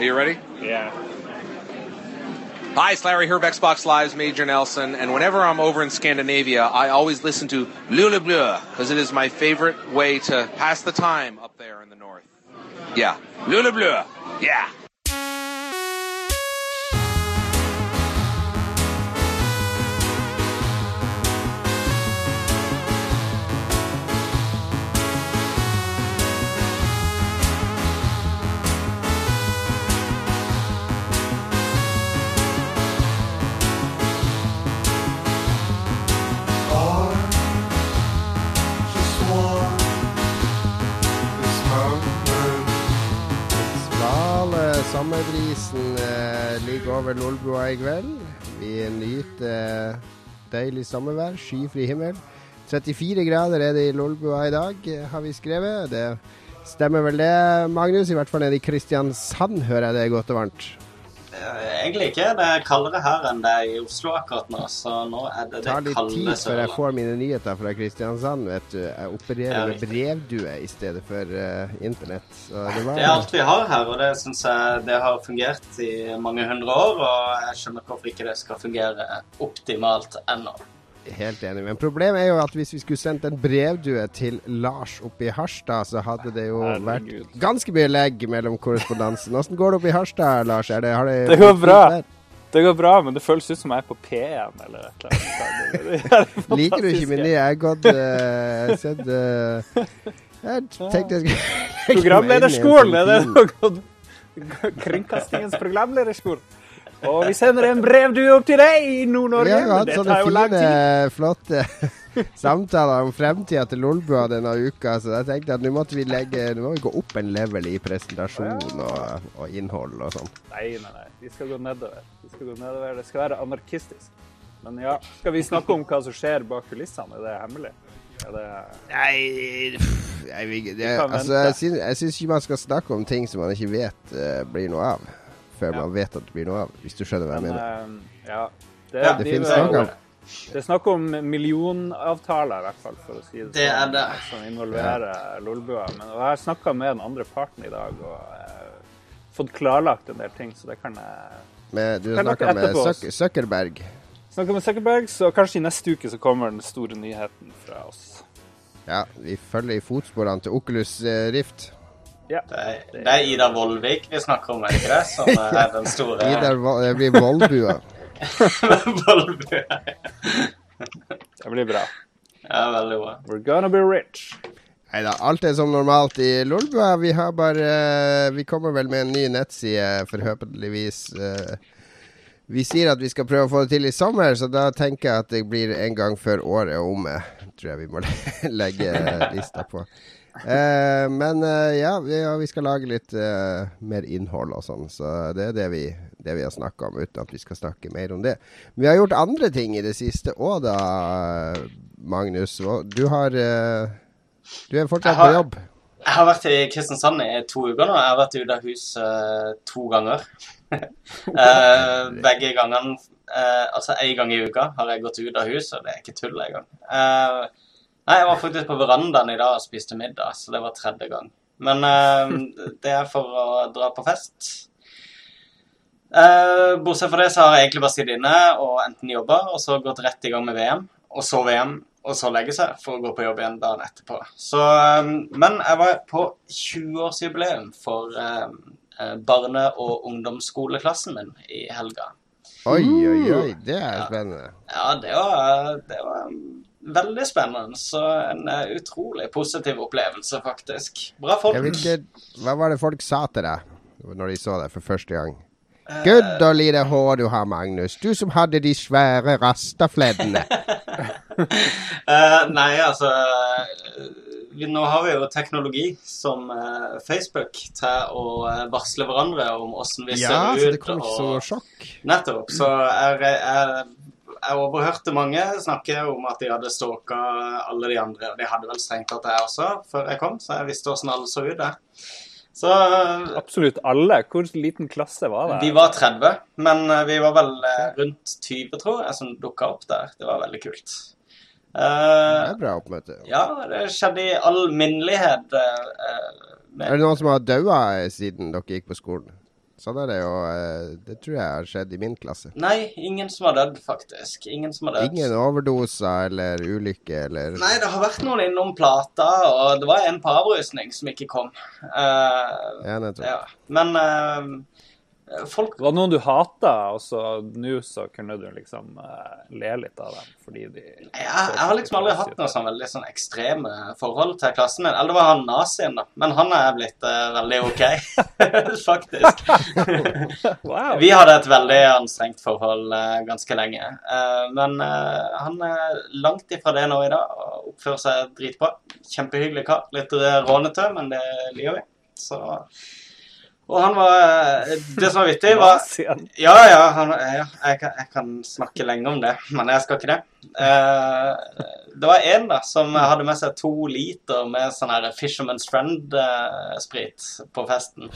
Are you ready? Yeah. Hi, it's Larry Herb, Xbox Live's Major Nelson, and whenever I'm over in Scandinavia, I always listen to Lule Bleu, because it is my favorite way to pass the time up there in the north. Yeah, Lule Bleu, yeah. Sommerbrisen eh, ligger over Lolbua i kveld. Vi nyter deilig sommervær, skyfri himmel. 34 grader er det i Lolbua i dag, eh, har vi skrevet. Det stemmer vel det, Magnus? I hvert fall nede i Kristiansand hører jeg det er godt og varmt. Egentlig ikke. Det er kaldere her enn det er i Oslo akkurat nå, så nå er det Det det tar litt kalde tid før jeg får mine nyheter fra Kristiansand, vet du. Jeg opererer Ja, med brevdue i stedet for uh, internett. Så det Det er alt vi har her, og det syns jeg det har fungert i mange hundre år. Og jeg skjønner hvorfor ikke det skal fungere optimalt ennå. Helt enig. Men problemet er jo at hvis vi skulle sendt en brevdue til Lars oppe i Harstad, så hadde det jo vært ganske mye legg mellom korrespondansen. Åssen går det oppe i Harstad, Lars? Er det, har det, Det går bra. Det går bra, men det føles ut som jeg er på P1 eller et eller annet. Liker du ikke min nye? Jeg har gått uh, sett eh, Jeg tenkte jeg skulle Programlederskolen, er det noe Kringkastingens programlederskole. Og vi sender en brevdue opp til deg i Nord-Norge, Vi har hatt sånne fine, flotte samtaler om fremtida til Lolbua denne uka, så jeg tenkte at nå måtte vi legge Nå må vi gå opp en level i presentasjon og, og innhold og sånn. Nei, nei, nei. Vi skal gå nedover. Vi skal gå nedover. Det skal være anarkistisk. Men ja, skal vi snakke om hva som skjer bak kulissene? Er det hemmelig? Er det Nei, jeg, vil- det, kan altså, jeg, syns, ikke man skal snakke om ting som man ikke vet uh, blir noe av, før Ja. man vet at det blir noe av, hvis du skjønner hva jeg Men mener. eh, ja. Det, Ja, Det vi- finnes noen gang. Det er snakk om millionavtaler, i hvert fall, for å si det, Det sånn, det. som involverer Lolbua. Men og jeg har snakka med den andre parten i dag og eh, fått klarlagt en del ting, så det kan jeg Men du snakka med Zuck Zuckerberg. Snakka med Zuckerberg, så kanskje i neste uke så kommer den store nyheten fra oss. Ja, vi følger i fotsporene til Oculus eh, Rift. Ja. Det er, det er Ida Vollvik vi snakker om, ikke det? Som er den store Ida Det blir Vollbua. Vollbua, Det blir bra. Ja, veldig bra. We're gonna be rich. Nei da, alt er som normalt i Lolbua. Vi har bare Vi kommer vel med en ny nettside, forhåpentligvis. eh, vi sier at vi skal prøve å få det til i sommer, så da tenker jeg at det blir en gang før året er omme. Tror jeg vi må legge lista på. Eh, men eh, ja, vi, ja, vi skal lage litt eh, mer innhold og sånn, så det er det vi, det vi har snakka om, uten at vi skal snakke mer om det. Vi har gjort andre ting i det siste òg, da, Magnus. Du har eh, Du er fortsatt har- på jobb. Jeg har vært i Kristiansand i to uker nå. Jeg har vært ute av hus uh, to ganger. uh, begge gangene uh, Altså én gang i uka har jeg gått ut av hus, og det er ikke tull engang. Uh, nei, jeg var faktisk på verandaen i dag og spiste middag, så det var tredje gang. Men uh, det er for å dra på fest. Uh, bortsett fra det så har jeg egentlig bare sittet inne og enten jobba og så gått rett i gang med VM, og så VM, og så legge seg for å gå på jobb igjen dagen etterpå. Så, um, men jeg var på 20-årsjubileum for eh, barne- og ungdomsskoleklassen min i helga. Oi, oi, oi. Det er Ja. spennende. Ja, det var, det var veldig spennende. Så en eh, utrolig positiv opplevelse, faktisk. Bra folk. Ikke, hva var det folk sa til deg når de så deg for første gang? Gud og lite hår du har, Magnus. Du som hadde de svære rastafleddene. uh, nei, altså vi, Nå har vi jo teknologi som uh, Facebook til å eh, varsle hverandre om åssen vi Ja, ser ut. Ja, så det kom ikke som og- noe sjokk. Nettopp. Så jeg, jeg, jeg overhørte mange snakke om at de hadde stalka alle de andre. Og de hadde vel strengt tatt jeg også, før jeg kom, så jeg visste åssen alle så ut. der. Så Absolutt alle. Hvor liten klasse var det? vi var 30, men eh, vi var vel eh, rundt 20, tror jeg, som dukka opp der. Det var veldig kult. Det Eh, er bra oppmøte. ja, det skjedde i all minnelighet. eh, eh, Er det noen som har daua siden dere gikk på skolen? Sånn er det jo. eh, Det tror jeg har skjedd i min klasse. Nei, ingen som har dødd, faktisk. Ingen som har dødd. Ingen overdoser eller ulykke eller Nei, det har vært noen innom plata, og det var en på avrusning som ikke kom. Uh, Ja, nettopp. ja. Men eh, folk Det var noen du hata, og så nå så kunne du liksom uh, le litt av dem fordi de jeg, jeg har liksom aldri hatt noe sånn veldig sånn ekstreme forhold til klassen min. Eller det var han nazien, da. Men han er blitt uh, veldig OK, faktisk. Wow! Vi hadde et veldig anstrengt forhold uh, ganske lenge. Men han er langt ifra det nå i dag og oppfører seg dritbra. Kjempehyggelig kar. Litt rånete, men det liker vi. Så Og han var Det som var vittig, var ja, ja, han, ja jeg, kan, jeg kan snakke lenge om det, men jeg skal ikke det. Eh, det var en da som hadde med seg to liter med sånn her Fisherman's Friend-sprit på festen.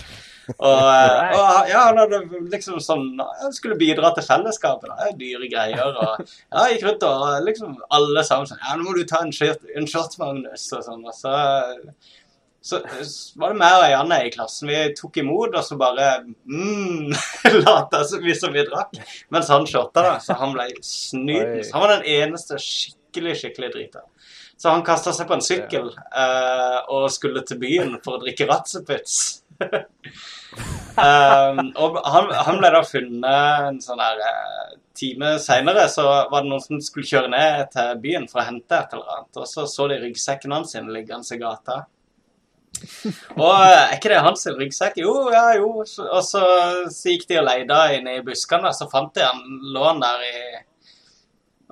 Og, og ja, han hadde liksom sånn skulle bidra til fellesskapet. da, Dyre greier. Og ja, gikk rundt og liksom alle sammen sånn Ja, nå må du ta en shot, en shot Magnus, og sånn. Og så så så var det meg og Janne i klassen. Vi tok imot, og så bare mm, lata vi som vi drakk. Mens han shotta, da. Så han ble snydens. Han var den eneste skikkelig, skikkelig drita. Så han kasta seg på en sykkel uh, og skulle til byen for å drikke Ratseputz. um, og han, han ble da funnet en sånn der eh, time seinere, så var det noen som skulle kjøre ned til byen for å hente et eller annet. Og så så de ryggsekken hans sin liggende i gata. Og eh, er ikke det hans ryggsekk? Jo, ja, jo. Og så, så gikk de og leide inne i buskene, så fant de han lå han der i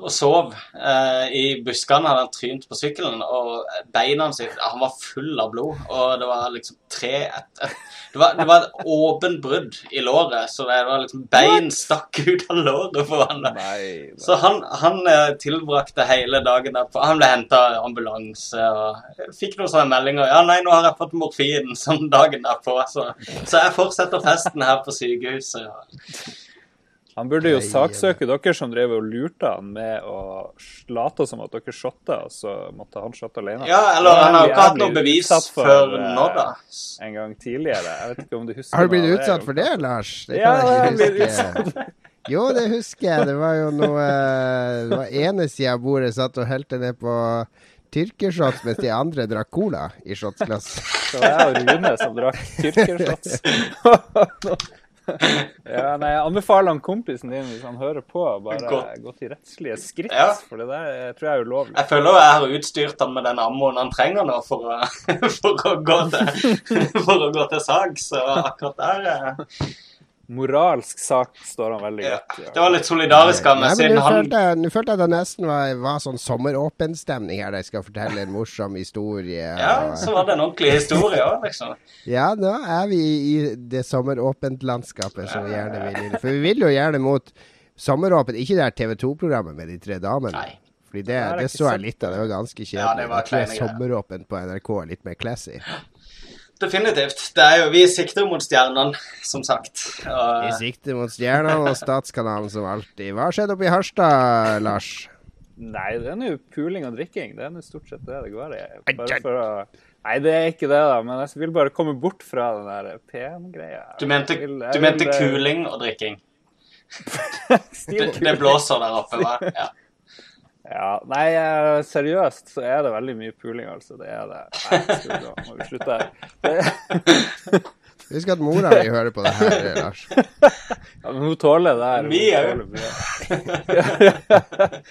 og sov eh, i buskene. Hadde han trynt på sykkelen, og beina hans Han var full av blod, og det var liksom tre etter det var, det var et åpent brudd i låret, så det var liksom bein stakk ut av låret på han. Nei. Så han, han eh, tilbrakte hele dagen derpå. Han ble henta ambulanse og fikk noen sånne meldinger. 'Ja, nei, nå har jeg fått morfin', sånn dagen derpå. Så, så jeg fortsetter festen her på sykehuset. Ja. Han burde jo saksøke dere som drev og lurte han med å late som at dere shotta, og så måtte han shotte alene. ja, eller han har ikke hatt noe bevis for, før eh, nå, da. En gang tidligere. Jeg vet ikke om du husker Har du blitt utsatt for det, Lars? Det Ja, kan jeg ikke huske. Jo, det husker jeg. Det var jo noe eh, Det var ene sida av bordet satt og helte ned på tyrkershots, mens de andre drakk cola i shotsglass. Det var jeg og Rune som drakk tyrkershots. ja, nei, jeg anbefaler han kompisen din, hvis han hører på, bare Godt. gå til rettslige skritt. Ja. For det der tror jeg er ulovlig. Jeg føler jeg har utstyrt han med den ammoen han trenger nå for å, for å, gå, til, for å gå til sak, så akkurat der eh, Moralsk sak står han veldig godt i. Det var litt solidarisk av meg, siden Nå han følte, jeg- nå følte jeg at det nesten var, var sånn sommeråpen-stemning her. Der jeg skal fortelle en morsom historie. Ja, så var det en ordentlig historie òg, liksom. Ja, nå er vi i det sommeråpent-landskapet som vi gjerne vil inn. For vi vil jo gjerne mot sommeråpent, ikke det her TV 2-programmet med de tre damene. Nei. Fordi det, det det så jeg litt av. Det var ganske kjedelig. Ja, det var jeg tror sommeråpent på NRK er litt mer classy. Definitivt. Det er jo, vi sikter mot stjernene, som sagt. Og, Vi sikter mot stjernene og Statskanalen som alltid. Hva har skjedd oppe i Harstad, Lars? Nei, det er nå puling og drikking. Det er nå stort sett det det går i. Bare for å Nei, det er ikke det, da. Men jeg vil bare komme bort fra den der pen-greia. du mente, Jeg vil- du mente eh, kuling og drikking? Det, det blåser der oppe, hva? Ja. Ja, nei, eh, seriøst så er det veldig mye puling, altså. Det er det. Nei, skal vi må vi slutte her. Husk at mora mi hører på det her, Lars. ja, men hun tåler det her. Mye mye.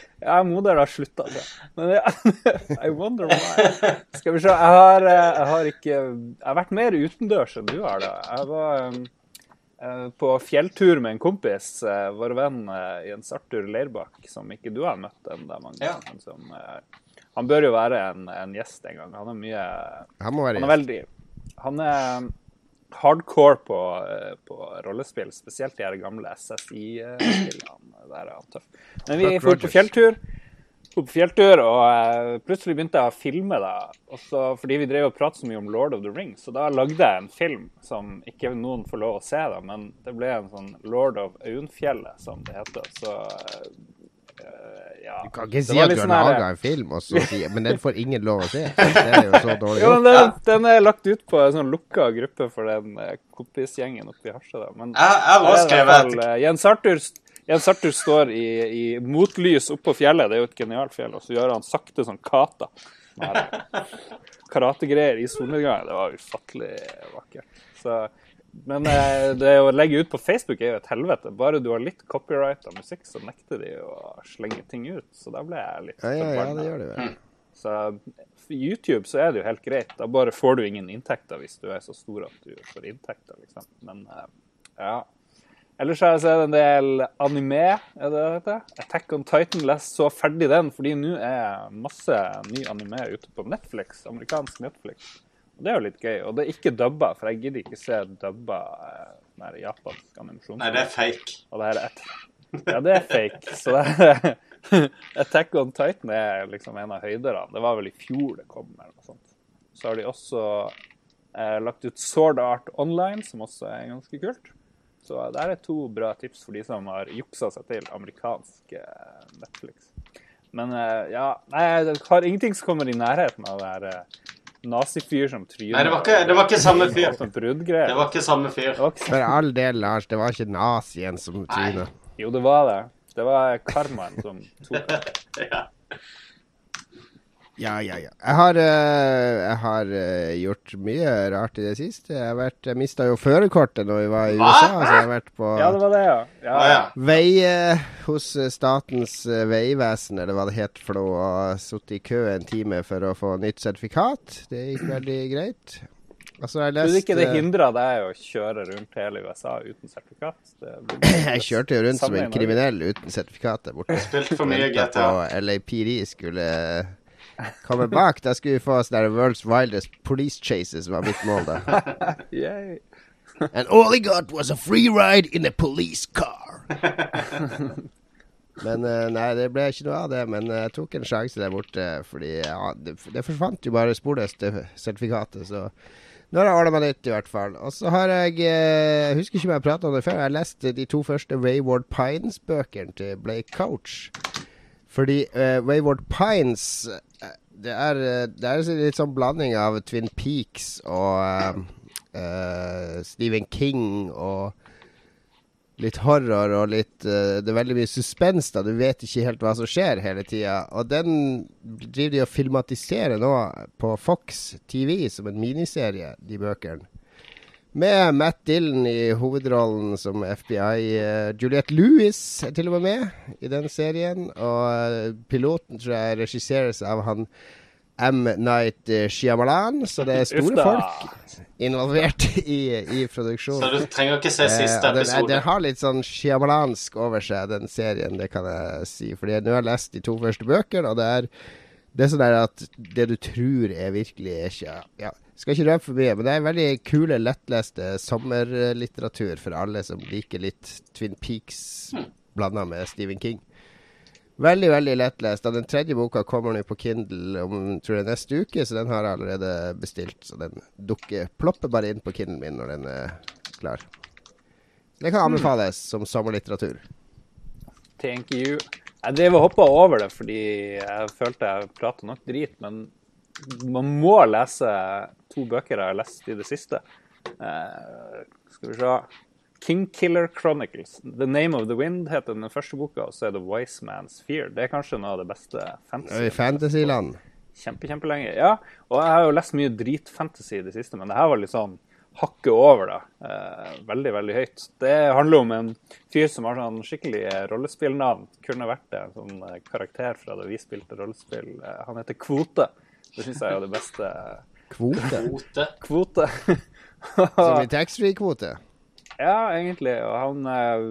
Ja, moder har slutta det. Men ja, I wonder why. Skal vi se, jeg har, eh, jeg har ikke Jeg har vært mer utendørs enn du har, da. Jeg var um, eh, på fjelltur med en kompis, eh, vår venn eh, Jens Arthur Leirbakk, som ikke du har møtt ennå, Magnus. Ja. ganger. Som, eh, han bør jo være en, en gjest en gang. Han er mye Han må være Han er veldig Han er hardcore på, eh, på rollespill, spesielt de her gamle SSI-spillene. Der er han tøff. Men vi dro på fjelltur, på fjelltur, og eh, plutselig begynte jeg å filme det. Også fordi vi drev og pratet så mye om Lord of the Rings, så da lagde jeg en film som ikke noen får lov å se, da, men det ble en sånn Lord of Aunfjellet, som det heter. Så eh, ja. Du kan ikke si at du har sånn laga en film, og så si Men den får ingen lov å se. Det er jo så dårlig Jo, men den, den er lagt ut på en sånn lukka gruppe for den eh, kompisgjengen oppe i Harstad. Men Jeg, jeg hvert skrevet fall, Jens Arthur, Jens Arthur står i, i motlys oppå fjellet, det er jo et genialt fjell, og så gjør han sakte sånn kata. Karategreier i solnedgangen. Det var ufattelig vakkert. Så, men eh, det å legge ut på Facebook er jo et helvete. Bare du har litt copyright av musikk, så nekter de å slenge ting ut. Så da ble jeg litt Ja, ja, ja, det gjør det vel. Så for YouTube så er det jo helt greit. Da bare får du ingen inntekter hvis du er så stor at du får inntekter, liksom. Men eh, ja. Ellers har jeg sett en del anime, er det det? Attack on Titan, les så ferdig den, fordi nå er masse ny anime ute på Netflix, amerikansk Netflix. Og det er jo litt gøy. Og det er ikke dubba, for jeg gidder ikke se dubba eh, japansk animasjon. Nei, det er fake. Og det her er et... Ja, det er fake. Så det er... Attack on Titan er liksom en av høyderne. Det var vel i fjor det kom, eller noe sånt. Så har de også eh, lagt ut Sword Art Online, som også er ganske kult. Så der er to bra tips for de som har juksa seg til amerikansk eh, Netflix. Men eh, ja, nei, jeg har ingenting som kommer i nærheten av det her eh, nazifyr som tryner. Nei, det var ikke- det var ikke samme fyr. Det var ikke samme fyr. For all del, Lars, det var ikke nazien som tryna. Jo, det var det. Det var karmaen som tok det. Ja. Ja, ja, ja. Jeg har, eh, jeg har eh, gjort mye rart i det siste. Jeg, har vært- jeg mista jo førerkortet når vi var i Hva? USA, så jeg har vært på Ja, det var det, ja. ja, ja. vei hos eh, Statens vegvesen, eller hva det het for noe, og sittet i kø en time for å få nytt sertifikat. Det gikk veldig greit. Altså, jeg Tror du ikke det hindra deg å kjøre rundt hele USA uten sertifikat? Det Jeg kjørte jo rundt som en kriminell uten sertifikat der borte. Spilt for mye GTA. LAPD skulle komme bak. Da skulle vi få oss der World's Wildest Police Chases, var mitt mål da. And all he got was a free ride in a police car. Men eh, nei, det ble ikke noe av det. Men eh, jeg tok en sjanse der borte, fordi ja, det, det forsvant jo bare sporløst, det sertifikatet. Så nå har jeg ordna meg nytt, i hvert fall. Og så har jeg eh, Jeg husker ikke om jeg prata om det før. Jeg leste de to første Wayward Pines-bøkene til Blake Couch. Fordi uh, Wayward Pines eh, det er, eh, det er litt sånn blanding av Twin Peaks og uh, Stephen King og litt horror og litt uh, Det er veldig mye suspens, da. Du vet ikke helt hva som skjer hele tida. Og den driver de og filmatiserer nå på Fox TV som en miniserie, de bøkene. Med Matt Dillon i hovedrollen som FBI. eh, Juliette Lewis er til og med med i den serien. Og eh, piloten tror jeg regisseres av han M. Night Shyamalan. Så det er store folk involvert i, i produksjonen. Så du trenger ikke se Eh, siste eh, den, episode. den har litt sånn shyamalansk over seg, den serien, det kan jeg si. Fordi nå har jeg lest de to første bøkene, og det er, det er sånn at det du tror er virkelig, er ikke ja, Skal ikke røpe for mye, men det er veldig kule, lettleste sommerlitteratur for alle som liker litt Twin Peaks blanda med Stephen King. Veldig, veldig lettlest. Den tredje boka kommer nå på Kindle om tror jeg, neste uke, så den har jeg allerede bestilt. Så den dukker, plopper bare inn på Kindlen min når den er klar. Det kan anbefales som sommerlitteratur. Thank you. Jeg drev og hoppa over det fordi jeg følte jeg prata nok drit, men man må lese to bøker jeg har lest i det siste. Uh, skal vi se King Killer Chronicles. The Name of the Wind heter den første boka, og så er det Wise Man's Fear. Det er kanskje noe av det beste fantasy. I Fantasyland. Kjempe, kjempelenge. Ja, og jeg har jo lest mye dritfantasy i det siste, men det her var litt sånn hakket over, da. Eh, veldig, veldig høyt. Det handler om en fyr som har sånn skikkelig rollespillnavn. Kunne vært en sånn karakter fra da vi spilte rollespill. Eh, han heter Kvote. Det syns jeg er det beste. Kvote. Kvote. Kvote. Som i taxfree-kvote. ja, egentlig. Og han er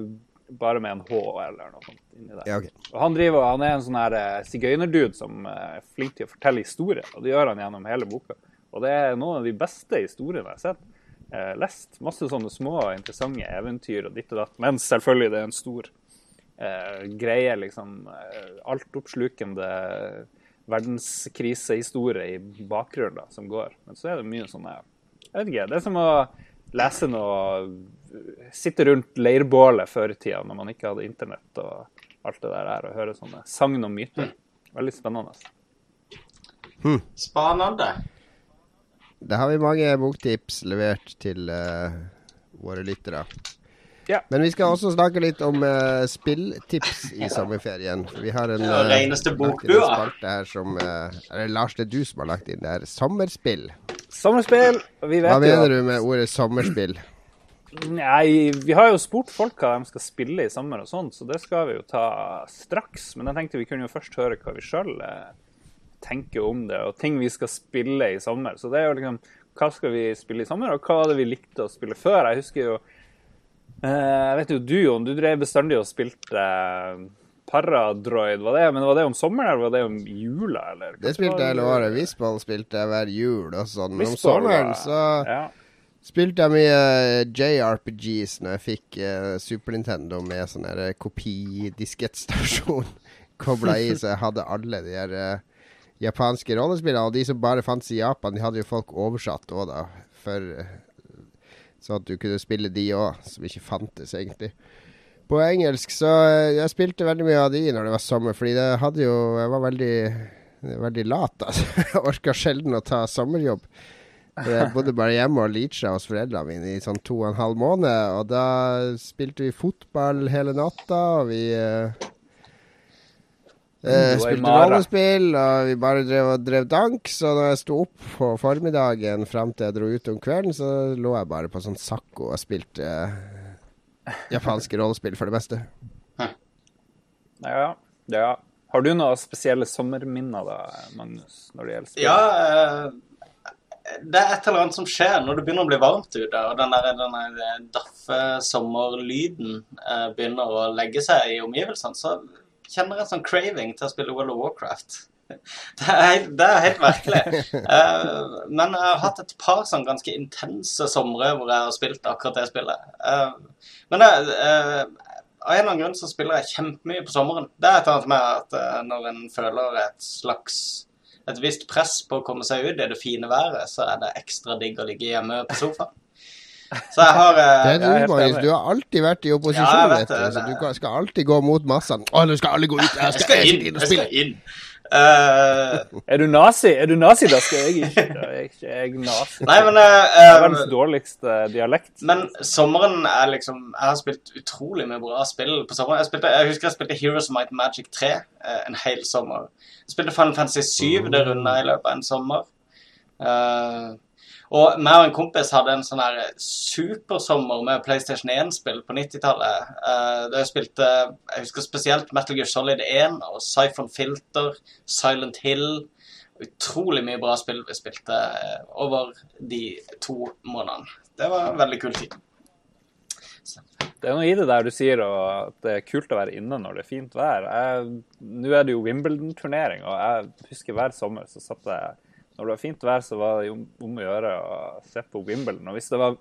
bare med en H eller noe sånt inni der. Ja, okay. Og han, driver, han er en sånn her eh, sigøynerdude som eh, er flink til å fortelle historier. Og det gjør han gjennom hele boka. Og det er noen av de beste historiene jeg har sett. Eh, lest. Masse sånne små, interessante eventyr og ditt og datt. Men selvfølgelig, det er en stor eh, greie, liksom. Eh, altoppslukende verdenskrisehistorie i bakgrunnen da, som går. Men så er det mye sånne Jeg vet ikke. Det er som å lese noe Sitte rundt leirbålet før i tida når man ikke hadde internett og alt det der og høre sånne sagn og myter. Veldig spennende. Spanende. Da har vi mange boktips levert til uh, våre lyttere. Ja. Men vi skal også snakke litt om uh, spilltips i sommerferien. Vi har en, reneste bokbua. spalte her som Eller Lars, det er du som har lagt inn der. Sommerspill. Sommerspill. Vi vet Hva jo mener du med ordet sommerspill? Nei, vi har jo spurt folk hva de skal spille i sommer og sånn, så det skal vi jo ta straks. Men jeg tenkte vi kunne jo først høre hva vi sjøl tenker om det, og ting vi skal spille i sommer. Så det er jo liksom hva skal vi spille i sommer, og hva var det vi likte å spille før? Jeg husker jo Jeg vet jo du, Jon, du drev bestandig og spilte eh, Paradroid, var det, men var det om sommeren eller var det om jula? Eller? Det spilte jeg hele året. Visball spilte jeg hver jul og sånn. Men om sommeren så Ja. spilte jeg mye eh, JRPGs når jeg fikk eh, Super Nintendo med sånn eh, kopidiskettstasjon kobla i, så jeg hadde alle de her eh, japanske rollespillene. Og de som bare fantes i Japan, de hadde jo folk oversatt òg, da. For, eh, så at du kunne spille de òg, som ikke fantes egentlig. På engelsk så eh, Jeg spilte veldig mye av de når det var sommer, fordi det hadde jo Jeg var veldig, veldig lat, altså. Jeg orka sjelden å ta sommerjobb. Jeg bodde bare hjemme og leacha hos foreldrene mine i sånn to og en halv måned. Og da spilte vi fotball hele natta, og vi eh, spilte rollespill, og vi bare drev og drev dank. Så når jeg sto opp på formiddagen fram til jeg dro ut om kvelden, så lå jeg bare på sånn sakko og spilte eh, japanske rollespill for det meste. Ja, ja. Har du noen spesielle sommerminner da, Magnus, når det gjelder spill? Ja, eh, det er et eller annet som skjer når det begynner å bli varmt ute, og den der, den der eh, daffe sommerlyden eh, begynner å legge seg i omgivelsene, så kjenner en sånn craving til å spille World of Warcraft. Det er helt, det er helt merkelig. Uh, men jeg har hatt et par sånn ganske intense somre hvor jeg har spilt akkurat det spillet. Uh, men eh, av en eller annen grunn så spiller jeg kjempemye på sommeren. Det er et annet med at når en føler et slags et visst press på å komme seg ut i det fine været, så er det ekstra digg å ligge hjemme på sofaen. Så jeg har eh, Det er jeg er du, helt Du har alltid vært i opposisjon, ja, vet vet du. det. Så du skal alltid gå mot massene. Å, nå skal alle gå ut. Jeg Jeg skal, jeg skal inn og Jeg skal inn. Uh, Er du nazi? Er du nazi, da skal jeg ikke. Da er ikke jeg nazi. nei, men uh, Det verdens dårligste dialekt. Men sommeren er liksom Jeg har spilt utrolig mye bra spill på sommeren. Jeg, spilte, jeg husker jeg spilte Heroes of Might Magic 3 eh, en hel sommer. Jeg spilte Final Fantasy 7, det runda i løpet av en sommer. Eh, og meg og en kompis hadde en sånn her supersommer med PlayStation 1-spill på 90-tallet. Uh, da jeg spilte Jeg husker spesielt Metal Gear Solid 1 og Siphon Filter, Silent Hill. Utrolig mye bra spill vi spilte eh, over de to månedene. Det var en veldig kul tid. Det er noe i det der du sier at det er kult å være inne når det er fint vær. Nå er det jo Wimbledon-turnering, og jeg husker hver sommer så satt jeg Når det var fint vær, så var det om, å gjøre å se på Wimbledon. Og hvis det var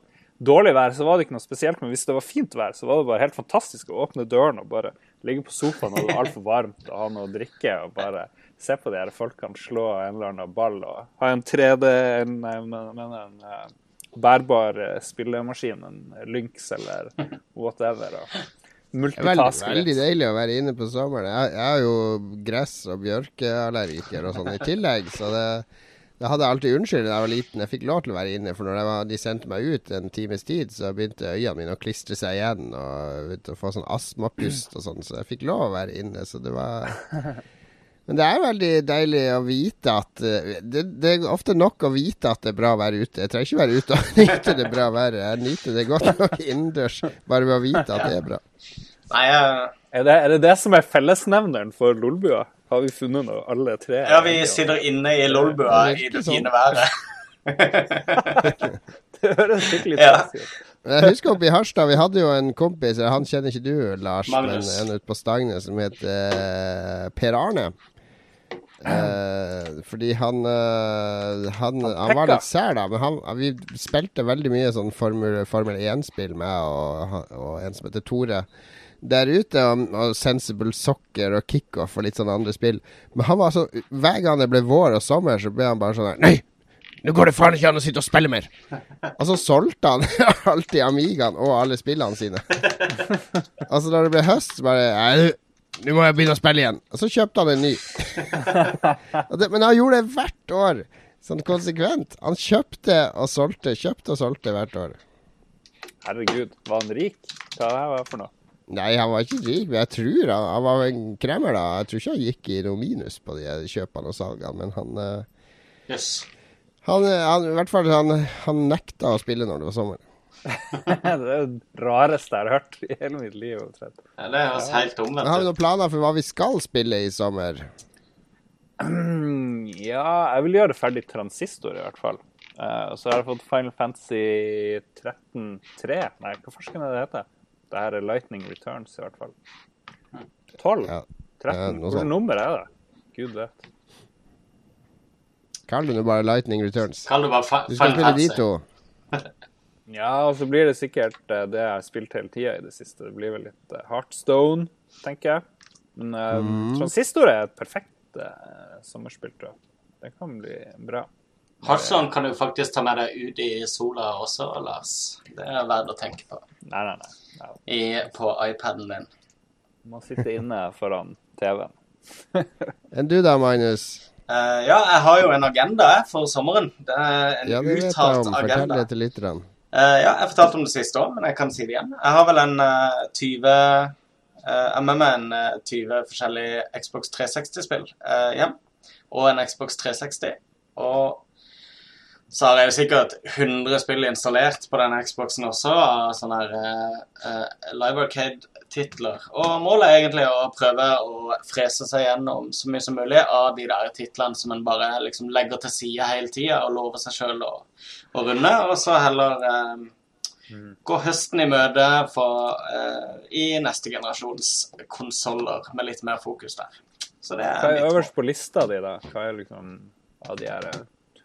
dårlig vær, så var det ikke noe spesielt, men hvis det var fint vær, så var det bare helt fantastisk å åpne døren og bare ligge på sofaen og det var altfor varmt og ha noe å drikke og bare se på de her folkene slå en eller annen ball og ha en 3D, en, en, en, en bærbar eh, spillemaskin, en Lynx eller whatever. Og er veldig, veldig deilig å være inne på sommeren. Jeg, jeg er jo gress- og bjørkeallergiker og sånn i tillegg, så det, det hadde alltid unnskyld da jeg var liten. Jeg fikk lov til å være inne, for når var, de sendte meg ut en times tid, så begynte øynene mine å klistre seg igjen og begynte å få sånn astmapust og sånn, så jeg fikk lov å være inne. Så det var Men det er veldig deilig å vite at eh, det, det er ofte nok å vite at det er bra å være ute. Jeg trenger ikke være ute og nyte det bra været. Jeg nyter det godt nok innendørs bare ved å vite at det er bra. Nei, jeg, Er det, er det det som er fellesnevneren for Lolbua? Har vi funnet noe, alle tre? ja, vi sitter inne i Lolbua i det fine været. Det høres skikkelig Ja. trasig ut. Jeg husker oppe i Harstad, vi hadde jo en kompis, han kjenner ikke du, Lars, Magnus. men en ute på Stangnes som het eh, Per Arne. Eh, fordi han, eh, han Han var litt sær, da, men han, vi spilte veldig mye sånn Formel, Formel 1-spill med og, og en som heter Tore. Der ute, og, og Sensible Soccer og Kickoff og litt sånne andre spill. Men han var altså Hver gang det ble vår og sommer, så ble han bare sånn her Nei! Nå går det faen ikke an å sitte og spille mer! Og så solgte han alltid Amigaen og alle spillene sine. altså, da det ble høst, så bare «Nei, nå må jeg begynne å spille igjen. Og så kjøpte han en ny. Det, men han gjorde det hvert år. Sånn konsekvent. Han kjøpte og solgte, kjøpte og solgte hvert år. Herregud, var han rik? Hva er det for noe? Nei, han var ikke rik, men jeg tror han, han var en kremmer, da. Jeg tror ikke han gikk i noe minus på de kjøpene og salgene, men han eh, Jøss. han, eh, han, I hvert fall, han, han nekta å spille når det var sommer. det er det rareste jeg har hørt i hele mitt liv. omtrent. Ja, det høres helt Men har vi noen planer for hva vi skal spille i sommer? Mm, Ja, jeg vil gjøre ferdig transistor, i hvert fall. Uh, og så har jeg fått Final Fantasy 13.3. Nei, hva farsken er det heter? Det her er Lightning Returns, i hvert fall. 12? Ja, 13? eh, noe Hvor sånt. nummer er det? Gud vet. Kall det nå bare Lightning Returns. Kall det bare fa- Du skal spille de to. Ja, og så blir det sikkert eh, det jeg har spilt hele tida i det siste. Det blir vel litt eh, Heartstone, tenker jeg. Men uh, Mm. Transistor er et perfekt uh, sommerspill, tror jeg. Det kan bli bra. Hearthstone kan du faktisk ta med deg ut i sola også, Lars. Det er verdt å tenke på Nei, nei, nei. nei. I, på iPaden din. Man sitter inne foran TV-en. Enn du da, Magnus? Uh, ja, jeg har jo en agenda for sommeren. Det er en Ja, det vet jeg uttalt om. Fortell agenda. det til lytterne. Uh, ja, jeg fortalte om det siste år, men jeg kan si det igjen. Jeg har vel en uh, 20 eh, Jeg med meg en eh, 20 forskjellige Xbox 360-spill eh, hjem. Og en Xbox 360. Og så har jeg jo sikkert 100 spill installert på denne Xboxen også, av sånne her eh, Live Arcade-titler. Og målet er egentlig å prøve å frese seg gjennom så mye som mulig av de der titlene som en bare liksom legger til side hele tida og lover seg sjøl å, å runde, og så heller eh, gå høsten i møte for, uh, i neste generasjons konsoller, med litt mer fokus der. Så det Hva er er mitt øverst på lista di, da? Hva er liksom av de her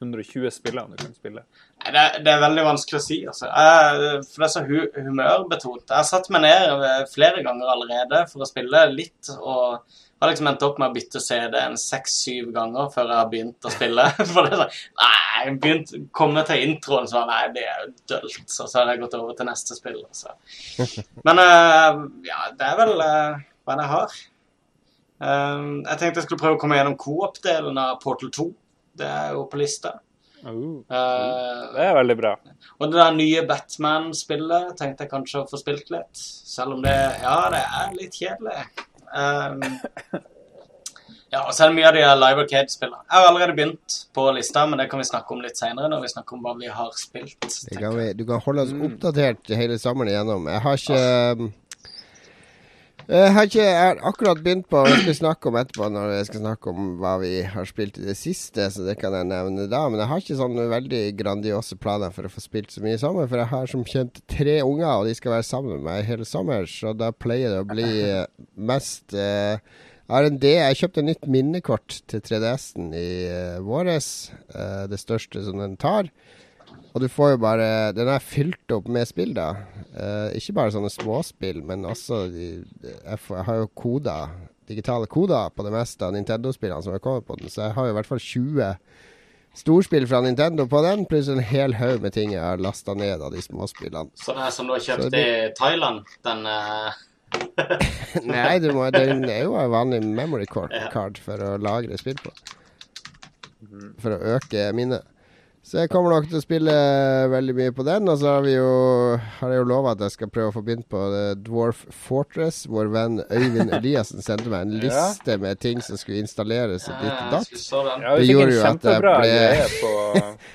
120 spillene du kan spille? Nei, Det, det er veldig vanskelig å si, altså. Jeg, for det er så hu humørbetont. Jeg har satt meg ned eh, flere ganger allerede for å spille litt, og har liksom endt opp med å bytte CD en seks-syv ganger før jeg har begynt å spille. For det er sånn Nei, jeg begynt komme til introen, så nei, det er jo dølt. Så, så har jeg gått over til neste spill. Så. Men uh, ja, det er vel uh, hva jeg har. Eh, jeg tenkte jeg skulle prøve å komme gjennom coop-delen av Portal 2. Det er jo på lista. Eh, Det er veldig bra. og det der nye Batman-spillet tenkte jeg kanskje å få spilt litt. Selv om det Ja, det er litt kjedelig. Um, ja, og så er det mye av de Live Arcade-spillene. Jeg har allerede begynt på lista, men det kan vi snakke om litt seinere når vi snakker om hva vi har spilt. Det kan vi, du kan holde oss oppdatert hele sommeren igjennom. Jeg har ikke jeg har, ikke, akkurat begynt på Jeg skal snakke om etterpå når jeg skal snakke om hva vi har spilt i det siste, så det kan jeg nevne da. Men jeg har ikke sånne veldig grandiose planer for å få spilt så mye i sommer. For jeg har som kjent tre unger, og de skal være sammen med meg hele sommer. Så da pleier det å bli eh, mest eh, en jeg kjøpte nytt minnekort til 3DS-en i uh, våres. eh, det største som den tar. Og du får jo bare Den er fylt opp med spill, da. Uh, ikke bare sånne småspill, men også de, jeg, får, jeg har jo koder, digitale koder på det meste av Nintendo-spillene som har kommet på den, så jeg har jo i hvert fall 20 storspill fra Nintendo på den, pluss en hel haug med ting jeg har lasta ned av de småspillene. Så det er som du har kjøpt blir... i Thailand, den uh... Nei, du må, den er jo en vanlig memory card, card for å lagre spill på. For å øke minnet. Så jeg kommer nok til å spille veldig mye på den. Og så har, vi jo, har jeg jo lova at jeg skal prøve å få begynt på eh, Dwarf Fortress. Vår venn Øyvind Eliassen sendte meg en Ja. liste med ting som skulle installeres og ditt og eh, datt. Det gjorde jo at jeg ble-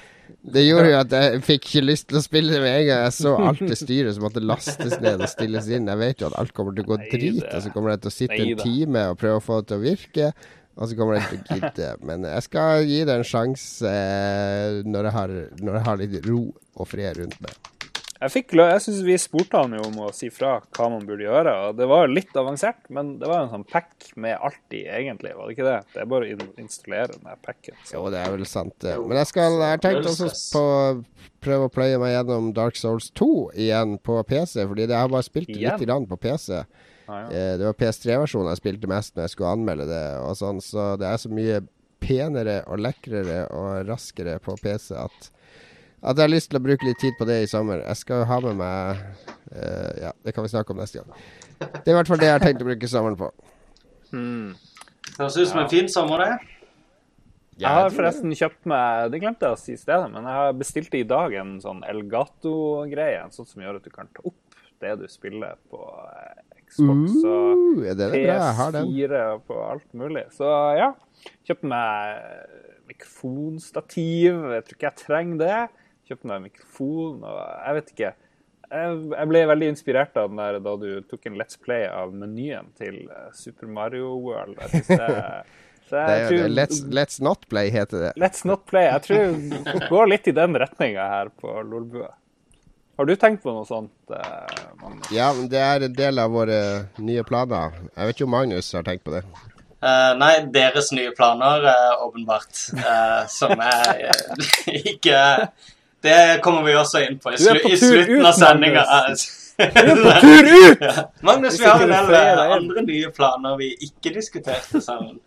Det gjorde jo at jeg fikk ikke lyst til å spille det med en gang. Jeg så alt det styret som måtte lastes ned og stilles inn. Jeg vet jo at alt kommer til å gå drit, og så kommer jeg til å sitte en time og prøve å få det til å virke. Og så kommer jeg ikke til å gidde. Men jeg skal gi det en sjanse eh, når, når jeg har litt ro og fred rundt meg. Jeg, fikk, jeg syns vi spurte han jo om å si fra hva man burde gjøre. og Det var litt avansert, men det var en sånn pack med alt i, egentlig. Var det ikke det? Det er bare å installere den der packen. Så. Jo, det er vel sant, det. Men jeg, skal, jeg har tenkt også på å prøve å pløye meg gjennom Dark Souls 2 igjen på PC, fordi det- jeg har bare spilt litt Igjen? litt grann på PC. Ja. Eh, Det var PS3-versjonen jeg spilte mest når jeg skulle anmelde det. og sånn, Så det er så mye penere og lekrere og raskere på PC at, at jeg har lyst til å bruke litt tid på det i sommer. Jeg skal jo ha med meg uh, Ja, det kan vi snakke om neste gang. Det er i hvert fall det jeg har tenkt å bruke sommeren på. Det høres ut som en fin sommer, det. Jeg har forresten kjøpt meg Det glemte jeg å si i stedet, men jeg har bestilt i dag en sånn Elgato-greie. En sånn som gjør at du kan ta opp det du spiller på eh, Xbox og Uh, den. PS4 og på alt mulig. Så ja. Kjøpte meg mikrofonstativ. Jeg tror ikke jeg trenger det. Kjøpte meg mikrofon og jeg vet ikke. Jeg ble veldig inspirert av den der da du tok en Let's Play av menyen til eh, Super Mario World. Jeg synes det. tror- Let's, let's not play, heter det. Let's not play. Jeg tror det går litt i den retninga her på Lolbua. Har du tenkt på noe sånt? eh, Magnus? Ja, men det er en del av våre nye planer. Jeg vet ikke om Magnus har tenkt på det. Uh, nei, deres nye planer, uh, åpenbart. Uh, som er ikke Det kommer vi også inn på i, Du er slu, på i slutten ut, av sendinga. Tur ut! Magnus, vi har en del andre nye planer vi ikke diskuterte sammen.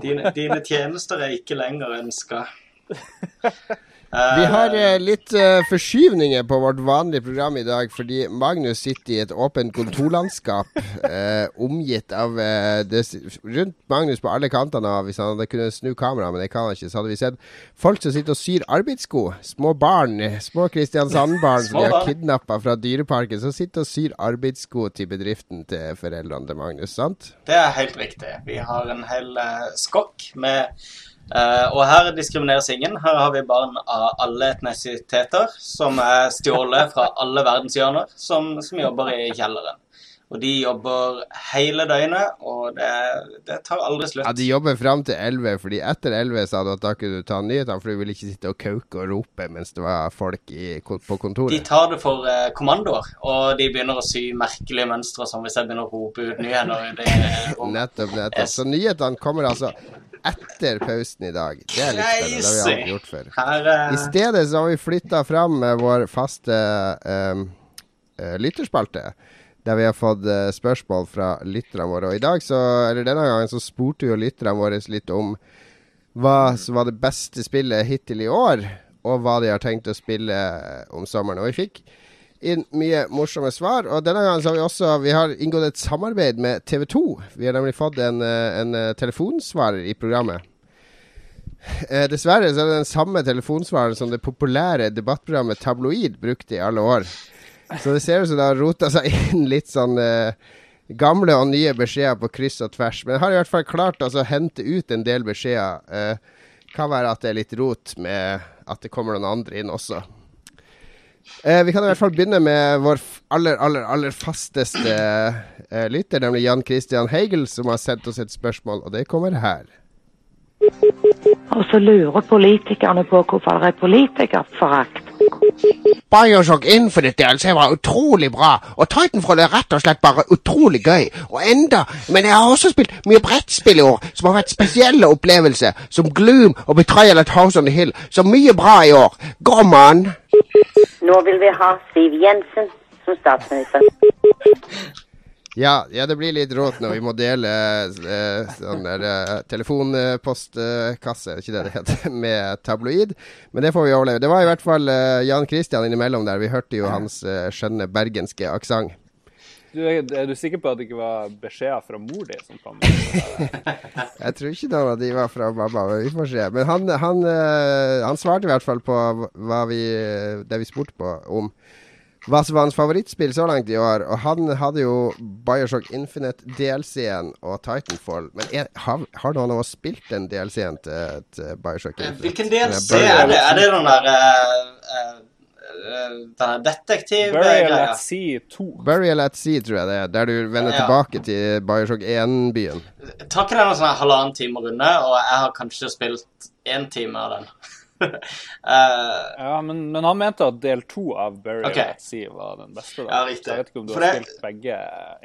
Dine, dine tjenester er ikke lenger ønska. Vi har eh, litt eh, forskyvninger på vårt vanlige program i dag, fordi Magnus sitter i et åpent kontorlandskap eh, omgitt av eh, det, Rundt Magnus på alle kantene, hvis han hadde kunnet snu kameraet, men det kan han ikke, så hadde vi sett folk som sitter og syr arbeidssko. Små barn, eh, små Kristiansand-barn som de har kidnappa fra Dyreparken, som sitter og syr arbeidssko til bedriften til foreldrene til Magnus, sant? Det er helt riktig. Vi har en hel uh, skokk med eh, Og her diskrimineres ingen. Her har vi barn av alle etnisiteter som er stjålet fra alle verdenshjørner, som, som jobber i kjelleren. Og de jobber hele døgnet, og det, det tar aldri slutt. Ja, De jobber fram til 11, fordi etter 11 sa du at da kunne du ta nyhetene, for du ville ikke sitte og kauke og rope mens det var folk i, på De tar det for eh, kommandoer, og de begynner å sy merkelige mønstre som hvis jeg begynner å rope ut nyheter. det. Nettopp, nettopp. Så nyhetene kommer altså etter pausen i dag. Det er litt spennende. Det har vi aldri gjort før. Eh, I stedet så har vi flytta fram vår faste um, lytterspalte. Der vi har fått spørsmål fra lytterne våre. Og i dag, så, eller denne gangen, så spurte jo lytterne våre litt om hva som var det beste spillet hittil i år, og hva de har tenkt å spille om sommeren. Og vi fikk inn mye morsomme svar. Og denne gangen har vi også vi har inngått et samarbeid med TV 2. Vi har nemlig fått en, eh, en eh, telefonsvarer i programmet. Eh, dessverre så er det den samme telefonsvareren som det populære debattprogrammet Tabloid brukte i alle år. Så det ser ut som det har rota seg inn litt sånn eh, gamle og nye beskjeder på kryss og tvers. Men jeg har i hvert fall klart altså, å hente ut en del beskjeder. Eh, kan være at det er litt rot med at det kommer noen andre inn også. Eh, vi kan i hvert fall begynne med vår aller, aller, aller fasteste eh, lytter, nemlig Jan Christian Heigel, som har sendt oss et spørsmål, og det kommer her. Og så lurer politikerne på hvorfor det er politikerforakt. Bioshock Infinite DLC var utrolig bra, og Titanfall er rett og slett bare utrolig gøy. Og enda, men jeg har også spilt mye brettspill i år som har vært spesielle opplevelser, som Gloom og Betrayal at House on the Hill. Så mye bra i år. Gå, mann! Nå vil vi ha Siv Jensen som statsminister. Ja, ja, det blir litt rått når vi må dele eh, sånn der eh, telefonpostkasse, ikke det det heter, med tabloid. Men det får vi overleve. Det var i hvert fall eh, Jan Christian innimellom der. Vi hørte jo hans eh, skjønne bergenske aksent. Du, er, er du sikker på at det ikke var beskjeder fra mor di som kom? Jeg tror ikke noen av de var fra mamma, men vi får se. Men han, han, eh, han svarte i hvert fall på hva vi, det vi spurte på om hva som var hans favorittspill så langt i år. Og han hadde jo Bioshock Infinite DLC-en og Titanfall. Men er, har, har noen av oss spilt den DLC-en til, til Bioshock Infinite? Hvilken DLC er det? Er det den der uh, uh, eh, der Burial at Sea 2. Burial at Sea, tror jeg det er. Der du vender Ja. tilbake til Bioshock 1-byen. Tar ikke den en sånn halvannen time å runde, og jeg har kanskje spilt én time av den. Eh, Ja, men, men han mente at del to av Burial okay. at Sea var den beste. Da. Ja, riktig. Så jeg vet ikke om du For har det- spilt begge,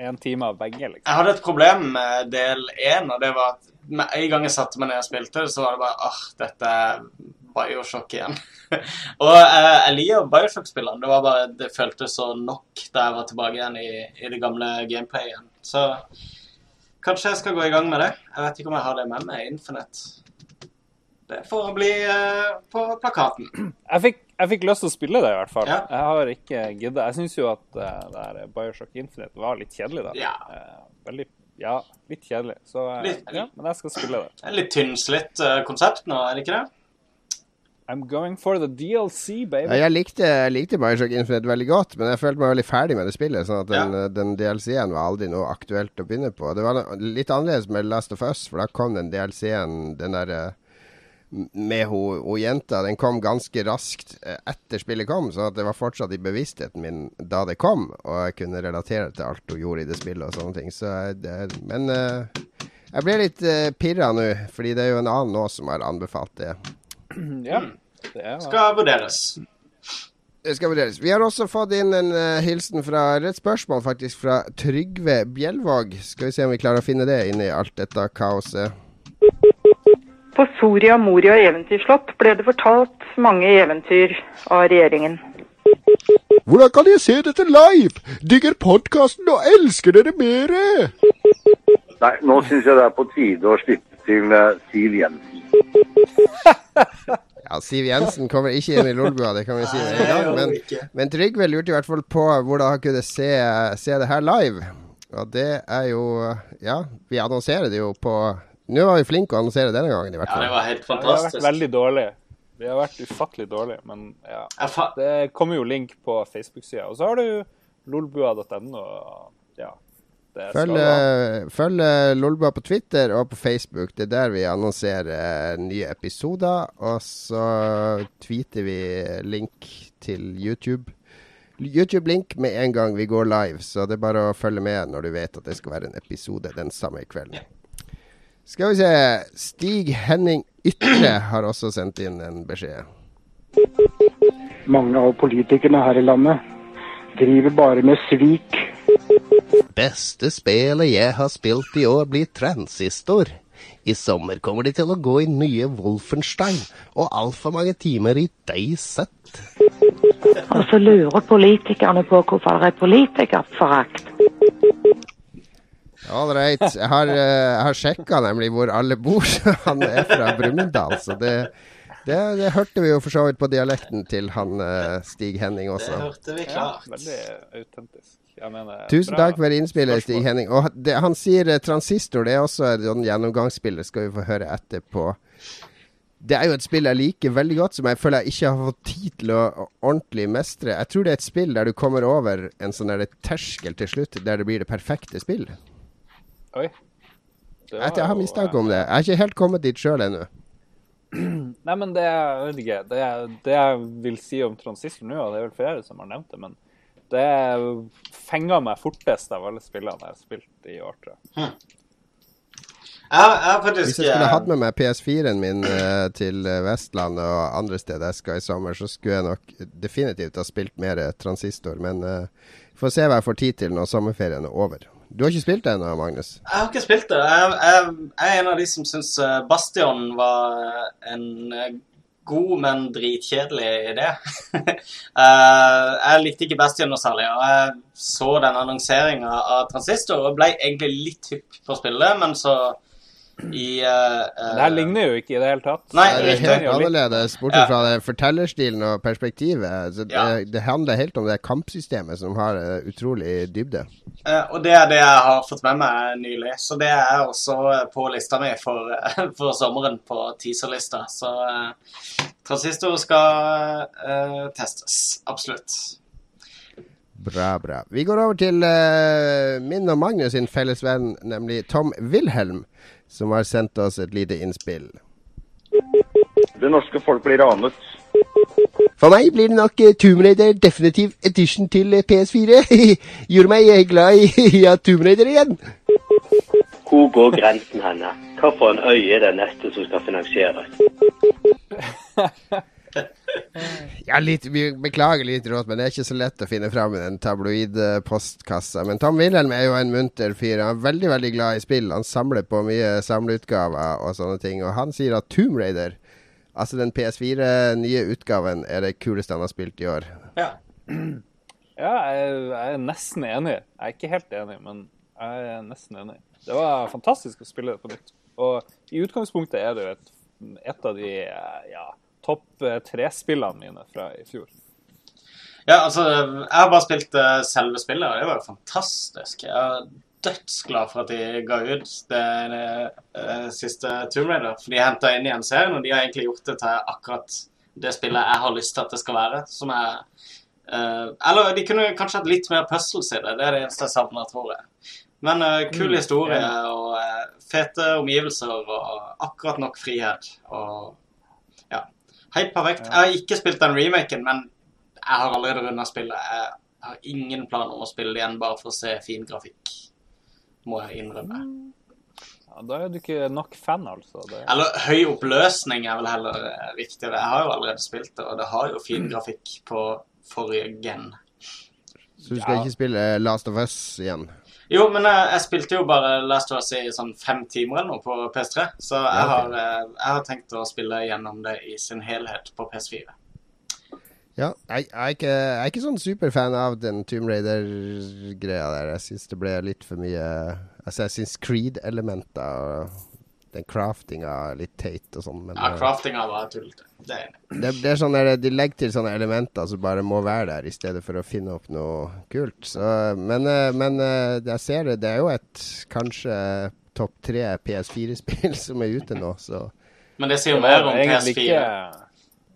en time av begge, liksom. jeg hadde et problem med del én, og det var at med en gang jeg satte meg ned og spilte det, så var det bare åh, dette er Bioshock igjen. og uh, jeg liker Bioshock-spillene. Det var bare, det føltes så nok da jeg var tilbake igjen i, i det gamle gameplayet. Så kanskje jeg skal gå i gang med det. Jeg vet ikke om jeg har det med meg, Infinite. Det får bli eh, på plakaten. Jeg fikk, jeg fikk lyst til å spille det, i hvert fall. Ja. Jeg har ikke giddet. Jeg syns jo at uh, det der Bioshock Infinite var litt kjedelig, da. Ja. Eh, veldig ja, litt kjedelig. Så eh, Litt- ja, men jeg skal spille det. Litt tynnslitt eh, konsept nå, er det ikke det? I'm going for the DLC, baby. Ja, jeg likte, jeg likte Bioshock Infinite veldig godt, men jeg følte meg veldig ferdig med det spillet. Sånn at den, den DLC-en var aldri noe aktuelt å begynne på. Det var litt annerledes med Last of Us, for da kom den DLC-en, den der eh, med hun hun jenta, den kom ganske raskt eh, etter spillet kom, så at det var fortsatt i bevisstheten min da det kom, og jeg kunne relatere til alt hun gjorde i det spillet og sånne ting. Så det, men eh, jeg ble litt uh, pirra nå, fordi det er jo en annen nå som har anbefalt det. Ja, det er Skal vurderes. Det skal vurderes. Vi har også fått inn en uh, hilsen fra et spørsmål faktisk fra Trygve Bjelvåg. Skal vi se om vi klarer å finne det inni alt dette kaoset. På Soria Moria eventyrslott ble det fortalt mange eventyr av regjeringen. Hvordan kan jeg se dette live? Digger podkasten og elsker dere mere! Nei, nå syns jeg det er på tide å slippe til eh, Siv Jensen. Ja, Siv Jensen kommer ikke inn i Lolbua, det kan vi si med en gang. Men, men Trygve lurte i hvert fall på hvordan han kunne se, se det her live. Og det er jo Ja, vi annonserer det jo på Nå var vi flinke å annonsere denne gangen, i hvert Ja, det var helt fantastisk. Vi har vært veldig dårlige. Vi har vært ufattelig dårlige, men ja. Det kommer jo link på Facebook-sida. Og så har du lolbua.no. Ja. Følg, eh, følg eh, Lolbua på Twitter og på Facebook. Det er der vi annonserer eh, nye episoder. Og så tweeter vi link til YouTube. YouTube-link med en gang vi går live, så det er bare å følge med når du vet at det skal være en episode den samme kvelden. Skal vi se Stig Henning Ytre har også sendt inn en beskjed. Mange av politikerne her i landet driver bare med svik. Beste spillet jeg har spilt i år blir Transistor. I sommer kommer de til å gå i nye Wolfenstein og altfor mange timer i DayZ. Og så lurer politikerne på hvorfor det er politikerforakt. All right. Jeg har, uh, har sjekka nemlig hvor alle bor. Han er fra Brumunddal, så det, det, det hørte vi jo for så vidt på dialekten til han eh, Stig Henning også. Det hørte vi Ja, klart. veldig autentisk. Jeg mener, Tusen bra takk for innspillet, Stig. Henning. Og det, han sier eh, transistor, det er også en sånn gjennomgangsspill. Skal vi få høre etterpå. Det er jo et spill jeg liker veldig godt, som jeg føler jeg ikke har fått tid til å å ordentlig mestre. Jeg tror det er et spill der du kommer over en sånn terskel til slutt, der det blir det perfekte spill. Oi. Det Jeg, var jeg har mistanke eh, om det. Jeg har ikke helt kommet dit sjøl ennå. Nei, men det jeg vet ikke, det, det jeg vil si om transistor nå, og det er vel flere som har nevnt det, men det fenga meg fortest av alle spillene jeg har spilt i år, tror jeg. Jeg, jeg faktisk Hvis jeg skulle eh, hatt med meg PS4-en min eh, til Vestland Vestlandet og andre steder jeg skal i sommer, så skulle jeg nok definitivt ha spilt mer eh, transistor. Men uh, får se hva jeg får tid til når sommerferien er over. Du har ikke spilt det ennå, Magnus? Jeg har ikke spilt det. Jeg, jeg, jeg er en av de som syns eh, Bastion var eh, en eh, god, men dritkjedelig idé. Jeg likte ikke Bastion noe særlig, og jeg så den annonseringa av Transistor og ble egentlig litt hypp på å spille det, men så i eh, eh, Det her ligner jo ikke i det hele tatt. Nei, Det er helt annerledes, Ja. bortsett fra det fortellerstilen og perspektivet. Så det, Ja. det handler helt om det kampsystemet som har eh, utrolig dybde. Uh, og det er det jeg har fått med meg nylig. Så det er også på lista mi for, for sommeren på teaserlista. Så transistor skal eh, testes. Absolutt. Bra, bra. Vi går over til min og Magnus sin felles venn, nemlig Tom Wilhelm, som har sendt oss et lite innspill. Det norske folk blir ranet. For meg blir det nok eh, Tomb Raider Definitive Edition til eh, PS4. Gjorde meg eh, glad i ja, Tomb Raider igjen. Hvor går grensen henne? Hvilken øy er det neste som skal finansieres? Ja, litt, vi beklager litt råd, men det er ikke så lett å finne fram i den tabloid-postkassa. Men Tom Wilhelm er jo en munter fyr. Han er veldig veldig glad i spill. Han samler på mye samleutgaver og sånne ting. Og han sier at Tomb Raider, altså den PS4 nye utgaven, er det kuleste han har spilt i år. Ja. Ja, jeg, jeg er nesten enig. Jeg er ikke helt enig, men jeg er nesten enig. Det var fantastisk å spille det på nytt. Og i utgangspunktet er det jo et, et av de ja, topp eh, tre-spillene mine fra i fjor. Ja, altså, jeg har bare spilt eh, selve spillet, og det var jo fantastisk. Jeg er dødsglad for at de ga ut det, det, eh, siste Tomb Raider. For de henta inn igjen serien, og de har egentlig gjort det til akkurat det spillet jeg har lyst til at det skal være. Som er Uh, Eller de kunne kanskje hatt litt mer puzzles i det. Det er det eneste jeg savner, tror jeg. Men uh, kul Mm, historie enig. og uh, fete omgivelser og akkurat nok frihet. Og helt perfekt. Jeg har ikke spilt den remaken, men jeg har allerede runda spillet. Jeg har ingen plan om å spille det igjen bare for å se fin grafikk, må jeg innrømme. Ja, da er du ikke nok fan, altså. Det... Eller høy oppløsning er vel heller viktigere. Jeg har jo allerede spilt det, og det har jo fin grafikk på forrige gen. Så du skal ikke spille Last of Us igjen? Jo, men jeg, jeg spilte jo bare Last of Us i sånn fem timer eller noe på PS3, så jeg, Ja, okay. har, eh, jeg har tenkt å spille gjennom det i sin helhet på PS4. Ja, jeg, jeg, er ikke, er ikke sånn superfan av den Tomb Raider-greia der. Jeg syns det ble litt for mye Assassin's Creed-elementer. og Den craftinga litt teit og sånn. Men Ja, eh, craftinga var tullete. Det det, det er sånn der, De legger til sånne elementer som bare må være der, i stedet for å finne opp noe kult. Så, men eh, men eh, jeg ser det. Det er jo et kanskje topp tre PS4-spill som er ute nå, så Men det sier jo mer om PS4. Ikke,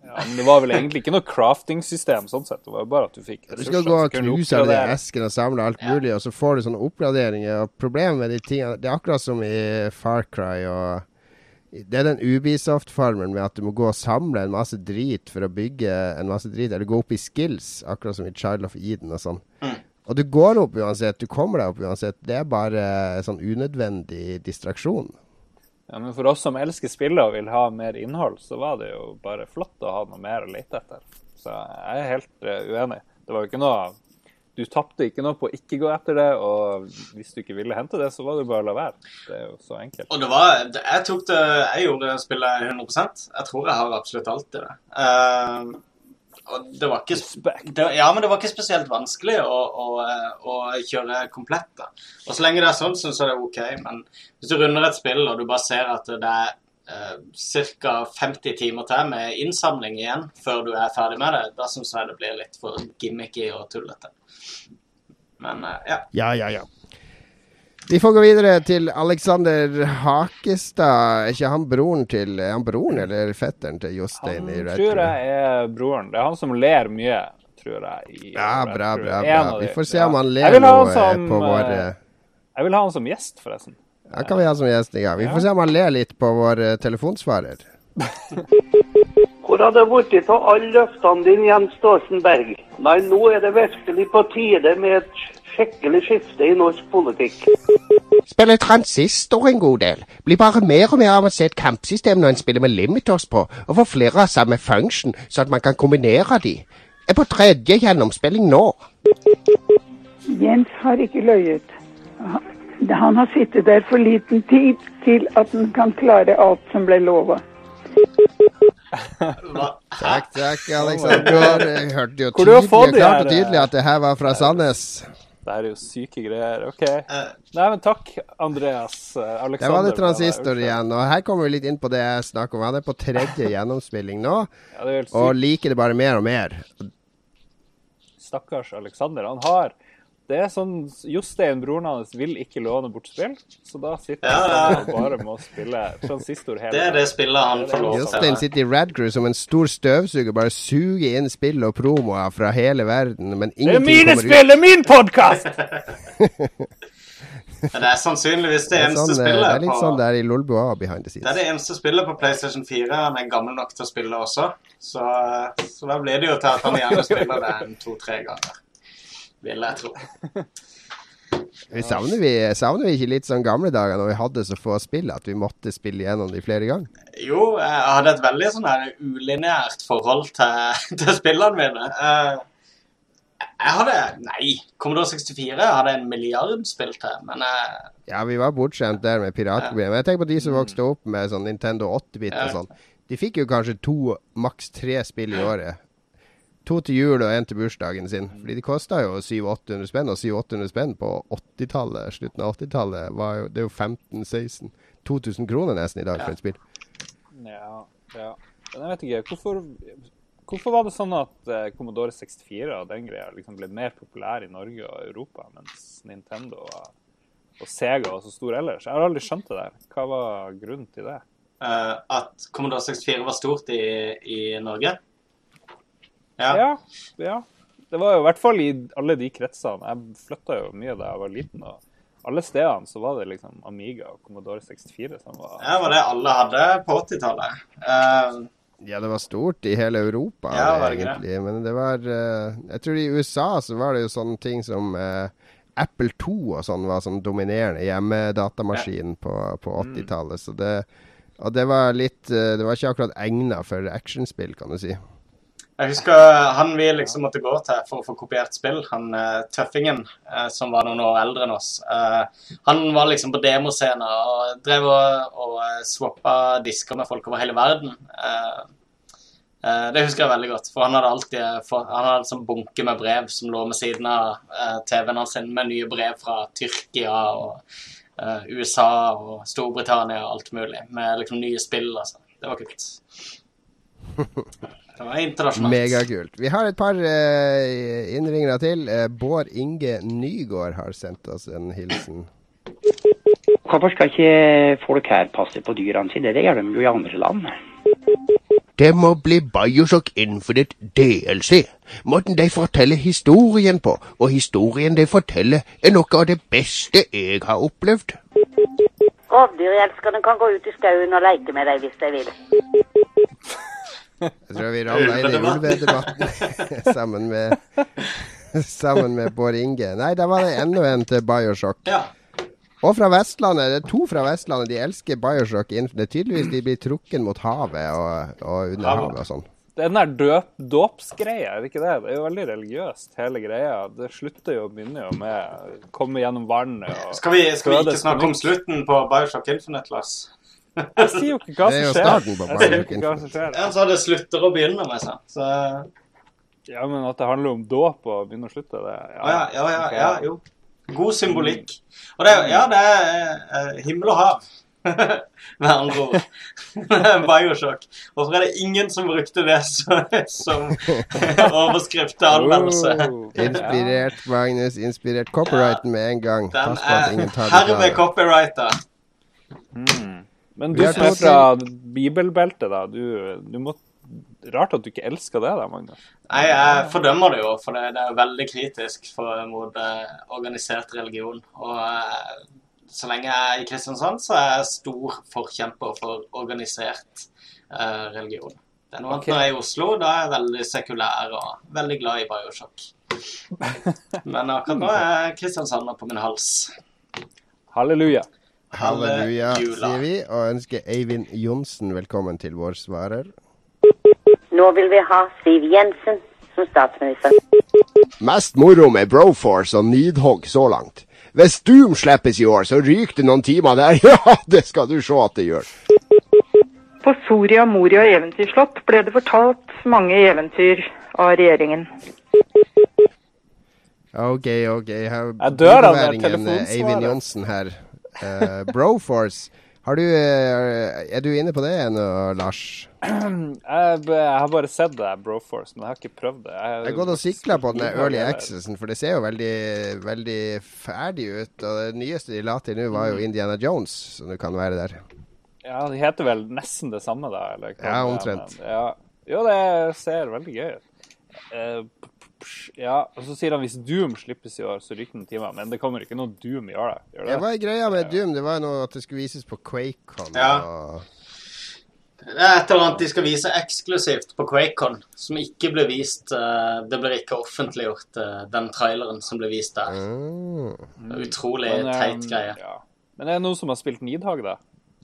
ja, men det var vel egentlig ikke noe crafting-system sånn sett. Det var bare at du fikk Du skal gå og knuse alle de eskene og samle alt mulig, og så får du sånne oppgraderinger. Og problemet med de tingene Det er akkurat som i Far Cry og Det er den Ubisoft-farmen med at du må gå og samle en masse drit for å bygge en masse drit, eller gå opp i skills, akkurat som i Child of Eden og sånn. Mm. Og du går opp uansett, du kommer deg opp uansett. Det er bare sånn unødvendig distraksjon. Ja, men for oss som elsker spillet og vil ha mer innhold, så var det jo bare flott å ha noe mer å lete etter. Så jeg er helt eh, uenig. Det var jo ikke noe Du tapte ikke noe på å ikke gå etter det, og hvis du ikke ville hente det, så var det bare å la være. Det er jo så enkelt. Og det var Jeg tok det Jeg gjorde spillet 100% Jeg tror jeg har absolutt alt i det. Uh, og det var ikke det, Ja, men det var ikke spesielt vanskelig å, å, å kjøre komplett. da. Og så lenge det er sånn, syns jeg det er OK. Men hvis du runder et spill, og du bare ser at det er uh, ca. 50 timer til med innsamling igjen før du er ferdig med det, da syns jeg det blir litt for gimmicky og tullete. Men eh, ja. Ja, ja, ja. Vi får gå videre til Alexander Hakestad. Er ikke han broren til Er han broren eller fetteren til Jostein i Red tror jeg er broren. Det er han som ler mye, tror jeg. I Ja, bra, bra, bra. Vi får se Ja. om han ler noe som, eh, på vår eh, Jeg vil ha han som gjest, forresten. Han kan vi ha som gjest en gang. Vi får se om han ler litt på vår telefonsvarer. Hvor har det blitt av alle løftene dine, Jens Stoltenberg? Nei, nå er det virkelig på tide med et skikkelig skifte i norsk politikk. Spiller transistor en god del. Blir bare mer og mer avansert kampsystem når en spiller med limiters på, og får flere av samme function, så at man kan kombinere de. Er på tredje gjennomspilling nå. Jens har ikke løyet. Han- Han har sittet der for liten tid til at han kan klare alt som ble lova. Takk, takk, Alexander. Jeg hørte jo tydelig, de klart her, og tydelig at det her var fra Sandnes. Det her er jo syke greier. OK. Nei, men takk, Andreas. eh, Alexander. Der var det å være transistor igjen. Og her kommer vi litt inn på det jeg snakker om. Han er på tredje gjennomspilling nå, Ja, det og liker det bare mer og mer. Stakkars Alexander. Han har Det er sånn Jostein, broren hans, vil ikke låne bort spill, så da sitter Ja, han ja. og bare må spille transistor hele Det er det spillet han får lov til. Jostein sitter i Radcrew som en stor støvsuger, bare suger inn spill og promoer fra hele verden, men Det er mine spill! Det er min podkast! Men det er sannsynligvis det Det er, eneste sånn, spillet. det er litt på sånn det er i Lolbua behind the Det er det eneste spillet på PlayStation 4 han er gammel nok til å spille også. Så, så da blir det jo til at han gjerne spiller det en to-tre ganger. Vil jeg tro. Vi savner, vi, savner vi ikke litt sånn gamle dager når vi hadde så få spill at vi måtte spille gjennom de flere ganger? Jo, jeg hadde et veldig sånn her ulineært forhold til, til spillene mine. Eh, Jeg hadde Nei, Commodore 64 hadde en milliard spill til, men jeg Ja, vi var bortskjemt der med piratkopier. Men jeg tenker på de som vokste opp med sånn Nintendo 8-bit og sånn. De fikk jo kanskje to, maks tre spill i året. To til jul og én til bursdagen sin. Fordi de kosta jo 700-800 spenn, og 700-800 spenn på 80-tallet, slutten av 80-tallet, det er jo 15-16 2000 kroner nesten i dag for et spill. Ja, ja. Men jeg vet ikke, hvorfor, hvorfor var det sånn at eh, Commodore 64 og den greia liksom ble mer populær i Norge og Europa, mens Nintendo og, og Sega var så stor ellers. Jeg har aldri skjønt det der. Hva var grunnen til det? Uh, at Commodore 64 var stort i, i Norge. Ja. Ja, ja. Det var jo i hvert fall i alle de kretsene. Jeg flytta jo mye da jeg var liten. og alle stedene så var det liksom Amiga og Commodore 64 som var Det var det alle hadde på 80-tallet. Uh, Ja, det var stort i hele Europa, Ja, var det egentlig. Men det var uh, Jeg tror i USA så var det jo sånne ting som uh, Apple 2 og sånn var sånn dominerende hjemmedatamaskinen på, på 80-tallet. Så det Og det var litt eh, Det var ikke akkurat egna for actionspill, kan du si. Jeg husker han vi liksom måtte gå til for å få kopiert spill, han eh, tøffingen eh, som var noen år eldre enn oss. Eh, han var liksom på demoscener og drev og, og eh, swappa disker med folk over hele verden. Eh, eh, det husker jeg veldig godt, for han hadde alltid han hadde sånn bunke med brev som lå med siden av eh, TV-en hans med nye brev fra Tyrkia og eh, USA og Storbritannia og alt mulig, med liksom nye spill. Altså. Det var kult. Det var internasjonalt. Megakult. Vi har et par uh, innringere til. Uh, Bård Inge Nygård har sendt oss en hilsen. Hvorfor skal ikke folk her passe på dyrene sine? Det gjør de jo i andre land. Det må bli Bioshock Infinite DLC. Måten de forteller historien på, og historien de forteller, er noe av det beste jeg har opplevd. Rovdyrelskerne kan gå ut i skauen og leke med deg hvis de vil. Jeg tror vi ramla inn i ulvedebatten sammen med Sammen med Bård Inge. Nei, da var det enda en til Bioshock. Og fra Vestlandet. Det er to fra Vestlandet. De elsker Bioshock Det er Tydeligvis de blir trukket mot havet og, og under havet og sånn. Det den der døp, dåpsgreia, er det ikke det? Det er jo veldig religiøst, hele greia. Det slutter jo og begynner jo med komme gjennom vannet og Skal vi, skal vi ikke snakke om slutten på Bioshock Infinite, Lars? Jeg sier jo ikke hva er som skjer. Jeg sier jo ikke hva som skjer. Ja, så det slutter å begynne med seg. Så Ja, men at det handler om dåp og begynne å slutte, det Ja, ja, ja, ja, ja jo. God symbolikk. Og det, er- ja, det er eh, himmel og hav. Med andre ord. Bioshock. Hvorfor er det ingen som brukte det som, som overskrift til anmeldelse? Inspirert, Magnus. Inspirert. Copyrighten med en gang. Den Pass på at ingen er tar det fra herved copyrighta. copyrighta. Men du som er fra bibelbeltet, da. Du, du må Rart at du ikke elsker det, da, Magnus. Nei, jeg fordømmer det jo, for det, det er jo veldig kritisk for, mot eh, organisert religion. Og eh, så lenge jeg er i Kristiansand, så er jeg stor forkjemper for organisert eh, religion. Det er noe annet okay. når jeg er i Oslo, da er jeg veldig sekulær og veldig glad i Bioshock. Men akkurat nå er Kristiansand på min hals. Halleluja. Halleluja, Halleluja. sier vi, og ønsker Eivind Johnsen velkommen til vår svarer. Nå vil vi ha Siv Jensen som statsminister. Mest moro med Broforce og Nidhogg så langt. Hvis Doom slippes i år, så ryker det noen timer der. Ja, det skal du se at det gjør. På Soria Moria eventyrslott ble det fortalt mange eventyr av regjeringen. OK, OK. Her, Jeg dør av det telefonsvaret. Eivind Johnsen her. Eh, Broforce. Har du, eh, er du inne på det ennå, Lars? Jeg, har bare sett det, Broforce, men jeg har ikke prøvd det. Jeg har gått og sikla på den Early Accessen, for det ser jo veldig, veldig ferdig ut. Og det nyeste de la til nå, var jo Mm. Indiana Jones, som du kan være der. Ja, de heter vel nesten det samme, da? Eller, Ja, omtrent. Ja. Jo, det ser veldig gøy ut. Ja, og så sier han hvis Doom slippes i år, så ryker den timer. Men det kommer ikke noe Doom i år, da. Gjør Det det? var greia med Doom. Det var jo noe at det skulle vises på QuakeCon. Ja. Og Det er et eller annet de skal vise eksklusivt på QuakeCon, som ikke ble vist eh, Det blir ikke offentliggjort, eh, den traileren som ble vist der. Mm. Utrolig Men, teit greie. Ja. Men er det noen som har spilt Nidhag, da?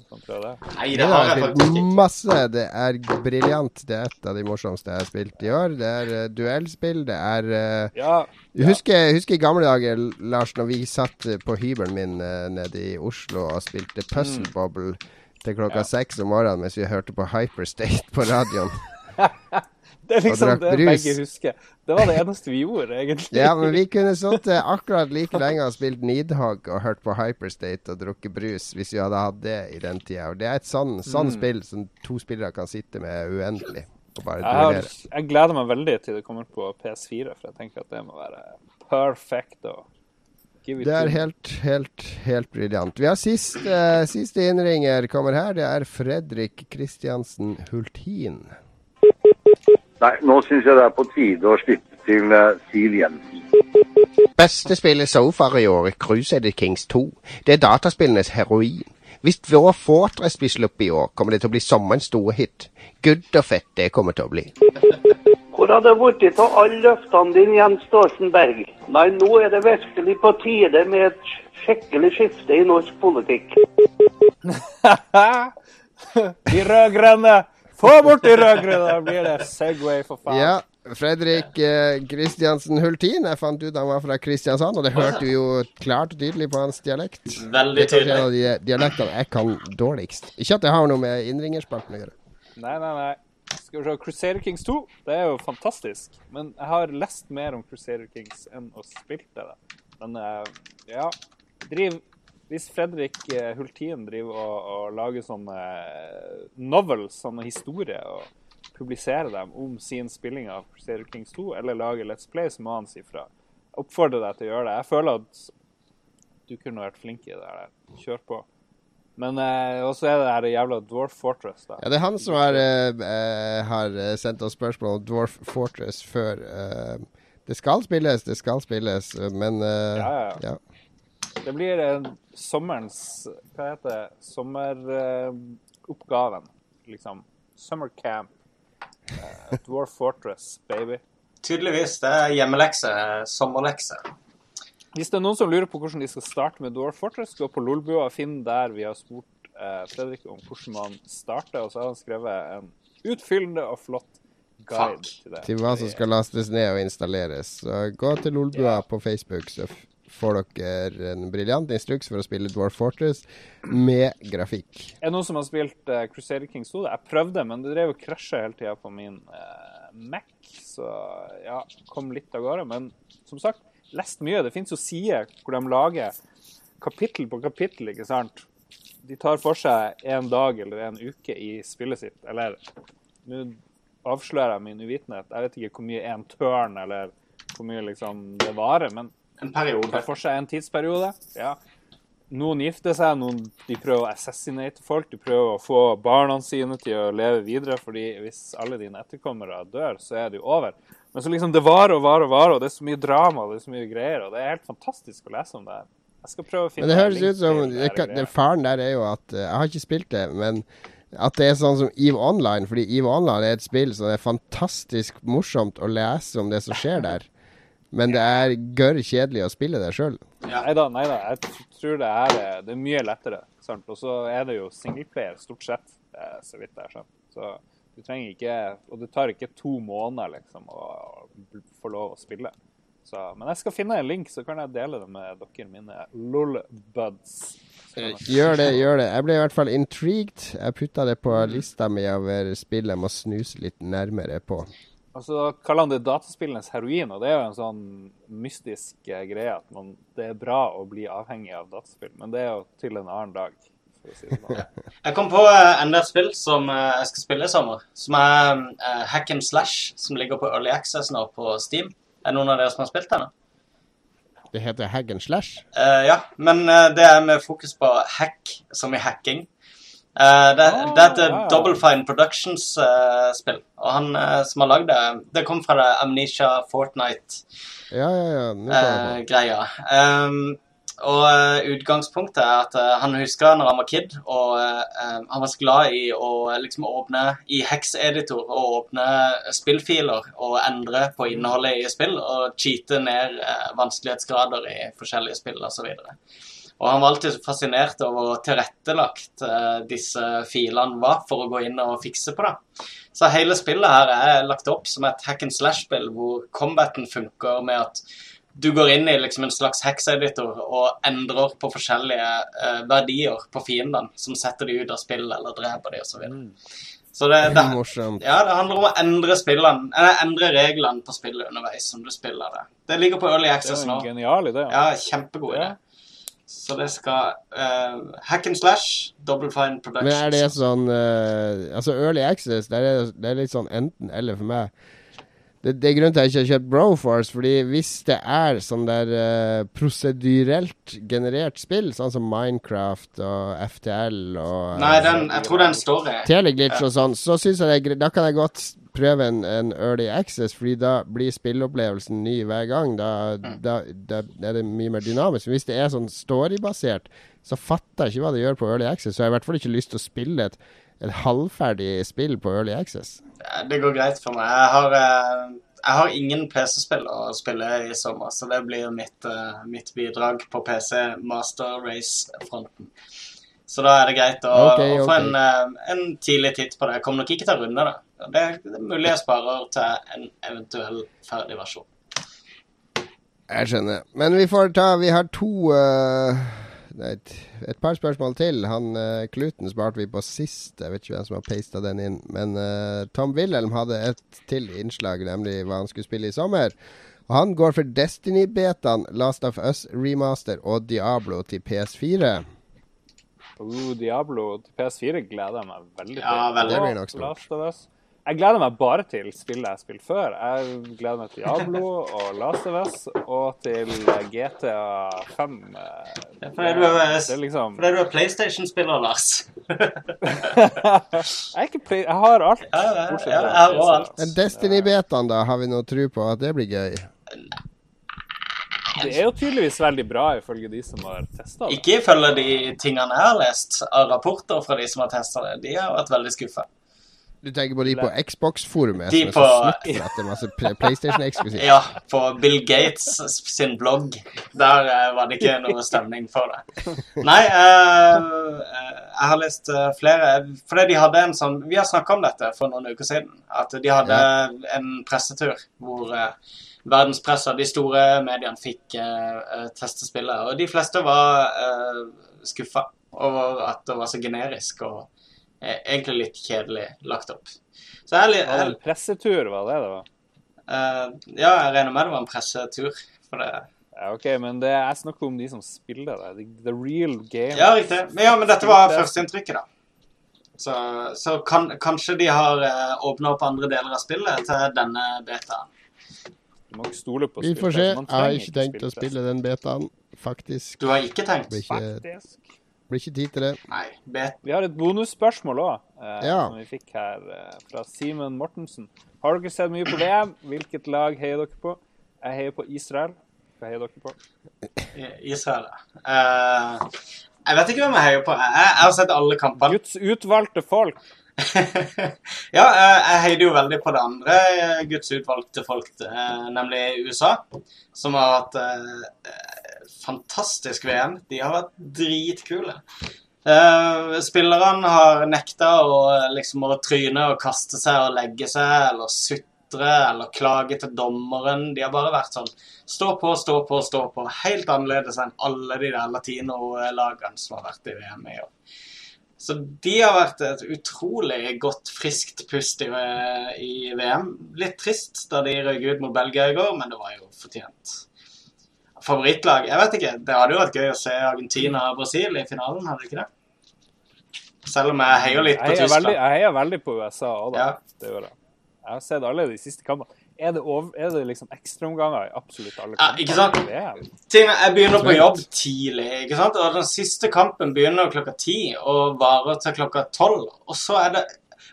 Kan prøve? Nei, Det det har jeg faktisk ikke. masse. Det er briljant. Det er et av de morsomste jeg har spilt i år. Det er uh, duellspill. Det er uh, Ja. ja. husker, husker i gamle dager, Lars, når vi satt på hybelen min uh, nede i Oslo og spilte Puzzle Mm. Bobble til klokka seks om morgenen mens vi hørte på Hyperstate på radioen? Det er liksom det brus. begge husker. Det var det eneste vi gjorde, egentlig. Ja, men vi kunne sittet akkurat like lenge og spilt Nidhogg og hørt på Hyperstate og drukket brus hvis vi hadde hatt det i den tida. Og det er et sånn, sånn Mm. spill som to spillere kan sitte med uendelig og bare Jeg, har, jeg gleder meg veldig til det kommer på PS4, for jeg tenker at det må være perfekt. Og Det er helt, helt, helt briljant. Vi har siste, siste innringer kommer her. Det er Fredrik Kristiansen Hultin. Nei, nå syns jeg det er på tide å slippe til eh, Siv Jensen. Beste spillet so far i år er Crusader Kings 2. Det er dataspillenes heroin. Hvis vår Fortress blir sluppet i år, kommer det til å bli sommerens store hit. Good og fett det kommer til å bli. Hvor har det blitt av alle løftene dine, Jens Stoltenberg? Nei, nå er det virkelig på tide med et skikkelig skifte i norsk politikk. De rød-grønne! Få bort de rød-grønne! Da blir det Segway, for faen. Ja, Fredrik eh, Kristiansen Hultin. Jeg fant ut han var fra Kristiansand, og det hørte vi jo klart og tydelig på hans dialekt. Veldig tydelig. Det er en av de dialektene jeg kan dårligst. Ikke at det har noe med innringerspalten å gjøre. Nei, nei, nei. Skal vi se, Crusader Kings 2, det er jo fantastisk. Men jeg har lest mer om Crusader Kings enn å spilt det. Men eh, ja, driv Hvis Fredrik Hultien Hultin driver og, og lager sånne eh, novels, sånne historier, og publiserer dem om sin spilling av Crusader Kings 2, eller lager Let's Play, så må han si fra. Oppfordrer deg til å gjøre det. Jeg føler at du kunne vært flink i det der. Kjør på. Men eh, også er det her jævla Dwarf Fortress, da. Ja, det er han som har, eh, eh, har eh, sendt oss spørsmål om Dwarf Fortress før. Eh, det skal spilles, det skal spilles, eh, men eh, Ja, ja, ja. Det blir eh, sommerens Hva heter det? Sommeroppgaven, liksom. Summer camp. Eh, Dwarf Fortress, baby. Tydeligvis. Det er hjemmelekse. Sommerlekse. Hvis det er noen som lurer på hvordan de skal starte med Dwarf Fortress, gå på Lolbua og finn der vi har spurt eh, Fredrik om hvordan man starter, og så har han skrevet en utfyllende og flott guide til det. Til hva som skal lastes ned og installeres. Så gå til Lolbua på Facebook, så får dere en briljant instruks for å spille Dwarf Fortress med grafikk. Er det noen som har spilt uh, Crusader Kings 2? Jeg prøvde, men det drev og krasja hele tida på min uh, Mac. Så ja, kom litt av gårde. Men som sagt, lest mye. Det fins jo sider hvor de lager kapittel på kapittel, ikke sant. De tar for seg en dag eller en uke i spillet sitt. Eller nå avslører jeg min uvitenhet. Jeg vet ikke hvor mye en tørn eller hvor mye liksom det varer, men En periode. tar for seg en tidsperiode. Ja. Noen gifter seg, noen de prøver å assassinate folk. De prøver å få barna sine til å leve videre, fordi hvis alle dine etterkommere dør, så er det jo over. Men så liksom det varer og varer og varer, og det er så mye drama og det er så mye greier, og det er helt fantastisk å lese om det her. Jeg skal prøve å finne Men det høres ut som det det, kan-. Den faren der er jo at eh, Jeg har ikke spilt det, men at det er sånn som EVE Online. Fordi EVE Online er et spill som er fantastisk morsomt å lese om det som skjer der. Men det er gørr kjedelig å spille det sjøl. Nei da, nei da. Jeg tror det er, eh, det er mye lettere. Sant? Og så er det jo singleplayer stort sett, eh, så vidt jeg har skjønt. Så du trenger ikke Og det tar ikke to måneder liksom å få lov å spille. Så, men jeg skal finne en link, så kan jeg dele det med dere, mine lolbuds. Gjør det, gjør det. Jeg ble i hvert fall intrigued. Jeg putta det på lista mi over spill jeg må snuse litt nærmere på. Og så kaller han det dataspillenes heroin, og det er jo en sånn mystisk eh, greie at man, det er bra å bli avhengig av dataspill, men det er jo til en annen dag. For å si det sånn. Jeg kom på eh, enda et spill som eh, jeg skal spille i sommer. Som er Hack and Slash, som ligger på Early Access nå på Steam. Er det noen av dere som har spilt denne? Det heter Hack and Slash. Uh, ja, men det er med fokus på hack, som i hacking. Eh, det, det er et wow. Double Fine Productions-spill. og han uh, som har lagd det, det kom fra det Amnesia Fortnite Ja, ja, ja. Eh. Um, og eh, utgangspunktet er at eh, han husker når han var kid, og eh, eh, han var så glad i å eh, liksom åpne i Hex-editor og åpne spillfiler og endre på innholdet i spill og cheate ned eh, vanskelighetsgrader i forskjellige spill osv. Og han var alltid så fascinert over hvor tilrettelagt eh, disse filene var for å gå inn og fikse på det. Så hele spillet her er lagt opp som et hack and slash-spill hvor combaten funker med at du går inn i liksom en slags hex-editor og endrer på forskjellige eh, verdier på fiendene, som setter de ut av spill eller dreper de osv. Så det, det, Morsomt. ja, det handler om å endre spillene, eller endre reglene på spillet underveis som du spiller det. Det ligger på Early Det er Access nå. en genial idé. Ja, kjempegod idé. Så det skal uh, Hack and slash, Double Fine Productions. Men er det sånn uh, Altså, Early Access, det er, det er litt sånn enten-eller for meg. Det, det er grunnen til at jeg ikke har kjøpt Broforce, fordi hvis det er sånn der uh, prosedyrelt generert spill, sånn som Minecraft og FTL og Nei, den, jeg tror den står i Teleglitch og sånn, så synes jeg det er. Da kan jeg godt prøve en, en early access, fordi da blir spilleopplevelsen ny hver gang. Da, Mm. da, da er det mye mer dynamisk. Hvis det er sånn storybasert, så fatter jeg ikke hva det gjør på early access. Så jeg har i hvert fall ikke lyst til å spille et, et halvferdig spill på early access. Det går greit for meg. Jeg har, eh, jeg har ingen PC-spill å spille i sommer, så det blir mitt, eh, mitt bidrag på PC Master Race-fronten. Så da er det greit å, okay, å få okay. en, eh, en tidlig titt på det. Jeg kommer nok ikke til å runde det. Det er, det er mulig jeg sparer til en eventuell ferdig versjon. Jeg skjønner. Men vi får ta Vi har to uh, et, et par spørsmål til. Han uh, Kluten sparte vi på sist. Jeg vet ikke hvem som har pasta den inn. Men uh, Tom Wilhelm hadde et til innslag, nemlig hva han skulle spille i sommer. Og han går for Destiny-betaen, Last of Us Remaster og Diablo til PS4. Oh, Diablo til PS4 gleder jeg meg veldig til. Ja, veldig. Det blir nok stort. Jeg gleder meg bare til spillet jeg har spilt før. Jeg gleder meg til Diablo og Last of Us og til GTA 5. Ja, fordi du er, er liksom fordi du er PlayStation-spiller, Lars. Jeg, er ikke play... jeg har alt. Ja, ja, ja, jeg har alt. Destiny-betaen, da? Har vi noe tro på at det blir gøy? Det er jo tydeligvis veldig bra, ifølge de som har testa det. Ikke ifølge de tingene jeg har lest av rapporter fra de som har testa det. De har vært veldig skuffa. Du tenker på de på Xbox-forumet De som er så snutt med at det er masse PlayStation-eksklusivt? Ja, på Bill Gates sin blogg. Der eh, var det ikke noe stemning for det. Nei, eh, eh, jeg har lest flere Fordi de hadde en sånn Vi har snakka om dette for noen uker siden. At de hadde en pressetur hvor verdenspressa, de store mediene, fikk eh, eh, teste spillet. Og de fleste var eh, skuffa over at det var så generisk og eh, egentlig litt kjedelig lagt opp. Så jeg jeg, en pressetur, var det det var? Eh, ja, jeg regner med det var en pressetur. For det Ja, OK, men det, jeg snakker om de som spiller det. The, real game. Ja, riktig. Men, ja, men dette var førsteinntrykket, da. Så, så kan, kanskje de har uh, åpna opp andre deler av spillet til denne betaen. Du må ikke stole på Vi får se. Jeg har ikke tenkt å spille den betaen, faktisk. Du har ikke tenkt? Blir ikke, Faktisk. blir ikke tid til det. Nei. Bet Vi har et bonusspørsmål òg, eh, Ja. som vi fikk her eh, fra Simen Mortensen. Har dere sett mye på VM? Hvilket lag heier dere på? Jeg heier på Israel. Hva heier dere på? Israel, Israel. Uh, jeg vet ikke hvem jeg heier på. Jeg, jeg har sett alle kampene. Guds utvalgte folk. Ja, eh, jeg heier jo veldig på det andre Guds utvalgte folk, eh, nemlig USA. Som har hatt eh, fantastisk VM. De har vært dritkule. Eh, spillerne har nekta å, eh, liksom, å tryne og kaste seg og legge seg eller sutre eller klage til dommeren. De har bare vært sånn stå på, stå på, stå på. Helt annerledes enn alle de der latino-lagene som har vært i VM i år. Så de har vært et utrolig godt, friskt pust i, i VM. Litt trist da de røyk ut mot Belgia i går, men det var jo fortjent. Favorittlag? Jeg vet ikke. Det hadde jo vært gøy å se Argentina og Brasil i finalen, hadde det ikke det? Selv om jeg heier litt på Jeg heier veldig, Tyskland. jeg heier veldig på USA òg, da. Ja. Det gjør jeg. Jeg har sett alle de siste kampene. Er det, over, er det liksom ekstraomganger i absolutt alle Ja, ikke sant? i jeg begynner på jobb tidlig, ikke sant? og den siste kampen begynner klokka ti og varer til klokka tolv. Og så er det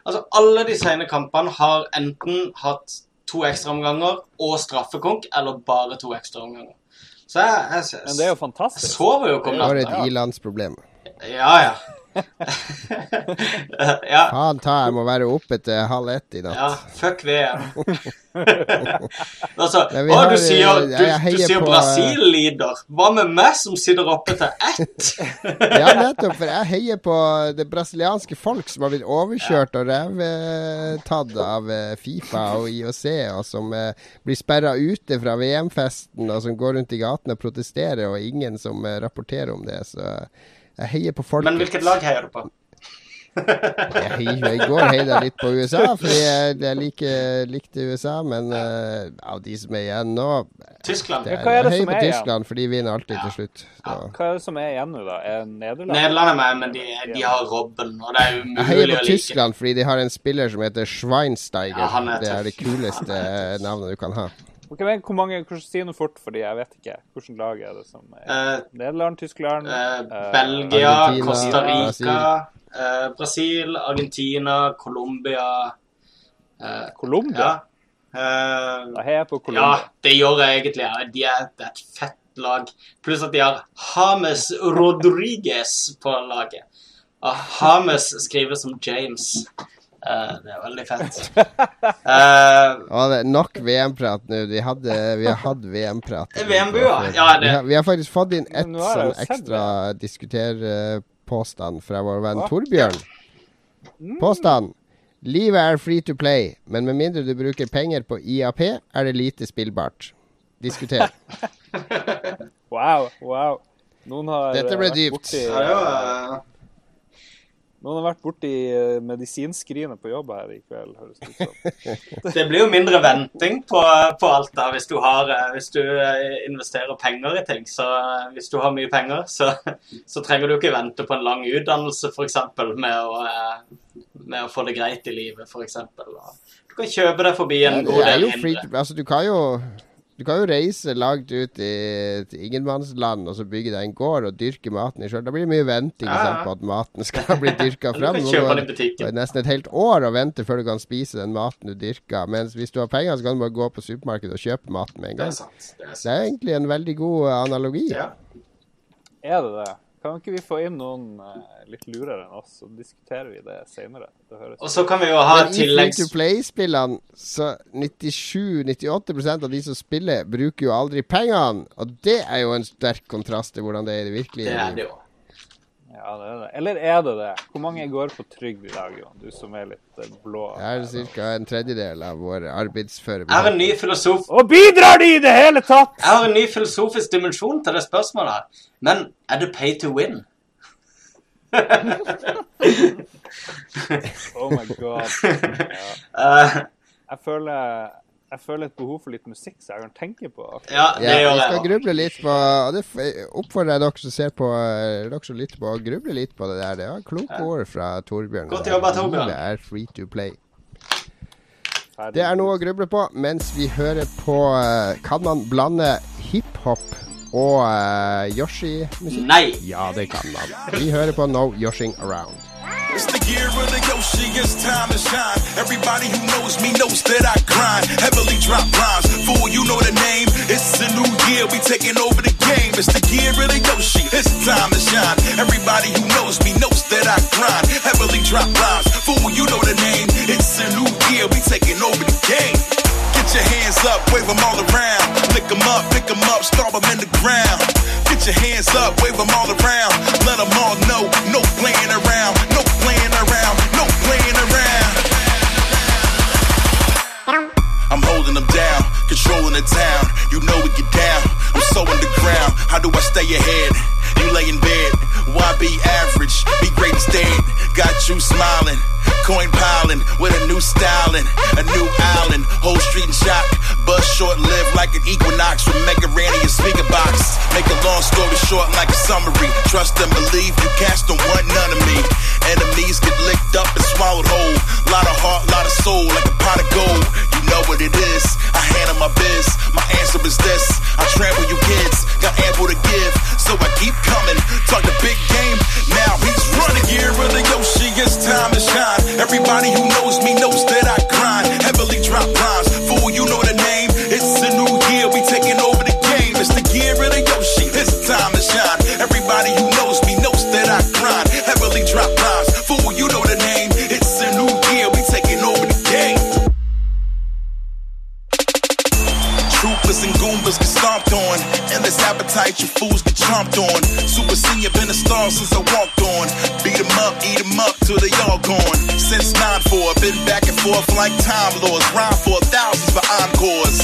Altså, alle de sene kampene har enten hatt to ekstraomganger og straffekonk, eller bare to ekstraomganger. Så jeg, jeg, jeg, Men det er jo fantastisk. jeg sover jo ikke om Det var natta. et ilandsproblem. Ja, ja. ja. Faen ta, jeg må være oppe til halv ett i natt. Ja, fuck VM. altså, Nei, å, har, du sier, eh, du, du sier på, Brasil lider. Hva med meg som sitter oppe til ett? Ja, nettopp. For jeg heier på det brasilianske folk som har blitt overkjørt og revtatt av eh, Fifa og IOC, og som eh, blir sperra ute fra VM-festen, og som går rundt i gatene og protesterer, og ingen som rapporterer om det. Så jeg heier på folk. Men hvilket lag heier du på? Jeg, jeg går heller litt på USA, fordi jeg, jeg liker, likte USA, men uh, av de som er igjen nå Tyskland. Det Ja, hva er det høy som på er igjen? Tyskland, for de vinner alltid til slutt. Så. Hva er det som er igjen nå, da? Er Nederland? Nederland er med, men de, de har Robben, og det er umulig å like. Jeg heier på like. Tyskland fordi de har en spiller som heter Schweinsteiger. Ja, er det er det kuleste navnet du kan ha. Ok, men hvor mange, Si noe fort, fordi jeg vet ikke. Hvilket lag er det som er Eh, Nederland, Tyskland Eh, eh, Belgia, Argentina, Costa Rica, Brasil. eh, Brasil, Argentina, Colombia eh, Colombia? Ja. Eh, Da heier jeg på Colombia. ja, det gjør jeg egentlig. ja. De er, et fett lag. Pluss at de har James Rodriguez på laget. Og James skrives som James. Eh, det er veldig fett. Uh, Ja, det er nok VM-prat nå. Vi, hadde, vi har hatt VM-prat. VM-bua? Ja, det- vi, har, vi har faktisk fått inn ett sånn ekstra diskuterpåstand fra vår venn Hva? Torbjørn. Mm. Påstand. Livet er free to play, men med mindre du bruker penger på IAP, er det lite spillbart. Diskuter. Wow, wow. Noen har Dette eh, ble vært dypt. borti- ja, det Noen har vært borti eh, medisinskrinet på jobb her i kveld, høres det ut som. Det blir jo mindre venting på, på alt da, hvis du, har, eh, hvis du eh, investerer penger i ting. Så hvis du har mye penger, så, så trenger du ikke vente på en lang utdannelse, f.eks. Med, å, med å få det greit i livet, f.eks. Du kan kjøpe deg forbi en Ja, god del to, altså, du kan jo du kan jo reise langt ut i, til ingenmannsland og så bygge deg en gård og dyrke maten i sjøl. Da blir det mye venting Ja, ja. sant, på at maten skal bli dyrka Du kan kjøpe den i butikken. det nesten et helt år å vente før du kan spise den maten du dyrker. Mens hvis du har penger, så kan du bare gå på supermarkedet og kjøpe maten med en gang. Det er sant. Det er Det er egentlig en veldig god eh, analogi. Ja. Er det det? Kan ikke vi få inn noen uh, litt lurere enn oss, så diskuterer vi det senere? Det Og så kan vi jo ha tilleggs... i free tilleggs... to play-spillene, så 97-98% av de som spiller, bruker jo aldri pengene. Og det er jo en sterk kontrast til hvordan det er i det virkelige Det er det jo. Ja, det er det. Eller er det det? Hvor mange går på trygd i dag, Jon? Du som er litt eh, blå. Jeg er ca. en tredjedel av vår arbeidsføre Jeg har en ny filosof... Og bidrar de i det hele tatt?! Jeg har en ny filosofisk dimensjon til det spørsmålet. Men er det pay to win? Oh my god. Ja. Eh, Jeg føler, jeg føler et behov for litt musikk, så jeg kan tenke på. ja, det Ja, gjør jeg skal gruble litt på og Det oppfordrer jeg dere som ser på, eh, dere som lytter på, å gruble litt på det der. Det var kloke ord fra Torbjørn. Godt jobba, Torbjørn. Det er free to play. Det er noe å gruble på mens vi hører på eh, Kan man blande hiphop og uh, Yoshi-musikk? Nei. Ja, det kan man. Vi hører på No Yoshing Around. It's the year of the Yoshi, it's time to shine. Everybody who knows me knows that I grind. Heavily drop rhymes, fool, you know the name. It's a new year, we taking over the game. It's the year of the Yoshi, it's time to shine. Everybody who knows me knows that I grind. Heavily drop rhymes, fool, you know the name. It's a new year, we taking over the game. Get your hands up, wave them all around. Lick them up, pick them up, stomp them in the ground. Get your hands up, wave them all around. Let them all know, no playing around, no playing around, no playing around. I'm holding them down, controlling the town. You know we get down. I'm so underground. How do I stay ahead? You lay in bed. Why be average? Be great instead. Got you smiling. Coin piling with a new styling, a new island, whole street in shock. Buzz short lived like an equinox from Mega Randy and speaker box. Make a long story short like a summary. Trust and believe you cast don't want none of me. Enemies get licked up and swallowed whole. Lot of heart, lot of soul, like a pot of gold. You know what it is. I handle my biz. My answer is this. I trample you kids. Got ample to give, so I keep coming. Talk the big game. Now he's running. Of the Yoshi, it's time to shine. Everybody who knows me knows that I grind. Heavily drop rhymes. Fool, you know the name. It's a new year, we taking over the game. It's the year of the Yoshi, it's time to shine. Everybody who knows me knows that I grind. Heavily drop rhymes. Fool, you know the name. It's a new year, we taking over the game. Troopers and Goombas get stomped on. Endless appetite, you fools get chomped on. Super senior, been a star since I walked on. Beat 'em up, eat 'em up till they all gone. Since 9-4, been back and forth like time lords. Rhyme for thousands for encores.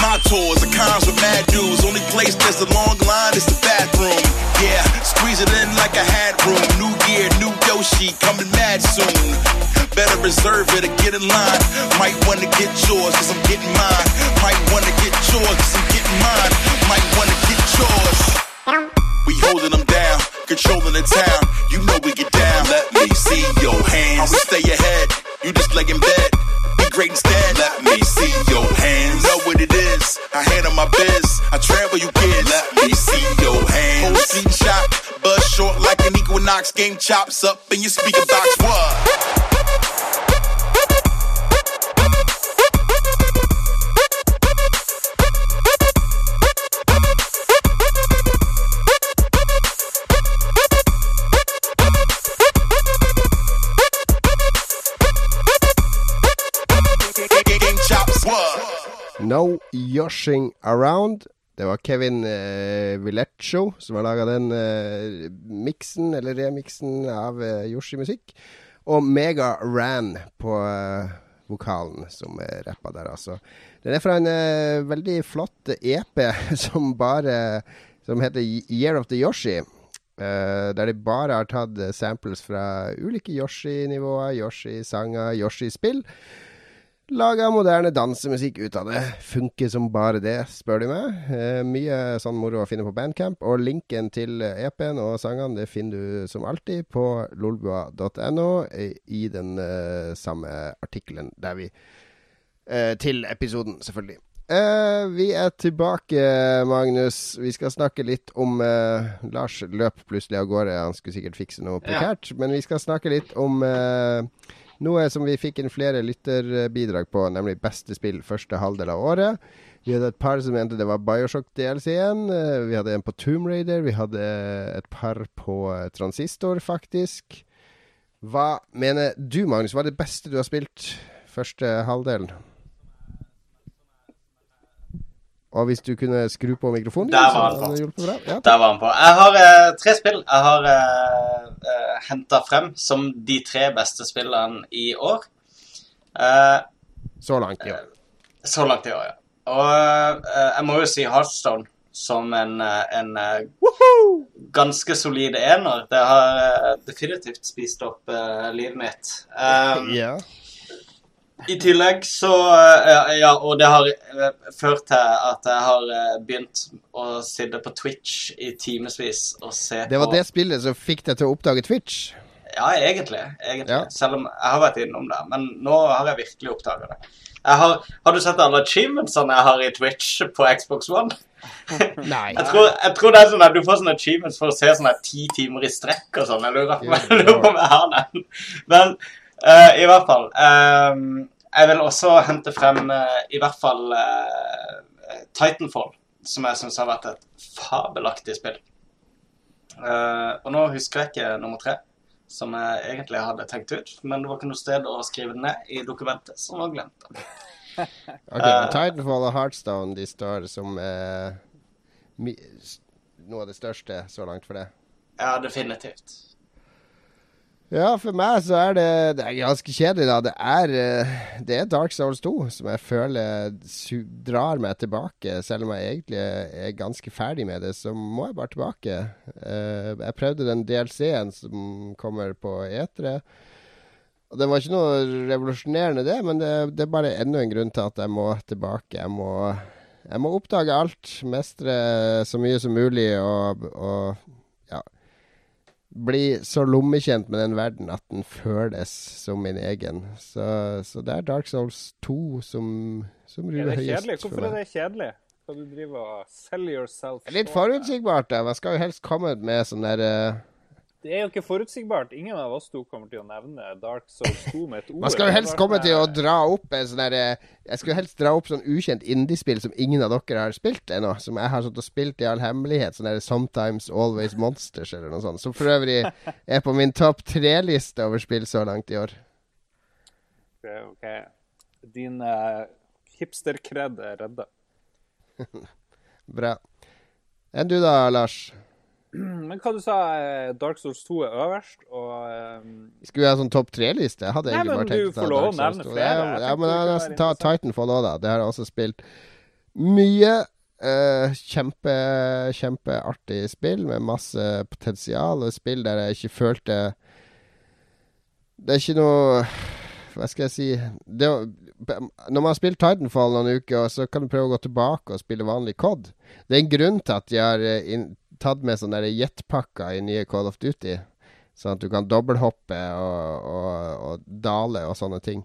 My tours are cons with mad dudes. Only place there's a long line is the bathroom. Yeah, squeeze it in like a hat room. New year, new Yoshi coming mad soon. Better reserve it or get in line. Might wanna get yours, cause I'm getting mine. Might wanna get yours, cause I'm getting mine. Might wanna get yours. We holding them down, controlling the town. You know we get down. Let me see your hands. Always stay ahead. You just lay in bed. Be great instead. Let me see your hands. Know what it is. I handle my biz. I travel you kids. Let me see your hands. Whole scene shot. Buzz short like an equinox. Game chops up in your speaker box. What? No Yoshing Around. Det var Kevin eh, Villeccio som har laga den eh, miksen, eller remiksen, av eh, Yoshi-musikk. Og Mega Ran på eh, vokalen, som eh, rappa der, altså. Den er fra en eh, veldig flott EP som bare Som heter Year of the Yoshi. Eh, der de bare har tatt eh, samples fra ulike Yoshi-nivåer, Yoshi-sanger, Yoshi-spill. Laga moderne dansemusikk ut av det. Funker som bare det, spør de meg. Eh, mye sånn moro å finne på Bandcamp. Og linken til EP-en og sangene det finner du som alltid på lolbua.no eh, i den eh, samme artikkelen der vi eh, Til episoden, selvfølgelig. Eh, vi er tilbake, Magnus. Vi skal snakke litt om eh, Lars løp plutselig av gårde. Han skulle sikkert fikse noe prekært. Men vi skal snakke litt om eh, noe som vi fikk inn flere lytterbidrag på, nemlig beste spill første halvdel av året. Vi hadde et par som mente det var Bioshock-DLC-en. Eh, Vi hadde en på Tomb Raider. Vi hadde et par på eh, Transistor, faktisk. Hva mener du, Magnus? Hva er det beste du har spilt første halvdelen? Og hvis du kunne skru på mikrofonen Der var han på. bra. Ja. Der var han på. Jeg har eh, tre spill jeg har uh, henta frem som de tre beste spillene i år. Eh, Så langt, i år. så langt i år, ja. Og eh, jeg må jo si Heartstone som en, eh, en eh, ganske solid ener. Det har eh, definitivt spist opp eh, livet mitt. Um, ja. I tillegg så eh, Ja, og det har eh, ført til at jeg har eh, begynt å sitte på Twitch i timevis og se på Det var på det spillet som fikk deg til å oppdage Twitch. Ja, egentlig. egentlig. Ja. Selv om jeg har vært innom det. Men nå har jeg virkelig oppdaga det. Har, har du sett alle achievementsene jeg har i Twitch på Xbox One? Nei. Jeg tror, jeg tror det er sånn at du får sånne achievements for å se sånne ti timer i strekk og sånn. Jeg lurer på om jeg har den. Men eh, i hvert fall Um, Jeg vil også hente frem uh, i hvert fall uh, Titanfall, som jeg syns har vært et fabelaktig spill. Og nå husker jeg ikke nummer tre, som jeg egentlig hadde tenkt ut. Men det var ikke noe sted å skrive det ned i dokumentet, så var glemte det. Ok, Titanfall og Heartstone de står som noe av det største så langt for det. Ja, definitivt. Ja, for meg så er det, det er ganske kjedelig, da. Det er, eh, det er Dark Souls 2 som jeg føler drar meg tilbake. Selv om jeg egentlig er ganske ferdig med det, så må jeg bare tilbake. Eh, jeg prøvde den DLC-en som kommer på E3. Og Det var ikke noe revolusjonerende, det, men det, det er bare enda en grunn til at jeg må tilbake. Jeg må, jeg må oppdage alt, mestre så mye som mulig og, og bli så lommekjent med den verden at den føles som min egen. Så, så det er Dark Souls 2 som, som Er ruller høyest for Hvorfor er det kjedelig? Skal du drive og sell yourself Litt forutsigbart. Man skal jo helst komme med sånn der eh, Det er jo ikke forutsigbart. Ingen av oss to kommer til å nevne Dark Souls 2 med et ord. Man skal jo helst komme sånn til å dra opp en sånn derre Jeg skulle helst dra opp sånn ukjent indiespill som ingen av dere har spilt ennå. Som jeg har sånn og spilt i all hemmelighet. Sånn der Sometimes Always Monsters eller noe sånt. Som for øvrig er på min topp tre-liste over spill så langt i år. Ok, ok. Din uh, hipster-kred er redda. Bra. Enn du da, Lars? Men hva du sa eh, Dark Souls 2 er øverst, og um... Skulle vi ha sånn topp tre-liste? Jeg hadde Nei, egentlig bare tenkt å ta Dark Souls nevne 2. flere. Ja, ja, men jeg nesten ta Titanfall òg, da. Det har jeg også spilt mye. Uh, kjempe, kjempeartig spill med masse potensial. Og spill der jeg ikke følte Det er ikke noe Hva skal jeg si det, Når man har spilt Titanfall noen uker, så kan du prøve å gå tilbake og spille vanlig COD. Det er en grunn til at de har inn, tatt med sånne jetpakker i nye Call of Duty. Sånn at du kan dobbelthoppe og, og, og dale og sånne ting.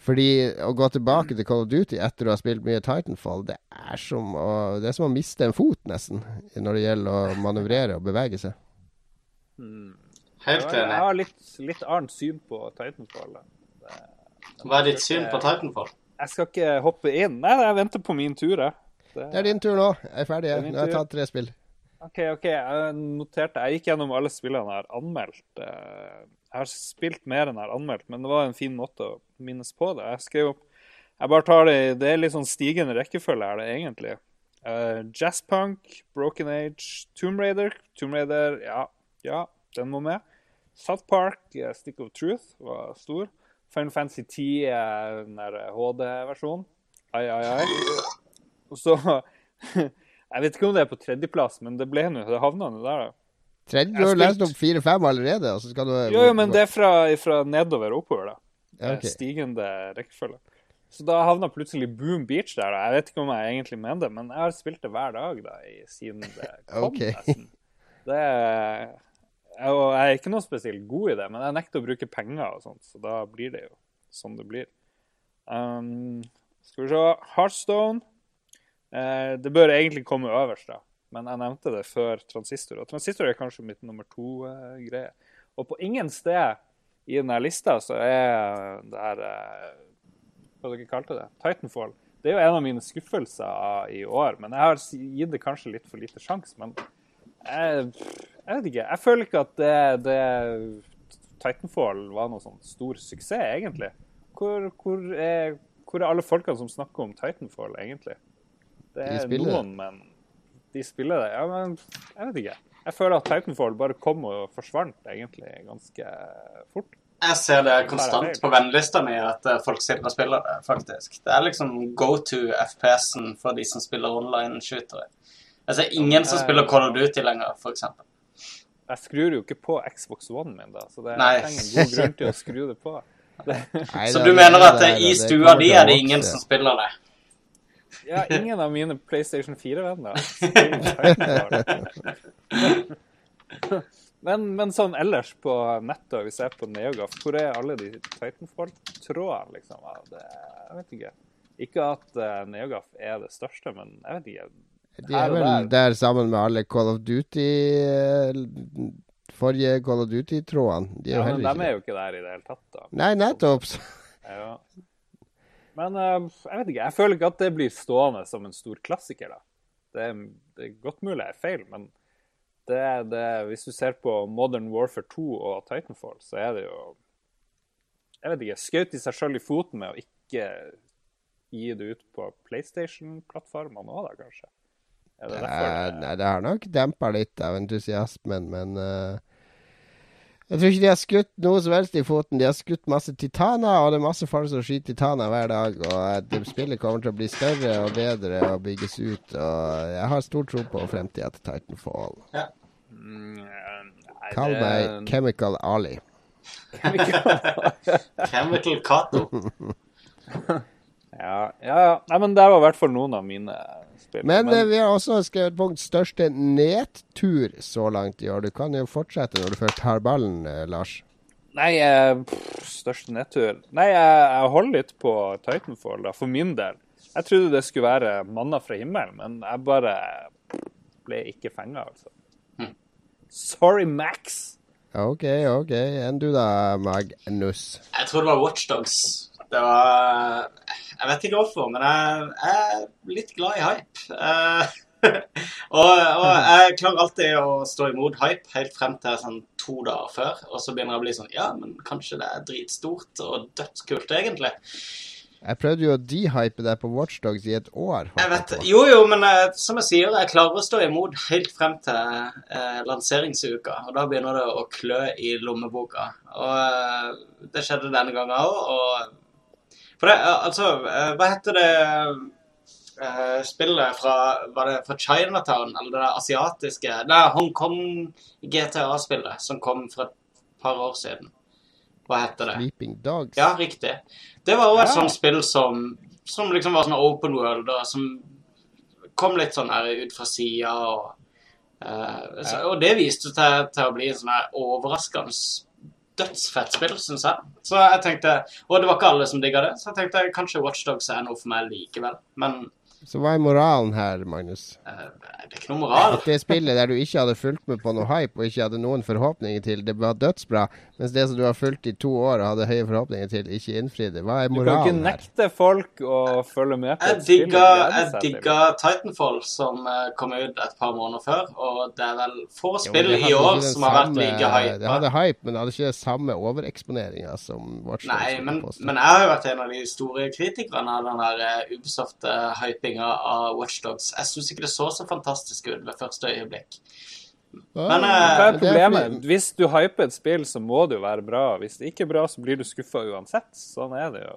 Fordi å gå tilbake til Call of Duty etter å ha spilt mye Titanfall, det er som å, det er som å miste en fot, nesten, når det gjelder å manøvrere og bevege seg. Helt enig. Jeg har litt, litt annet syn på Titanfall. Hva er ditt syn på Titanfall? Jeg skal ikke hoppe inn. Nei, jeg venter på min tur, jeg. Det er din tur nå. Jeg er ferdig. Det er. Nå har jeg tatt tre spill. OK, OK. Jeg noterte Jeg gikk gjennom alle spillene jeg har anmeldt. Eh, Jeg har spilt mer enn jeg har anmeldt, men det var en fin måte å minnes på det. Jeg skrev opp Jeg bare tar det Det er litt sånn stigende rekkefølge er det egentlig. Uh, Jazzpunk, Broken Age, Tomb Raider. Tomb Raider, ja, ja, den må med. South Park, uh, Stick of Truth var stor. Final Fantasy 10, eh, den der HD-versjonen. Ai, ai, ai. Og så Jeg vet ikke om det er på tredjeplass, men det ble nå Det havna nå der, da. Tredje, du har lest opp fire-fem allerede, og så skal du Jo, jo, men det er fra, fra nedover og oppover, da. Ja, er. Stigende rekkefølge. Så da havna plutselig Boom Beach der. da. Jeg vet ikke om jeg egentlig mener det, men jeg har spilt det hver dag da, i, siden det kom. okay. nesten. Det er, og jeg er ikke noe spesielt god i det, men jeg nekter å bruke penger og sånt, så da blir det jo sånn det blir. Um, skal vi se Heartstone. Eh, det bør egentlig komme øverst, da. Men jeg nevnte det før transistor. Og transistor er kanskje mitt nummer to-greie. og på ingen sted i denne lista så er det her eh, Hva dere kalte det? Titanfall. Det er jo en av mine skuffelser i år. Men jeg har gitt det kanskje litt for lite sjanse. Men jeg, jeg vet ikke. Jeg føler ikke at det, det Titanfall var noe sånn stor suksess, egentlig. Hvor, hvor, er, hvor er alle folkene som snakker om Titanfall, egentlig? Det De er det. noen, men de spiller det. Ja, men jeg vet ikke. Jeg føler at Titanfall bare kom og forsvant egentlig ganske fort. Jeg ser det konstant på vennelista mi at eh, folk sitter og spiller det, faktisk. Det er liksom go to FPS-en for de som spiller online-shootere. Jeg ser ingen som spiller. Call of Duty lenger, f.eks. Jeg skrur jo ikke på Xbox One min, da, så det Nei. er ingen god grunn til å skru det på. Det, Nei, Så du mener er at det eh, i stua di er det ingen som spiller det? Ja, ingen av mine PlayStation 4-venner spiller Titanfall. Men, men sånn ellers på nettet, hvis jeg er på Neogaf, hvor er alle de Titanfall-trådene, liksom? Det, jeg vet ikke. Ikke at uh, Neogaf er det største, men jeg vet ikke. De er vel der. der sammen med alle Call of Duty eh, Forrige Call of Duty-trådene. De Ja, men de er jo ikke der i det hele tatt, da. Nei, nettopp. Ja. Men eh, jeg vet ikke, jeg føler ikke at det blir stående som en stor klassiker, da. Det er, det er godt mulig jeg er feil, men det, det, hvis du ser på Modern Warfare 2 og Titanfall, så er det jo Jeg vet ikke. Skjøt de seg sjøl i foten med å ikke gi det ut på PlayStation-plattformene òg, da, kanskje? Er det derfor? Nei, nei, det har nok dempa litt av entusiasmen, men eh, Jeg tror ikke de har skutt noe som helst i foten. De har skutt masse titaner, og det er masse folk som skyter titaner hver dag. Og det spillet kommer til å bli større og bedre og bygges ut. Og jeg har stor tro på fremtida til Titanfall. Mm, nei, Kall det- meg Chemical Ali. Chemical Cato. Ja, ja, ja. Nei, men det var i hvert fall noen av mine spill. Men men... vi har også skrevet punkt største nedtur så langt i år. Du kan jo fortsette når du først har ballen, eh, Lars. Nei, eh, pff, største nedtur Nei, jeg, jeg holder litt på Titanfall, da, for min del. Jeg trodde det skulle være manna fra himmelen, men jeg bare ble ikke fenga, altså. Sorry, Max. OK, OK. Enn du da, Magnus? Jeg tror det var Watchdogs. Det var Jeg vet ikke hvorfor, men jeg, jeg er litt glad i hype. Eh, og, og jeg klarer alltid å stå imot hype helt frem til sånn to dager før. Og så begynner jeg å bli sånn Ja, men kanskje det er dritstort og dødskult, egentlig. Jeg prøvde jo å dehype deg på Watchdogs i et år. Jeg vet, jo, jo, men eh, som jeg sier, jeg klarer å stå imot helt frem til eh, lanseringsuka. Og da begynner det å klø i lommeboka. Og eh, det skjedde denne gangen òg. Og For det, eh, altså eh, Hva heter det eh, spillet fra Var det fra Chinatown? Eller det der asiatiske Nei, Hongkong GTA-spillet som kom for et par år siden. Hva heter det? Sleeping Dogs. Ja, riktig. Det var òg et Ja. sånt spill som, som liksom var sånn open world, og som kom litt sånn her ut fra sida, og Uh, så, Og det viste seg til, til å bli en sånn overraskende dødsfett spill, syns jeg. Så jeg tenkte, Og det var ikke alle som digga det, så jeg tenkte kanskje Watchdogs er noe for meg likevel. Men Så hva er moralen her, Magnus? Uh, det er ikke noe moral. At det spillet der du ikke hadde fulgt med på noe hype og ikke hadde noen forhåpninger til, det var dødsbra, mens det som du har fulgt i to år og hadde høye forhåpninger til, ikke innfridde. Hva er moralen her? Du kan ikke nekte folk å følge med på et spill. jeg digga Titanfall, som eh, kom ut et par måneder før. Og det er vel få spill jo, i år som har vært like hype. Det hadde hype, men det hadde ikke samme overeksponeringa som Watch Dogs. Nei, men, men jeg har jo vært en av de store kritikerne av den der eh, Ubisoft-hypinga av Watchdogs. Jeg syns ikke det så så fantastisk ut ved første øyeblikk. Men Hva eh, er problemet? Hvis du hyper et spill, så må det jo være bra. Hvis det ikke er bra, så blir du skuffa uansett. Sånn er det jo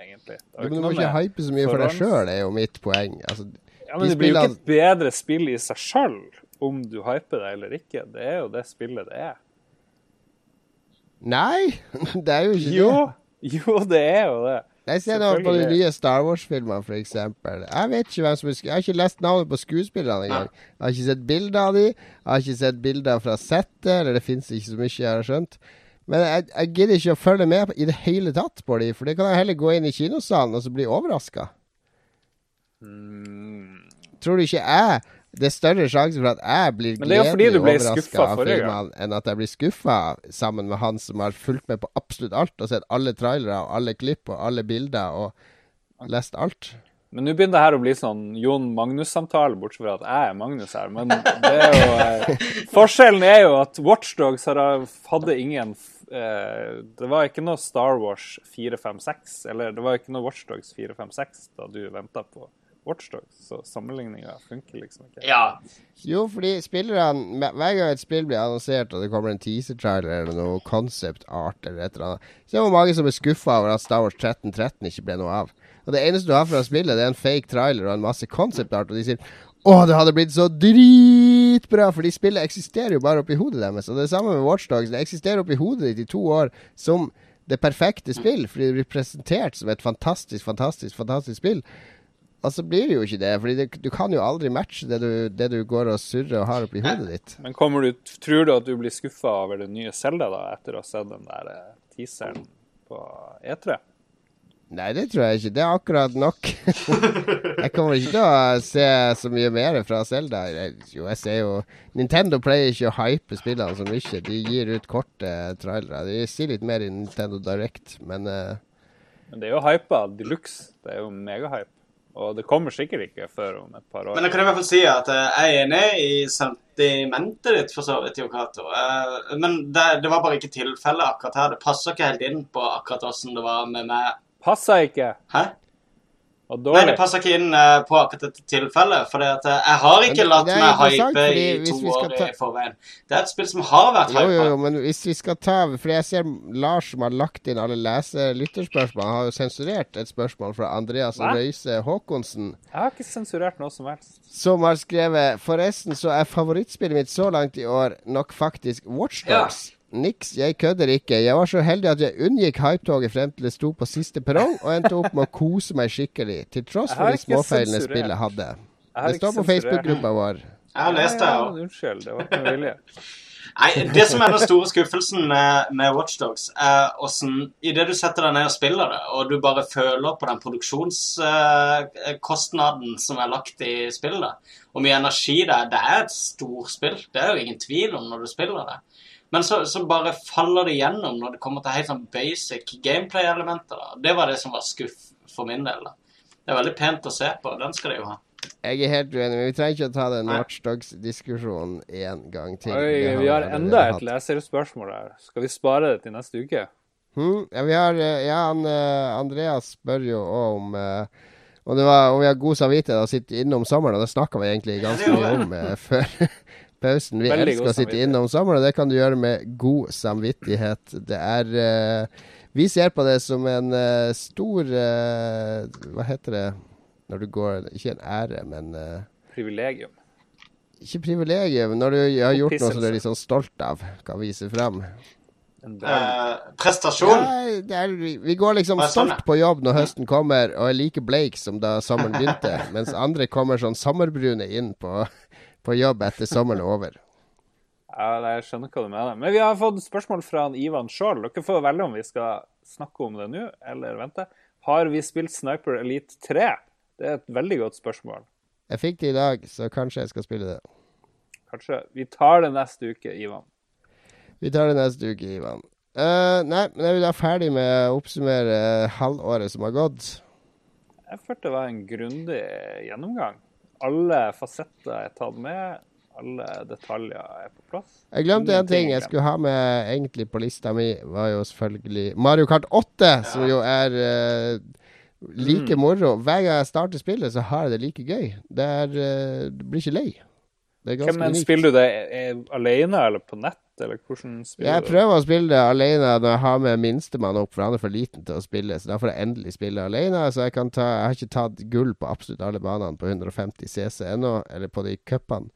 egentlig. Det men du må ikke hype så mye for deg sjøl, er jo mitt poeng. Altså, Ja, men de det blir jo ikke et bedre spill i seg sjøl om du hyper det eller ikke. Det er jo det spillet det er. Nei, det er jo ikke Jo, det. jo, det er jo det. Jeg ser nå på de nye Star Wars-filmene, f.eks. Jeg vet ikke hvem som er Jeg har ikke lest navnet på skuespillerne engang. Jeg har ikke sett bilder av dem. Jeg har ikke sett bilder fra settet, eller det fins ikke så mye, jeg har skjønt. Men jeg, jeg gidder ikke å følge med i det hele tatt på dem, for det kan jeg heller gå inn i kinosalen og så bli overraska. Mm. Tror du ikke jeg Det er større sjanse for at jeg blir gledelig overraska av filmene, enn at jeg blir skuffa sammen med han som har fulgt med på absolutt alt og sett alle trailere og alle klipp og alle bilder og lest alt. Men nå begynner det her å bli sånn Jon Magnus-samtale, bortsett fra at jeg er Magnus her. Men det er jo eh, Forskjellen er jo at Watchdogs hadde ingen eh, Det var ikke noe Star Wars 456, eller det var ikke noe Watchdogs 456 da du venta på Watchdogs, så sammenligninga funker liksom ikke. Ja. Jo, fordi spillerne Hver gang et spill blir annonsert og det kommer en teaser-trailer eller noe concept art eller et eller annet, så er det mange som er skuffa over at Star Wars 1313 ikke ble noe av. Og det eneste du har fra spillet, det er en fake trailer og en masse concept art, og de sier å, det hadde blitt så dritbra! Fordi spillet eksisterer jo bare oppi hodet deres. Og det er samme med Watchdogs. Det eksisterer oppi hodet ditt i to år som det perfekte spill, fordi det blir presentert som et fantastisk, fantastisk, fantastisk spill. Og så blir det jo ikke det, fordi det, du kan jo aldri matche det du, det du går og surrer og har oppi hodet ditt. Men du, tror du at du blir skuffa over det nye Zelda da, etter å ha sett den der eh, teaseren på E E3? Nei, det tror jeg ikke. Det er akkurat nok. jeg kommer ikke til å se så mye mer fra Zelda. Jo, jeg ser jo Nintendo pleier ikke å hype spillene så mye. De gir ut korte trailere. De sier litt mer i Nintendo Direct, men uh... Men det er jo hypa de luxe. Det er jo megahype. Og det kommer sikkert ikke før om et par år. Men jeg kan i hvert fall si at eh, jeg er enig i sentimentet ditt, for så vidt, Jo Cato. Eh, Men det, det var bare ikke tilfellet akkurat her. Det passer ikke helt inn på akkurat åssen det var med meg. Passa ikke. Hæ? Og Nei, det passer ikke inn uh, på akkurat dette tilfellet. For jeg har ikke latt meg hype i to år ta- i forveien. Det er et spill som har vært jo, jo, jo, men hvis vi skal ta For jeg ser Lars som har lagt inn alle lese-lytterspørsmål, han har jo sensurert et spørsmål fra Andreas Hva? Røise Haakonsen. Jeg har ikke sensurert noe som helst. Som har skrevet Forresten så er favorittspillet mitt så langt i år nok faktisk Watchdogs. Niks, jeg kødder ikke. Jeg var så heldig at jeg unngikk hypetoget frem til det sto på siste perrong, og endte opp med å kose meg skikkelig. Til tross for de småfeilene sensurert. spillet hadde. Det står på. Facebook-gruppa vår. Jeg har lest det. Ja, ja, unnskyld, det var ikke med vilje. Nei, det som er den store skuffelsen med, med Watchdogs, er åssen Idet du setter deg ned og spiller det, og du bare føler på den produksjonskostnaden som er lagt i spillet, og mye energi det er Det er et storspill, det er jo ingen tvil om når du spiller det. Men så, så bare faller det gjennom når det kommer til helt sånn basic gameplay-elementer. Det var det som var skuff for min del. da. Det er veldig pent å se på. Den skal de jo ha. Jeg er helt uenig, men vi trenger ikke å ta den Watchdogs-diskusjonen en gang til. Oi, har vi har enda et leserspørsmål her. Skal vi spare det til neste uke? Hmm, ja, vi har, eh, ja han, eh, Andreas spør jo òg om uh, om, det var, om vi har god samvittighet og å sitte innom sommeren, og det snakka vi egentlig ganske mye om uh, før pausen. Vi Veldig elsker å sitte innom sommeren, og det kan du gjøre med god samvittighet. Det er uh, Vi ser på det som en uh, stor uh, Hva heter det når du går Ikke en ære, men Privilegium. Ikke privilegium. Når du har gjort noe som du er litt sånn stolt av, kan vise fram. Eh, prestasjon. Ja, det er, vi- vi går liksom sånn, stolt på jobb når høsten kommer og er like bleik som da sommeren begynte, mens andre kommer sånn sommerbrune inn på, på jobb etter sommeren er over. Ja, jeg skjønner hva du mener. Men vi har fått spørsmål fra Ivan sjøl. Dere får velge om vi skal snakke om det nå, eller vente. Har vi spilt Sniper Elite 3? Det er et veldig godt spørsmål. Jeg fikk det i dag, så kanskje jeg skal spille det. Kanskje Vi tar det neste uke, Ivan. Vi tar det neste uke, Ivan. Uh, nei, men er vi da ferdig med å oppsummere halvåret som har gått? Jeg følte det var en grundig gjennomgang. Alle fasetter er tatt med. Alle detaljer er på plass. Jeg glemte en ting jeg skulle ha med egentlig på lista mi, var jo selvfølgelig Mario Kart 8, som jo er uh, like Mm. moro. Hver gang jeg starter spillet, så har jeg det like gøy. Det er uh, Du blir ikke lei. Det er ganske unikt. Spiller du det eh, alene eller på nett, eller hvordan spiller Jeg prøver å spille det alene når jeg har med minstemann opp, for han er for liten til å spille. Så da får jeg endelig spille alene. Så jeg kan ta Jeg har ikke tatt gull på absolutt alle banene på 150 CC ennå, eller på de cupene.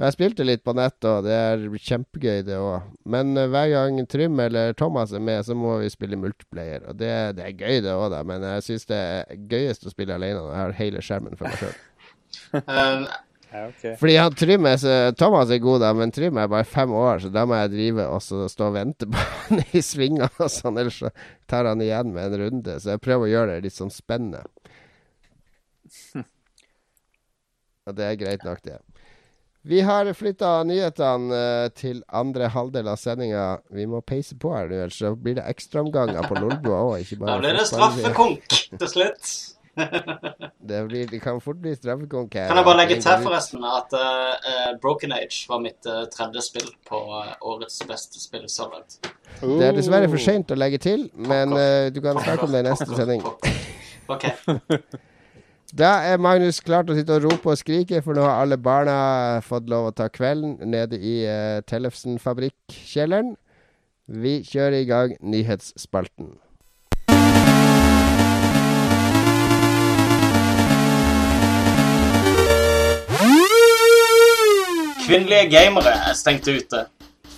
Jeg spilte litt på nett, og det er kjempegøy, det òg. Men eh, hver gang Trym eller Thomas er med, så må vi spille multiplayer. Og det, det er gøy, det òg, da. Men jeg syns det er gøyest å spille alene når jeg har hele skjermen for meg sjøl. Eh, Ja, ok. Fordi han Trym er så, Thomas er god, da, men Trym er bare fem år, så da må jeg drive og så stå og vente på han i svingene og sånn, ellers så tar han igjen med en runde. Så jeg prøver å gjøre det litt sånn spennende. Og det er greit nok, det. Vi har flytta nyhetene eh, til andre halvdel av sendinga. Vi må peise på her nå, ellers blir det ekstraomganger på Lolbua òg. Da blir det straffekonk til slutt. Det, blir, det kan fort bli straffekonk. Kan jeg bare legge til forresten at uh, Broken Age var mitt uh, tredje spill på uh, årets beste spill så langt. Det er dessverre for seint å legge til, men du kan snakke om det i neste sending. OK. Da er Magnus klar til å sitte og rope og skrike, for nå har alle barna fått lov å ta kvelden nede i Tellefsen fabrikkkjelleren. Vi kjører i gang nyhetsspalten. Kvinnelige gamere er stengt ute.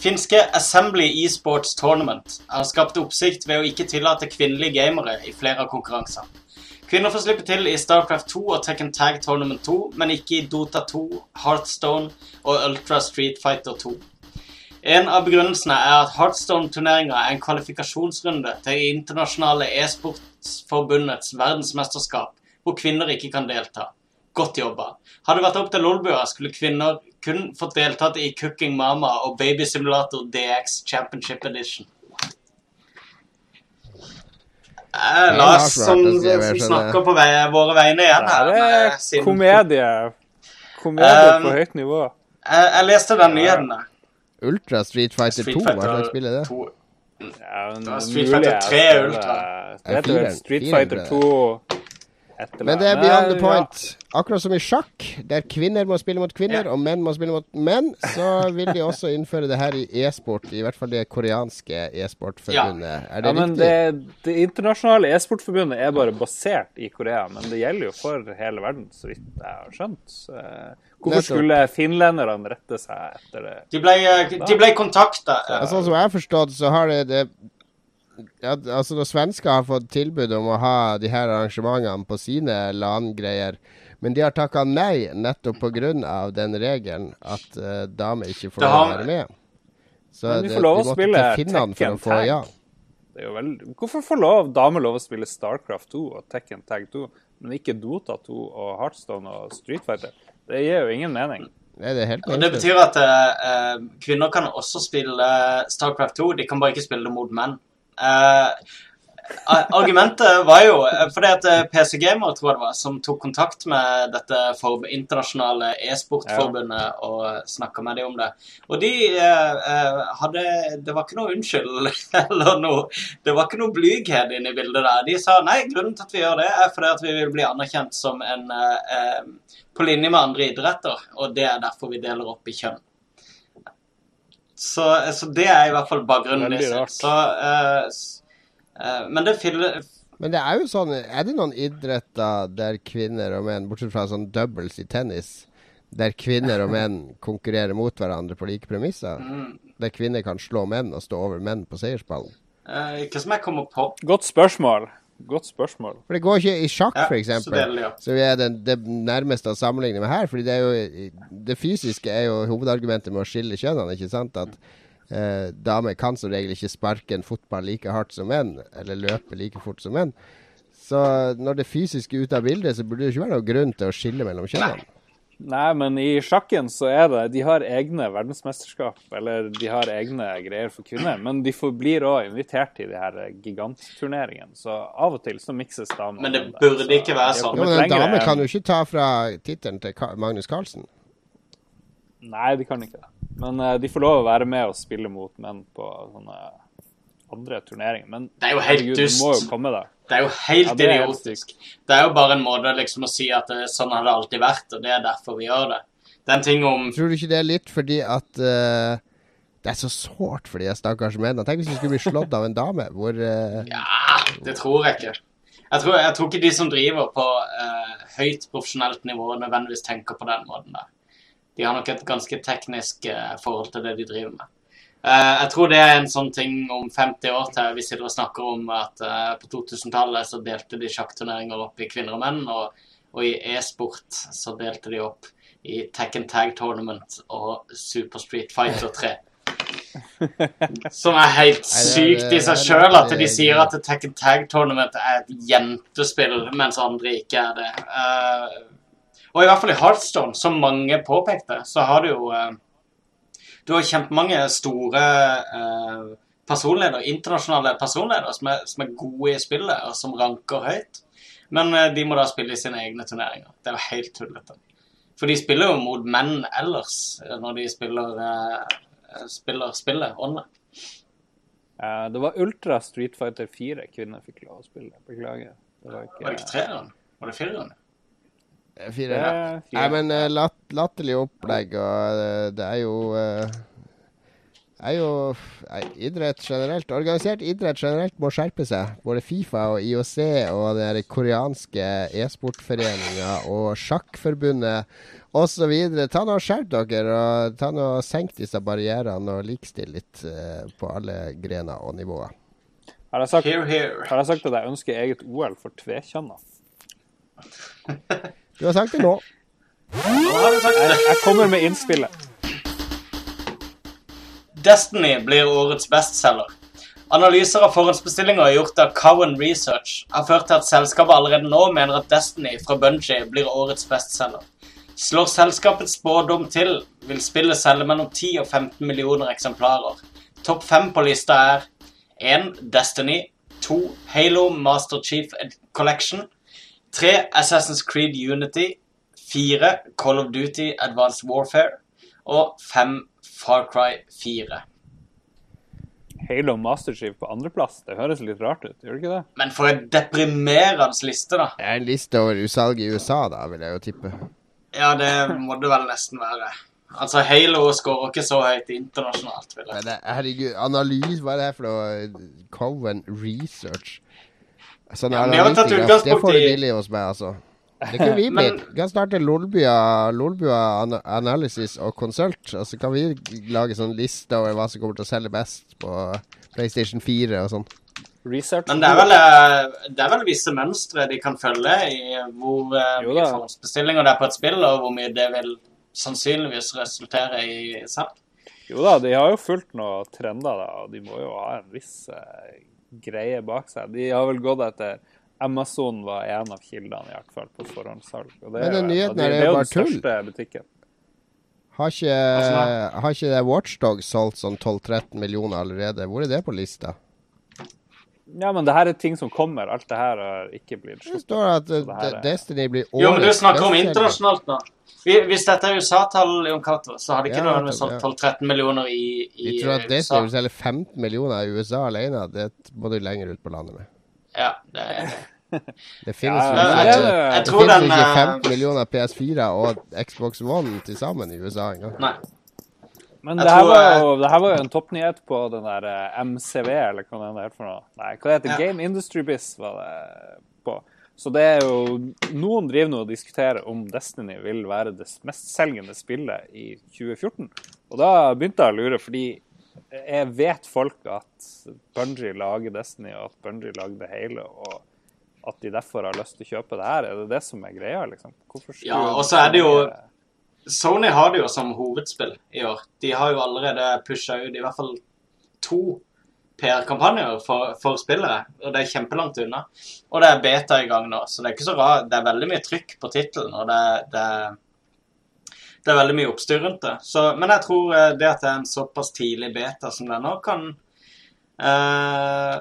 Finske Assembly eSports Tournament har skapt oppsikt ved å ikke tillate kvinnelige gamere i flere av konkurransene. Kvinner får slippe til i Starcraft 2 og Tekken Tag Tournament 2, men ikke i Dota 2, Heartstone og Ultra Street Fighter 2. En av begrunnelsene er at Heartstone-turneringa er en kvalifikasjonsrunde til internasjonale e-sportsforbundets verdensmesterskap, hvor kvinner ikke kan delta. Godt jobba. Hadde det vært opp til Lolbua, skulle kvinner kun fått deltatt i Cooking Mama og Baby Simulator DX Championship Edition. Eh, Ja, Lars er som, som snakker på vei, våre vegne igjen her. Det er med sin- komedie. Komedie Um, på høyt nivå. Jeg, jeg leste den nyheten der. Ultra Street Fighter Street 2, hva slags spill er det? 2. Ja, men Det er Street Fighter 3 Ultra. Det heter Street Fighter tror 2 Men det er beyond the point. Akkurat som i sjakk, der kvinner må spille mot kvinner, og menn må spille mot menn, så vil de også innføre det her i e-sport. I hvert fall det koreanske e-sportforbundet. Er det ja, men riktig? det, det internasjonale e-sportforbundet er bare basert i Korea, men det gjelder jo for hele verden, så vidt jeg har skjønt. Eh, Hvorfor skulle finlenderne rette seg etter det? De ble, de ble kontakta. Ja, Sånn som jeg har forstått, så har det, det ja, altså Når svensker har fått tilbud om å ha de her arrangementene på sine LAN-greier, men de har takka nei nettopp pga. den regelen at uh, damer ikke får lov å være med. Så Men de får lov å de måtte spille Tekken for å få Tag. ja. Det er jo vel... Hvorfor får lov, damer lov å spille Starcraft 2 og Tekken Tag 2, men ikke Dota 2 og Heartstone og Street Fighter? Det gir jo ingen mening. Nei, det er det betyr at eh, eh, kvinner kan også spille Starcraft 2, de kan bare ikke spille det mot menn. Eh, argumentet var jo eh, fordi at eh, PC Gamer tror jeg det var, som tok kontakt med dette for, internasjonale e-sportforbundet og snakka med dem om det. Og de eh, hadde Det var ikke noe unnskyld eller noe Det var ikke noe blyghet inne i bildet der. De sa nei, grunnen til at vi gjør det, er fordi at vi vil bli anerkjent som en eh, på linje med andre idretter, og det er derfor vi deler opp i kjønn. Så, så det er i hvert fall bakgrunnen. Veldig rart. Så, eh, eh, men det fyller Men det er jo sånn Er det noen idretter der kvinner og menn, bortsett fra sånn doubles i tennis, Der kvinner og menn konkurrerer mot hverandre på like premisser. Mm. Der kvinner kan slå menn og stå over menn på seiersballen? Eh, ikke som jeg kommer på? Godt spørsmål. Godt spørsmål. For det går ikke i sjakk, Ja, deler ja. Så er det, det nærmeste å sammenligne med her. Fordi det, jo, det fysiske er jo hovedargumentet med å skille kjønnene. ikke sant? At eh, damer kan som regel ikke sparke en fotball like hardt som menn, eller løpe like fort som menn. Så når det fysiske er ute av bildet, så burde det ikke være noen grunn til å skille mellom kjønnene. Nei, men i sjakken så er det De har egne verdensmesterskap, eller de har egne greier for kvinner. Men de får, blir òg invitert til de her gigantturneringene, så av og til så mikses damene. Men det burde det. ikke være sånn. Jo, men en dame kan jo ikke ta fra tittelen til Magnus Carlsen. Nei, de kan ikke det. Men uh, de får lov å være med og spille mot menn på sånne andre turneringer. Men Det er jo helt herregud, dust. du må jo komme deg. Det er jo helt Ja, det er idiotisk. Det er jo bare en måte liksom å si at det, sånn har det alltid vært, og det er derfor vi gjør det. Det er en ting om Tror du ikke det er litt fordi at uh, det er så sårt for de stakkars mennene? Tenk hvis de skulle bli slått av en dame. Hvor uh... Ja, det tror jeg ikke. Jeg tror, jeg tror ikke de som driver på uh, høyt profesjonelt nivå, nødvendigvis tenker på den måten der. De har nok et ganske teknisk eh, forhold til det de driver med. Eh, jeg tror det er en sånn ting om 50 år til vi sitter og snakker om at eh, på 2000-tallet så delte de sjakkturneringer opp i kvinner og menn, og, og i e-sport så delte de opp i Tekken Tag Tournament og Super Street Fighter 3. Som er helt det sykt i seg det sjøl, at de er- sier at Tekken Tag Tournament er et jentespill, mens andre ikke er det. Eh, og i hvert fall i Hearthstone, som mange påpekte, så har du jo Du har kjempemange store eh, personledere, internasjonale personledere, som er, som er gode i spillet, og som ranker høyt. Men eh, de må da spille i sine egne turneringer. Det er jo helt tullete. For de spiller jo mot menn ellers, eh, når de spiller, eh, spiller spillet online. Eh, det var Ultra Street Fighter 4 kvinner fikk lov å spille. Beklager. Det var ikke, Var det ikke treeren? Var det fireren? Fire. Er fire. Nei, men uh, lat, latterlig opplegg, og uh, det er jo uh, er jo nei, idrett generelt Organisert idrett generelt må skjerpe seg. Både Fifa og IOC og den koreanske e-sportforeninga og sjakkforbundet osv. Ta nå og Skjerp dere, og ta nå og senk disse barrierene og likestill litt eh, på alle grener og nivåer. Har jeg, sagt, Here, here. har jeg sagt at jeg ønsker eget OL for tvekjønna? Du har sagt det nå. Jeg, jeg kommer med innspillet. Destiny blir årets bestselger. Analyser av forhåndsbestillinger gjort av Cowan Research har ført til at selskapet allerede nå mener at Destiny fra Bungie blir årets bestselger. Slår selskapets spådom til, vil spillet selge mellom 10 og 15 millioner eksemplarer. Topp fem på lista er 1. Destiny 2. Halo Master Chief Collection 3. Assassin's Creed Unity 4. Call of Duty Advanced Warfare og 5. Far Cry 4. Halo Masterchief på andreplass. Det høres litt rart ut, gjør det ikke det? Men for en deprimerende liste, da. Det er en liste over usalg i USA, da, vil jeg jo tippe. Ja, det må det vel nesten være. Altså, Halo scorer ikke så høyt internasjonalt, vil jeg Men herregud, analyse, hva er det her for noe? Coven Research. Sånne Ja, analytikere, det får du billig hos meg, altså. Det kunne vi Men- blitt. Vi kan starte Lolbua, Lolbua Analysis og Consult, og så kan vi lage sånn liste over hva som kommer til å selge best på PlayStation 4 og sånn. Research. Men det er vel, eh, det er vel visse mønstre de kan følge i hvor eh, mye forhåndsbestillinger det er på et spill, og hvor mye det vil sannsynligvis resultere i salg. Jo da, de har jo fulgt noen trender, da, og de må jo ha en viss eh, greie bak seg. De har vel gått etter Amazon var en av kildene, i hvert fall, på forhåndssalg. Og det Men den nyheten er jo bare tull. butikken. Har ikke, har ikke det Watchdog solgt sånn 12-13 millioner allerede? Hvor er det på lista? Ja, men det her er ting som kommer. Alt det her har ikke blitt Det står at uh, det er- Destiny blir årets Jo, men du snakker om internasjonalt nå. Hvis dette er USA-tall, Jon Cato, så hadde ikke Ja, noen solgt 12-13 millioner i, i Vi tror at USA. Destiny vil selge 15 millioner i USA alene. Det må du lenger ut på landet med. Ja, det er Det finnes Ja, jo jeg ikke eh, 15 millioner PS4 og Xbox One til sammen i USA engang. Men det her, var jo, det her var jo en toppnyhet på den der eh, MCV, eller hva det heter for noe. Nei, hva det heter Ja. Game Industry Biz var det på. Så det er jo Noen driver nå og diskuterer om Destiny vil være det mestselgende spillet i 2014. Og da begynte jeg å lure, fordi jeg vet folk at Bungie lager Destiny, og at Bungie det hele, og at de derfor har lyst til å kjøpe det her. Er det det som er greia, liksom? Hvorfor Ja, og så er det jo Sony har det jo som hovedspill i år. De har jo allerede pusha ut i hvert fall to PR-kampanjer for, for spillere, og det er kjempelangt unna. Og det er beta i gang nå, så det er ikke så rart. Det er veldig mye trykk på tittelen, og det, det, det er veldig mye oppstyr rundt det. Så, men jeg tror eh, det at det er en såpass tidlig beta som det er nå, kan uh,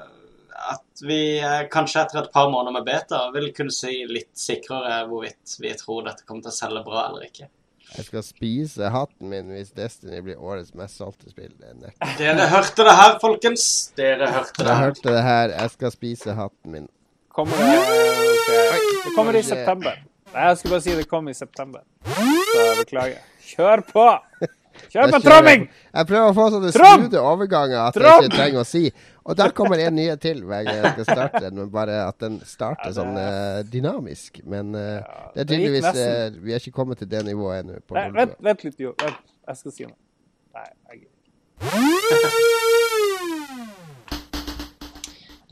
At vi eh, kanskje etter et par måneder med beta vil kunne si litt sikrere hvorvidt vi tror dette kommer til å selge bra eller ikke. Jeg skal spise hatten min hvis Destiny blir årets mest solgte spill. Det er. Dere hørte det her, folkens. Dere hørte det Jeg her. hørte det her. Jeg skal spise hatten min. Kommer det, okay. det kommer i september. Jeg skulle bare si det kom i september. Så beklager. Kjør på! Kjør på tromming! Jeg, jeg prøver å få sånne smoothe overganger at Trom! jeg ikke trenger å si. Og der kommer en nyhet til hver gang jeg skal starte den, men bare at den starter sånn uh, dynamisk. Men eh, det er tydeligvis eh, Vi er ikke kommet til det nivået ennå. Nei, vent, vent litt, jo. Vent. Jeg skal si noe. Nei, jeg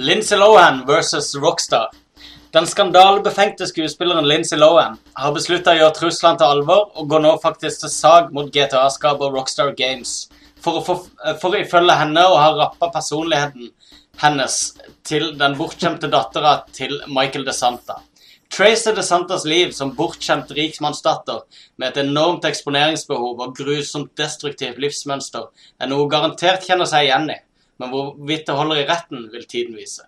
Lindsay Lohan versus Rockstar. Den skandalebefengte skuespilleren Lindsay Lohan har beslutta å gjøre truslene til alvor og går nå faktisk til sag mot GTA-skapet Rockstar Games for å, få, for ifølge henne å ha rappa personligheten hennes til den bortskjemte dattera til Michael DeSanta. Tracy DeSantas liv som bortskjemt riksmannsdatter med et enormt eksponeringsbehov og grusomt destruktivt livsmønster er noe hun garantert kjenner seg igjen i, men hvorvidt det holder i retten, vil tiden vise.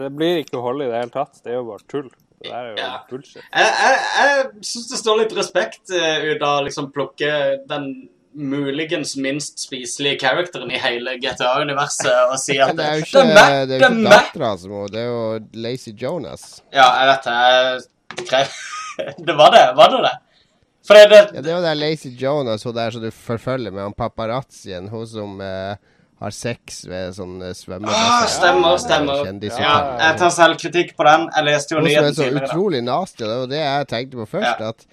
Det blir ikke å holde i det hele tatt. Det er jo bare tull. Det der er jo Ja. bullshit. Jeg, jeg, jeg syns det står litt respekt eh, ut av å liksom plukke den muligens minst spiselige characteren i hele GTA-universet og si at det er jo det ikke, er det er jo ikke dattera som hun, det er jo Lazy Jonas. Ja, jeg vet det. Jeg Det var det, var det det? For det, det Ja, det er jo der Lazy Jonas, hun der som du forfølger med han paparazzien. Hun som eh, har sex ved sånn svømme... ah, Stemmer, stemmer. Ja, jeg tar selv kritikk på den. Jeg leste jo nyheten tidligere. Det er så utrolig nasty. og Det var det jeg tenkte på først. At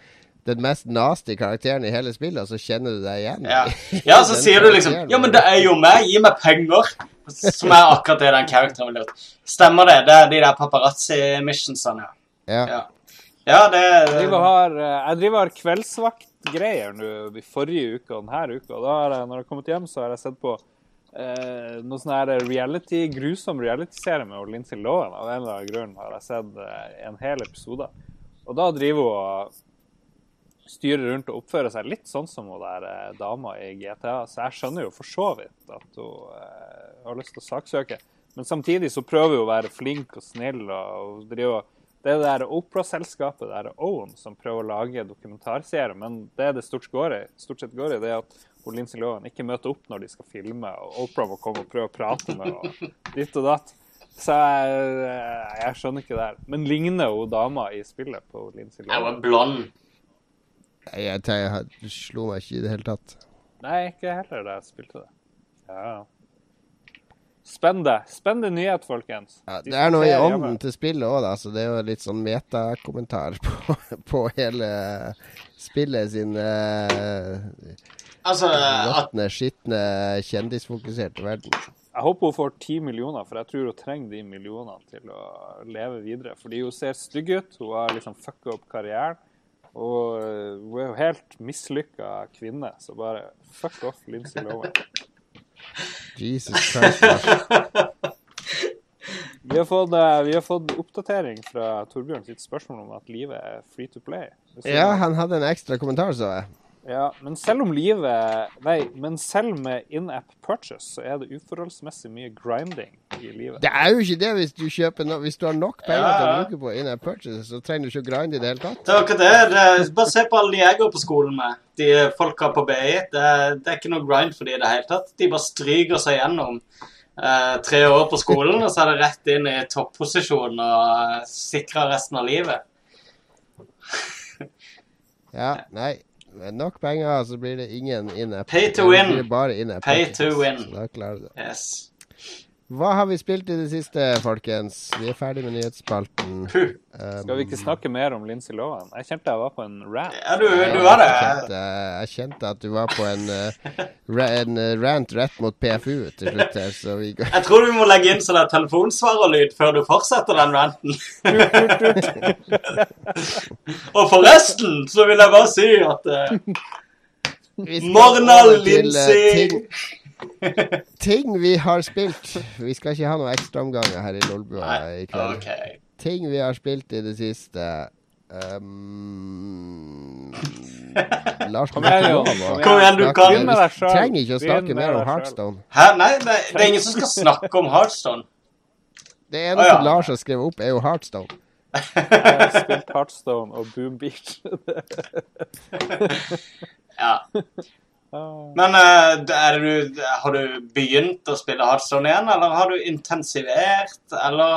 den mest nasty karakteren i hele spillet, og så kjenner du deg igjen. Ja. ja, så sier du liksom. Ja, men det er jo meg. Gi meg penger. Som er akkurat det den karakteren ville gjort. Stemmer det? Det er de der paparazzi-missionsene, ja. Ja. Ja, det, eh, jeg driver og har kveldsvaktgreier nå i forrige uke og denne uka. Og da har jeg, når jeg har kommet hjem, så har jeg sett på eh, noe sånn her reality, grusom reality-serie med Lindsay Lohan. Av en eller annen grunn har jeg sett eh, en hel episode. Og da driver hun og styrer rundt og oppfører seg litt sånn som hun der eh, dama i GTA. Så jeg skjønner jo for så vidt at hun eh, har lyst til å saksøke. Men samtidig så prøver hun å være flink og snill. og driver det er det der Opera-selskapet, det der Owen, som prøver å lage dokumentarserie, men det det stort, går i, stort sett går i, det er at hun Lindsay Lohan ikke møter opp når de skal filme, og Oprah må komme og prøve å prate med henne, og ditt og datt. Så jeg, jeg skjønner ikke det her. Men ligner hun dama i spillet på Lindsay Jeg Lohan? var blond. Nei, Jeg, jeg, jeg slo meg ikke i det hele tatt. Nei, ikke heller da jeg spilte det. Ja. Spenn det. Spenn det nyhet, folkens. Ja, det er noe i ånden hjemme. til spillet òg, da. Så det er jo litt sånn metakommentar på, på hele spillet sin uh, Altså, at råtne, skitne, kjendisfokuserte verden. Jeg håper hun får ti millioner, for jeg tror hun trenger de millionene til å leve videre. Fordi hun ser stygg ut, hun har liksom fucka opp karrieren. Og øh, hun er jo helt mislykka kvinne, så bare fuck off Lindsay Lohan. Jesus Christ. Vi har fått, eh, vi har fått oppdatering fra Torbjørn sitt spørsmål om at livet er free to play. Ja, han hadde en ekstra kommentar, så jeg. Ja, men selv om livet Nei, men selv med in-app purchase, så er det uforholdsmessig mye grinding i livet. Det er jo ikke det hvis du kjøper no Hvis du har nok penger Ja, til å bruke på in-app purchase, så trenger du ikke å grinde i det hele tatt. Det er akkurat det. det er, bare se på alle de jeg går på skolen med. De folka på BI. Det, er- det er ikke noe grind for de i det hele tatt. De bare stryker seg gjennom eh, tre år på skolen, og så er det rett inn i topposisjon og sikrer resten av livet. Ja, nei. Nok penger, så blir det ingen in-app. Pay to win. Pay to win. Yes. Hva har vi spilt i det siste, folkens? Vi er ferdig med nyhetsspalten. Skal vi ikke snakke mer om Lindsay Lohan? Jeg kjente jeg var på en rant. Ja, du, du var det. Jeg kjente, jeg kjente at du var på en, eh, en eh, rant rett mot PFU til slutt her, så vi går Jeg tror du må legge inn sånn telefonsvarerlyd før du fortsetter den ranten. Og forresten så vil jeg bare si at uh, Morna Lincy Lindsay! Ting- vi har spilt. Vi skal ikke ha noen ekstraomganger her i Lolbua i kveld. Okay. Ting vi har spilt i det siste. Um, Lars, Kom igjen, å Kom igjen, du kan. Vi med deg selv. trenger ikke å snakke mer om. Heartstone. Hæ? Nei, det, det er ingen som skal snakke om Heartstone. Det eneste oh, ja. Lars har skrevet opp, er jo Heartstone. Jeg har spilt Heartstone og Boom Beach. Ja. Men eh, du, har du begynt å spille Hardstone igjen, eller har du intensivert? Eller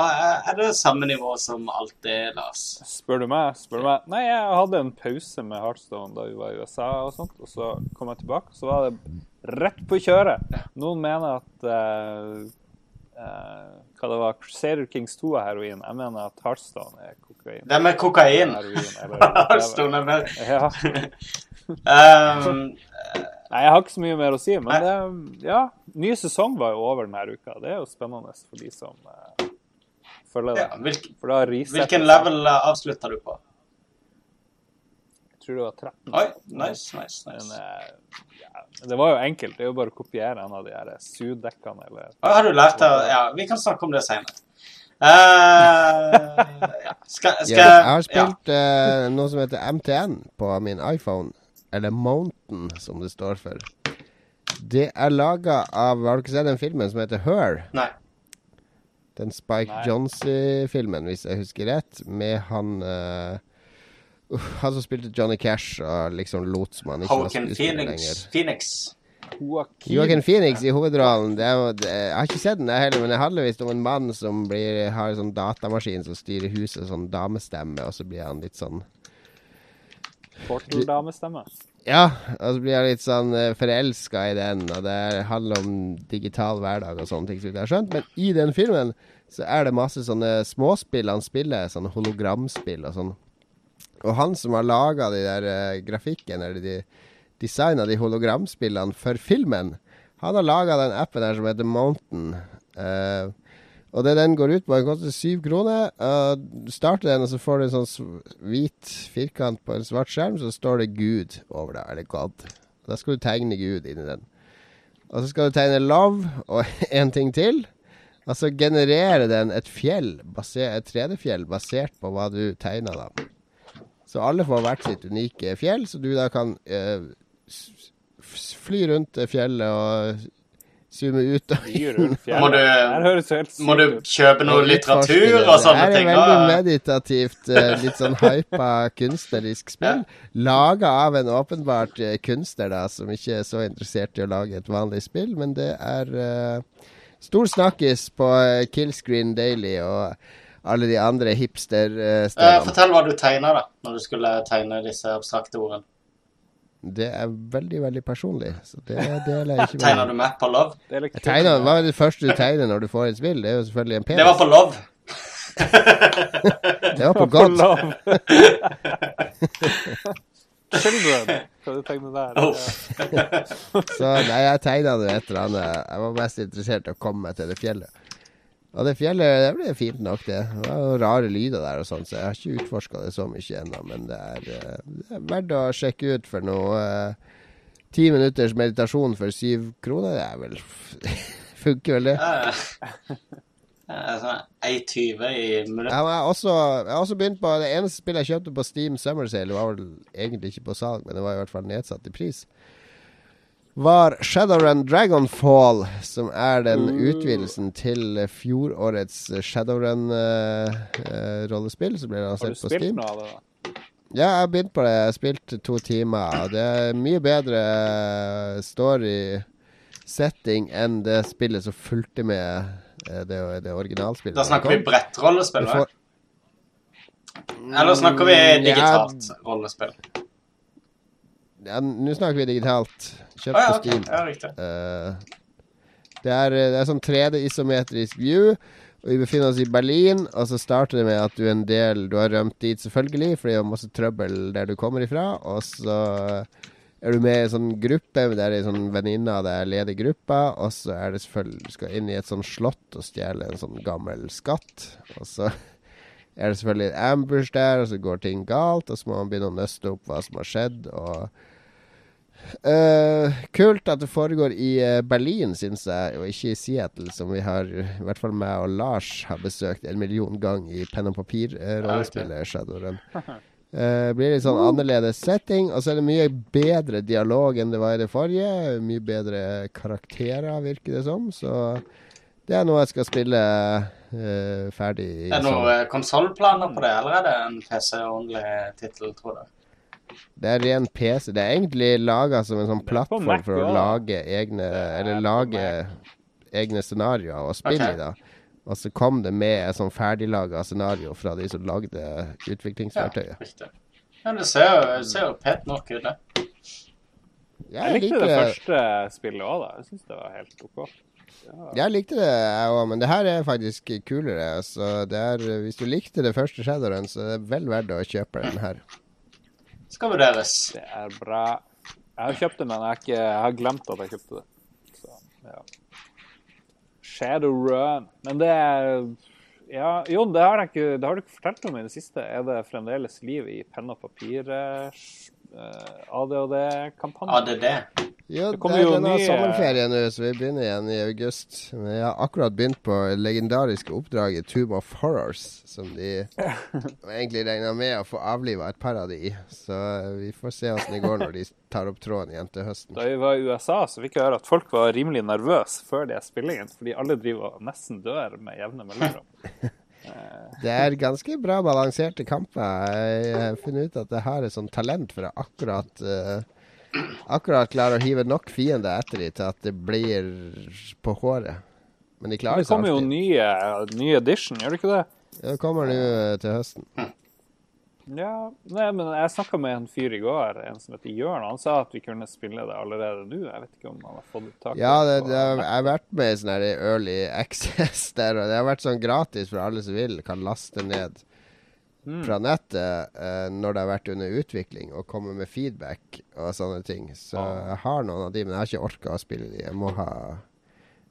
er det samme nivå som alltid, Lars? Spør du meg? Spør du meg? Nei, jeg hadde en pause med Hardstone da vi var i USA og sånt, og så kom jeg tilbake, så var det rett på kjøret. Noen mener at uh, uh, hva det var, Crusader Kings 2 er heroin. Jeg mener at Hardstone er kokain. Det er med kokain. Hardstone er med Ja. Um, Nei, jeg har ikke så mye mer å si, men det, ja, ny sesong var jo over denne uka. Det er jo spennende for de som uh, følger det. Ja, hvilken- for da Hvilken level eh, avslutta du på? Jeg tror det var 13. Oi, nice, nice, nice. Men, uh, ja, det var jo enkelt. Det er jo bare å kopiere en av de her suddekkene. eller Hva har du lært av Ja, vi kan snakke om det senere. Uh, ja. Skal, skal Ja, jeg har ja. spilt noe som heter MTN på min iPhone. Eller Mountain, som det står for. Det er laga av Har du ikke sett den filmen som heter Her? Nei. Den Spike Nei. Jonze-filmen, hvis jeg husker rett, med han uh, Han som spilte Johnny Cash og liksom lot som han ikke var Joaquin skuespiller Phoenix. lenger. Phoenix. Joaquin Phoenix i hovedrollen. Det er, det, jeg har ikke sett den jeg heller, men det handler visst om en mann som blir, har en sånn datamaskin som styrer huset, sånn damestemme, og så blir han litt sånn Portal-damestemme. Ja, og så blir jeg litt sånn uh, forelska i den, og det er- handler om digital hverdag og sånne ting. Så jeg har skjønt. Men i den filmen så er det masse sånne småspill han spiller, sånne hologramspill og sånn. Og han som har laga de der uh, grafikken, eller de designa de hologramspillene for filmen, han har laga den appen her som heter Mountain. Eh, og det den går ut på, den koster syv kroner. Uh, du starter den, og så får du en sånn hvit firkant på en svart skjerm, så står det Gud over deg, eller God. Da skal du tegne Gud inni den. Og så skal du tegne love og en ting til. Og så genererer den et fjell, et 3D-fjell, basert på hva du tegna, da. Så alle får hvert sitt unike fjell, så du da kan eh, s- fly rundt fjellet og zoome ut og. Må du, Det må du kjøpe noe litteratur og sånne Det ting? er et veldig meditativt, eh, litt sånn hypa kunstnerisk spill. Laga av en åpenbart eh, kunstner da, som ikke er så interessert i å lage et vanlig spill, men det er uh, stor snakkis på Killscreen Daily og alle de andre hipster-stedene. fortell hva du tegna, da, når du skulle tegne disse abstrakte ordene. Det er veldig, veldig personlig, så det deler jeg ikke med Tegner du meg på love? Jeg tegner, Hva er det første du tegner når du får et spill? Det er jo selvfølgelig en penis. Det var på love. Det var på God. Children. Hva du tegner der? Så nei, jeg tegna det et eller annet. Jeg var mest interessert i å komme meg til det fjellet. Og det fjellet det ble fint nok, det. Det var noen rare lyder der og sånn, så jeg har ikke utforska det så mye ennå. Men det er, eh, det er verdt å sjekke ut for noe eh, Ti minutters meditasjon for syv kroner, det er vel Funker vel, det? Eh, Sånn 1,20 i minutt. Jeg har, også, jeg har også begynt på Det eneste spillet jeg kjøpte på Steam Summer Sale, var vel egentlig ikke på salg, men det var i hvert fall nedsatt i pris. Var Shadowrun Dragonfall, som er den utvidelsen til fjorårets Shadowrun-rollespill, som ble Har du lansert på spilt Steam. noe av det? da? Ja, jeg har begynt på det. Jeg har spilt to timer. Det er mye bedre story-setting enn det spillet som fulgte med eh, det, det originalspillet. Da snakker vi brettrollespill, Du får- Eller snakker vi Mm, digitalt ja, rollespill? Ja, nå snakker vi digitalt. Kjøpt Ah, ja, på. Steam. Ja. Eh, Det er, eh, det er sånn 3D-isometrisk view. Og Vi befinner oss i Berlin, og så starter det med at du er en del Du har rømt dit, selvfølgelig, fordi det var masse trøbbel der du kommer ifra. Og så er du med i en sånn gruppe der ei sånn venninne av deg leder gruppa. Og så er det selvfølgelig Du skal inn i et sånn slott og stjele en sånn gammel skatt. Og så er det selvfølgelig en ambush der, og så går ting galt. Og så må man begynne å nøste opp hva som har skjedd. Og Eh, kult at det foregår i uh, Berlin, syns jeg, og ikke i Seattle, som vi har, i hvert fall meg og Lars, har besøkt en million ganger i penn og papir-rollespillet Shadowrun. Uh, blir litt sånn annerledes setting, og så er det mye bedre dialog enn det var i det forrige. Mye bedre karakterer, virker det som. Så det er noe jeg skal spille eh, ferdig Er det noen konsollplaner på det, eller er det en PC-ordentlig tittel, tror du? Det er ren PC. Det er egentlig laga som en sånn plattform Mac for å ja. lage egne Eller lage egne scenarioer og spille i, da. Og så kom det med et sånn ferdiglaga scenario fra de som lagde utviklingsverktøyet. Riktig. Ja, det ser jo, det ser jo pent nok ut, det. Jeg likte det første spillet òg, da. Jeg syns det var helt OK. Jeg likte det, jeg òg, men det her er faktisk kulere. Så det er, hvis du likte det første Shadowrun, så er det vel verdt å kjøpe den her. Skal vurderes. Det er bra. Jeg har kjøpt det, men jeg har, ikke, jeg har glemt at jeg kjøpte det. Så, ja. Shadowrun. Men det er Ja, Jon, det har, jeg ikke, det har du ikke fortalt om i det siste. Er det fremdeles liv i penn og papir? eh, ADHD-kampanjen? ADD? Jo, Det er denne nye- sommerferie nå, så vi begynner igjen i august. Men jeg har akkurat begynt på legendariske oppdraget Tomb of Horrors, som de egentlig regna med å få avliva et par av de i. Så vi får se åssen det går når de tar opp tråden igjen til høsten. Da vi var i USA, så fikk jeg høre at folk var rimelig nervøse før de spillingen, fordi alle driver og nesten dør med jevne mellomrom. Det er ganske bra balanserte kamper. Jeg har funnet ut at jeg har et sånt talent for å akkurat eh, Akkurat klarer å hive nok fiender etter dem til at det blir på håret. Men de klarer seg alltid. Det kommer jo nye, nye, edition, gjør det ikke det? Det kommer nå eh, til høsten. Ja, nei, men jeg snakka med en fyr i går, en som heter Jørn. Han sa at vi kunne spille det allerede nå. Jeg vet ikke om han har fått tak i Ja, det, det har, jeg har vært med i sånn early access der, og det har vært sånn gratis for alle som vil. Kan laste ned Mm. fra nettet uh, når det har vært under utvikling, og komme med feedback og sånne ting. Så jeg har noen av de, men jeg har ikke orka å spille de. Jeg må ha,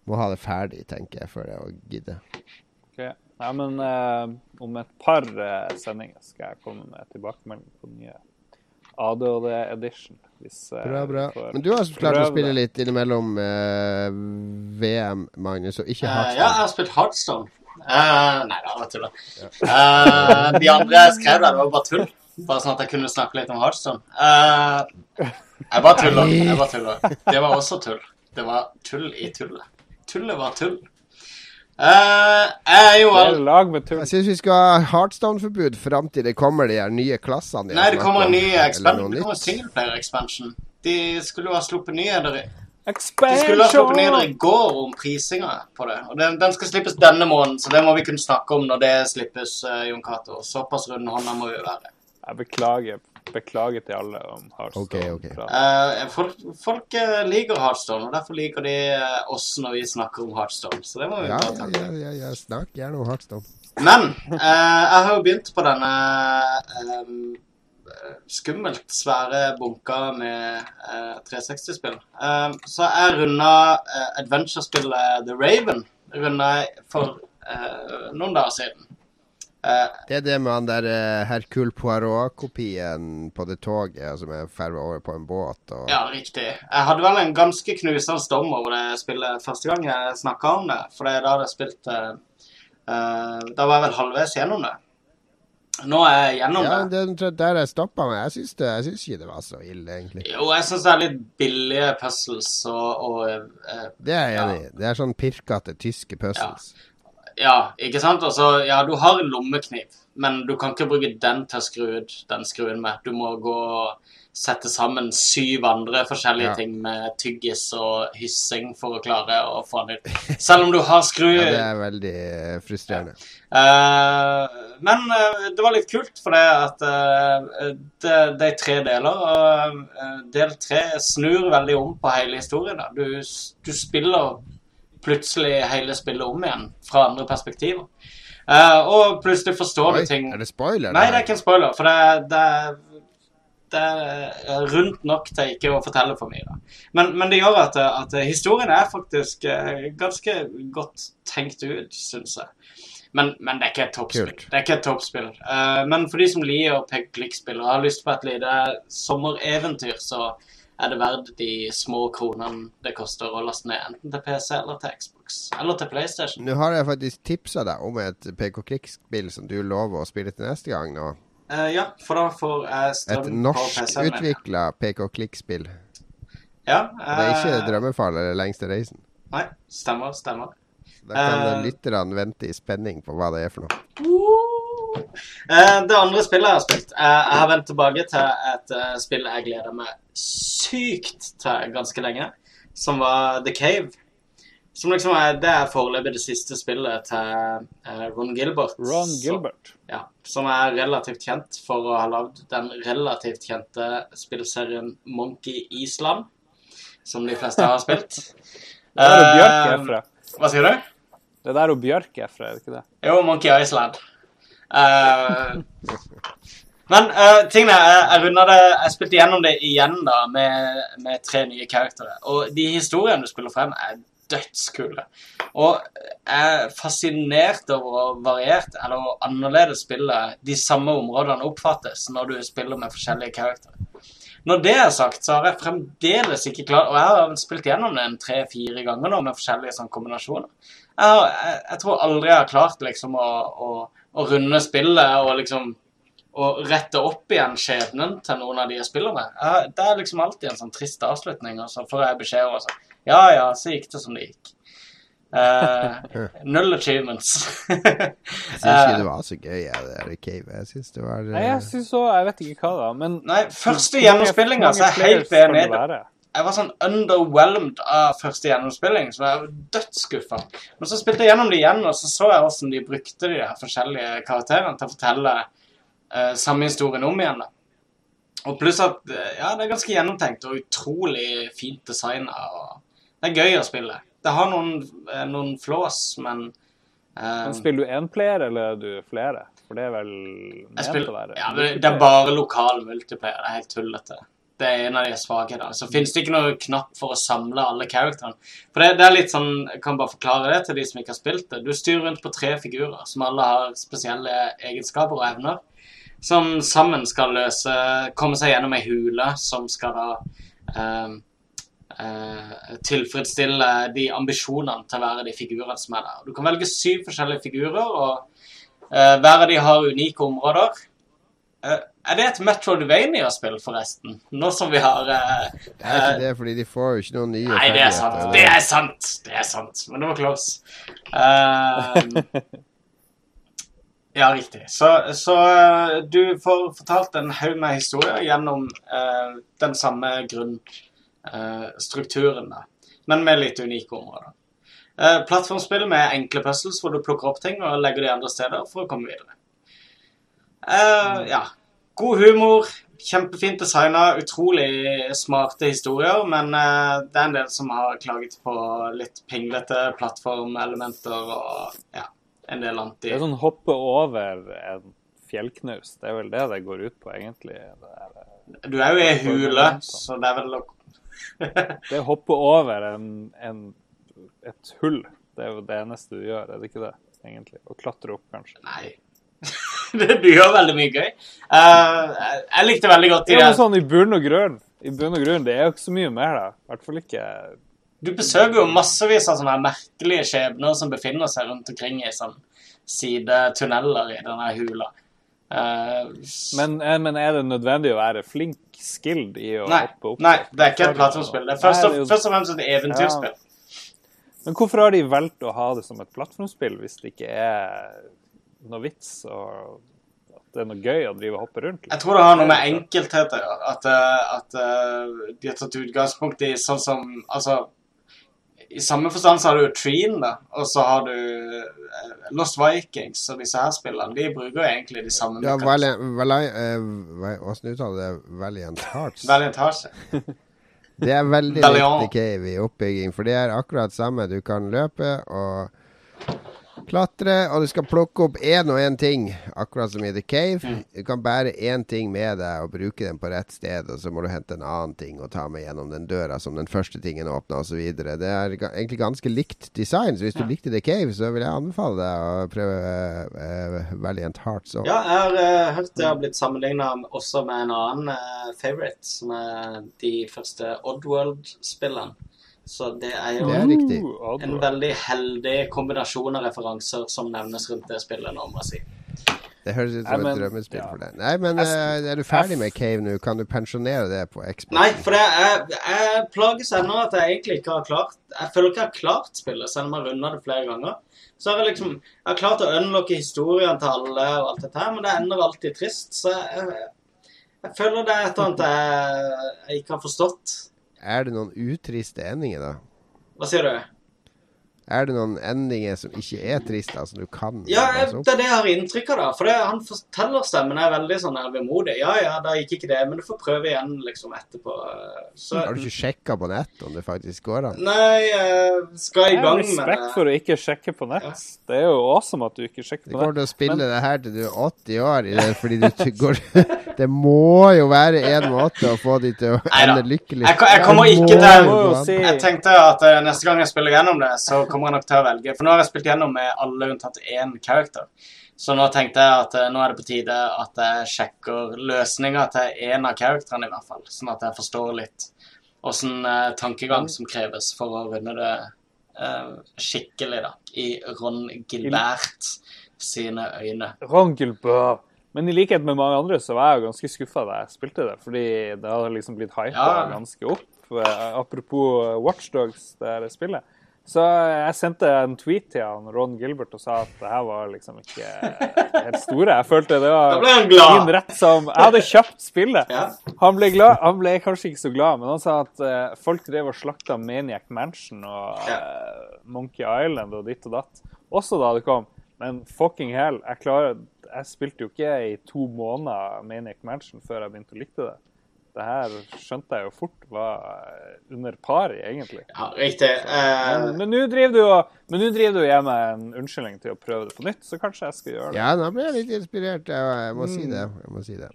må ha det ferdig, tenker jeg, før jeg gidder. Okay. Ok. Nei, men uh, om et par eh, sendinger skal jeg komme med tilbakemelding på nye ADHD edition. Hvis, eh, Bra, bra. Men du har klart å spille litt innimellom eh, VM, Magnus, og ikke Eh, Hearthstone. ja, jeg har spilt Heartstone. Uh, nei, det var tull. Uh, de andre jeg skrev der, det var bare tull. Bare sånn at jeg kunne snakke litt om hardstone Uh, jeg bare tuller. Jeg bare tuller. Det var også tull. Det var tull i tullet. Tullet var tull. Uh, jeg er. Jeg syns vi skal ha Heartstone-forbud fram til det kommer de her nye klassene. Nei, det kommer en ny expansion. Det kommer singleplayer-expansion. De skulle jo ha sluppet nyheter i De skulle ha sluppet nyheter i går om prisinga på det. Og den, den skal slippes denne måneden, så det må vi kunne snakke om når det slippes, uh, Jon Cato. Såpass rundhånda må vi være. Jeg beklager, beklager til alle om Hardstone. Okay, okay. Uh, folk folk uh, liker Hardstone, og derfor liker de uh, oss når vi snakker om Hardstone. Så det må vi Ja, bare ta. ja, ja, ja. Snakk gjerne om Hardstone. Men eh, jeg har jo begynt på denne eh, skummelt svære bunker med eh, 360-spill. Eh, så jeg runda eh, adventure-spillet The Raven runda jeg for eh, noen dager siden. Eh, Det er det med han der Hercule Poirot-kopien på det toget som er ferva over på en båt. Og... Ja, riktig. Jeg hadde vel en ganske knusende dom over det spillet første gang jeg snakka om det. For det er da hadde jeg spilt eh, eh, Da var jeg vel halvveis gjennom det. Nå er jeg gjennom Ja, det. det er der jeg stoppa meg. Jeg syns, det, jeg syns ikke det var så ille, egentlig. Jo, jeg syns det er litt billige puzzles og, og eh, Det er jeg enig i. Det er sånn pirkete tyske puzzles. Ja, ikke sant? Altså, ja, du har en lommekniv, men du kan ikke bruke den til å skru ut den skruen med. Du må gå og sette sammen syv andre forskjellige Ja. ting med tyggis og hyssing for å klare å få den ut. Selv om du har skru... Ja, det er veldig frustrerende. frustrerende. Uh, men uh, det var litt kult, for det at uh, det, det er tre deler. Og eh, del tre snur veldig om på hele historien. Da. Du, du spiller plutselig hele spillet om igjen fra andre perspektiver. Eh, og plutselig forstår Oi, du ting er det spoiler? Nei, det er ikke en spoiler, for det, det, det er rundt nok til ikke å fortelle for mye. Men, men det gjør at, at historien er faktisk eh, ganske godt tenkt ut, syns jeg. Men, men det er ikke et toppspill. Det er ikke et toppspill. Uh, men for de som liker pek-klikk-spill og har lyst på et lite sommereventyr, så er det verdt de små kronene det koster å laste ned, enten til PC eller til Xbox. Eller til PlayStation. Nå har jeg faktisk tipsa deg om et PK-Klikk-spill som du lover å spille til neste gang nå. Eh, ja, for da får jeg strøm Et norskutvikla PK-Klikk-spill. Ja, Uh, Det er ikke eh, Drømmefall eller Lengste reisen. Nei, stemmer, stemmer. Da kan uh, lytterne vente i spenning på hva det er for noe. Eh, det andre spillet jeg har spilt Jeg har vendt tilbake til et spill jeg gleder meg sykt til ganske lenge, som var The Cave. Som liksom er, Det er foreløpig det siste spillet til eh, Ron Gilbert. Ron Gilbert. Gilbert. ja, som er relativt kjent for å ha lagd den relativt kjente spillserien Monkey Island, som de fleste har spilt. Det er jo Bjørk Eh, er fra. Hva sier du? Det der og Bjørk er fra, er det ikke det? Jo, Monkey Island. Uh, men uh, tingene jeg, jeg runda det Jeg spilte gjennom det igjen da med, med tre nye karakterer. Og de historiene du spiller frem, er dødskule. Og jeg er fascinert over hvor variert eller annerledes spillet de samme områdene oppfattes når du spiller med forskjellige karakterer. Når det er sagt, så har jeg fremdeles ikke klart Og jeg har spilt gjennom det en tre-fire ganger nå med forskjellige sånn, kombinasjoner. Jeg, har, jeg, jeg tror aldri jeg har klart liksom å, å, å runde spillet og liksom å rette opp igjen skjebnen til noen av de jeg spiller med. Jeg, det er liksom alltid en sånn trist avslutning, og så får jeg beskjed om Ja ja, så gikk det som det gikk. Uh, null achievements. Jeg syns ikke det var så gøy, jeg, det der Cave. Jeg syns det var Nei, eh, jeg syns òg Jeg vet ikke hva da, men Nei, første gjennomspillinga, så er jeg helt enig. det? Jeg var sånn underwhelmed av første gjennomspilling, så jeg var dødsskuffa. Men så spilte jeg gjennom det igjen, og så så jeg hvordan de brukte de her forskjellige karakterene til å fortelle uh, samme historien om igjen. da. Og pluss at eh, ja, det er ganske gjennomtenkt og utrolig fint designa. og Det er gøy å spille. Det har noen, eh, noen flås, men um, Men Spiller du én player, eller er du flere? For det er vel ment spiller, å være ja, Det er bare lokal multiplayer. Det er helt tullete. Det er en av de svakhetene. Så finnes det ikke noe knapp for å samle alle karakterene. For det, det er litt sånn, Jeg kan bare forklare det til de som ikke har spilt det. Du styrer rundt på tre figurer som alle har spesielle egenskaper og evner. Som sammen skal løse Komme seg gjennom ei hule som skal da eh, tilfredsstille de ambisjonene til å være de figurene som er der. Du kan velge syv forskjellige figurer, og eh, hver av de har unike områder. Eh, er det et Metroidvania-spill, forresten? Nå som vi har uh, Det er ikke det, fordi de får jo ikke noen nye Nei, det er sant. Eller? Det er sant. Det er sant. Men det var close. Uh, ja, riktig. Så, så uh, du får fortalt en haug med historier gjennom eh, den samme grunnstrukturen, da. Men med litt unike områder. Eh, plattformspill med enkle puzzles hvor du plukker opp ting og legger de andre steder for å komme videre. Uh, ja. God humor, kjempefint designa, utrolig smarte historier, men uh, det er en del som har klaget på litt pinglete plattformelementer og ja, en del anti... Det er sånn hoppe over en fjellknaus. Det er vel det det går ut på, egentlig. Er, Du er jo i hule, så det er vel å det hopper over en, en, et hull. Det er jo det eneste du gjør, er det ikke det? egentlig? Å klatre opp, kanskje. Nei. du gjør veldig mye gøy. Uh, jeg likte veldig godt Det de er jo der sånn i bunn og grunn. I bunn og grunn, det er jo ikke så mye mer, da. I hvert fall ikke Du besøker jo massevis av sånne merkelige skjebner som befinner seg rundt omkring i sånn sidetunneler i denne hula. Eh, men, eh, men er det nødvendig å være flink, skilled i å Nei, hoppe opp? nei, det er ikke et plattformspill. Det er først og, først og fremst et eventyrspill. Men hvorfor har de valgt å ha det som et plattformspill hvis det ikke er noe vits og at det er noe gøy å drive og hoppe rundt? Jeg tror det har noe med enkelthet å gjøre. At, eh, at eh, de har tatt utgangspunkt i sånn som Altså, i samme forstand så har du jo Treen, da, og så har du eh, Lost Vikings og disse her spillene. De bruker jo egentlig de samme Ja. Valiant, eh, Hvordan uttaler det? Valiant Hearts? Valiant Hearts. Det er veldig likt Cave i oppbygging, for det er akkurat samme. Du kan løpe og klatre, og du skal plukke opp én og én ting, akkurat som i The Cave. Du kan bære én ting med deg og bruke den på rett sted, og så må du hente en annen ting og ta med gjennom den døra som den første tingen åpna, osv. Det er egentlig ganske likt design, så hvis du likte The Cave, så vil jeg anbefale deg å prøve uh, Valiant Hearts òg. Ja, jeg har uh, hørt det har blitt sammenligna også med en annen uh, favorite, som er de første Oddworld-spillene. Så det er jo Det er en veldig heldig kombinasjon av referanser som nevnes rundt det spillet nå, må jeg si. Det høres ut som et drømmespill for deg. Nei, men eh, er du ferdig med Cave nå? Kan du pensjonere det på Xbox? Nei, for det er, jeg plages ennå at jeg egentlig ikke har klart Jeg føler ikke jeg har klart spillet, selv om jeg har runda det flere ganger. Så har jeg liksom Jeg har klart å unlocke historien til alle og alt dette her, men det ender alltid trist. Så jeg, jeg føler det er et eller annet jeg, jeg ikke har forstått. Er det noen utriste endinger, da? Hva sier du? Er det noen endinger som ikke er trist altså du kan Ja, jeg, det er det jeg har inntrykk av, da. For det, han fortellerstemmen er veldig sånn vemodig. Ja ja, da gikk ikke det, men du får prøve igjen liksom etterpå. Så Har du ikke sjekka på nett om det faktisk går an? Nei, jeg skal i gang med det. Jeg har respekt for å ikke sjekke på nett. Det er jo awesome at du ikke sjekker på nett. Du kommer til å spille Men- det her til du er 80 år, det, fordi du går Det må jo være en måte å få de til å ende lykkelig Jeg, jeg kommer ikke til å si. Jeg tenkte at eh, neste gang jeg spiller gjennom det, så kommer jeg nok til å velge. For nå har jeg spilt gjennom med alle unntatt én character. Så nå tenkte jeg at eh, nå er det på tide at jeg sjekker løsninga til én av characterene, i hvert fall. Sånn at jeg forstår litt åssen eh, tankegang som kreves for å runde det eh, skikkelig, da. I Ron Gilbert sine øyne. Ron Gilbert. Men i likhet med mange andre så var jeg jo ganske skuffa da jeg spilte det, fordi det hadde liksom blitt hypa Ja. ganske opp. Eh, Apropos Watchdogs, det spillet. Så jeg sendte en tweet til han, Ron Gilbert og sa at det her var liksom ikke helt store. Jeg følte det var min rett som Jeg hadde kjøpt spillet. Han ble glad. Han ble kanskje ikke så glad, men han sa at eh, folk drev og slakta Maniac Mansion og eh, Monkey Island og ditt og datt. Også da det kom. Men fucking hell, jeg klarer Jeg spilte jo ikke i to måneder Maniac Mansion før jeg begynte å like det. Det her skjønte jeg jo fort var under par, egentlig. Ja, riktig. Uh... Men men nå driver du og men nå driver du og gir meg en unnskyldning til å prøve det på nytt, så kanskje jeg skal gjøre det. Ja, nå ble jeg litt inspirert. Jeg, må si det. Jeg må si det.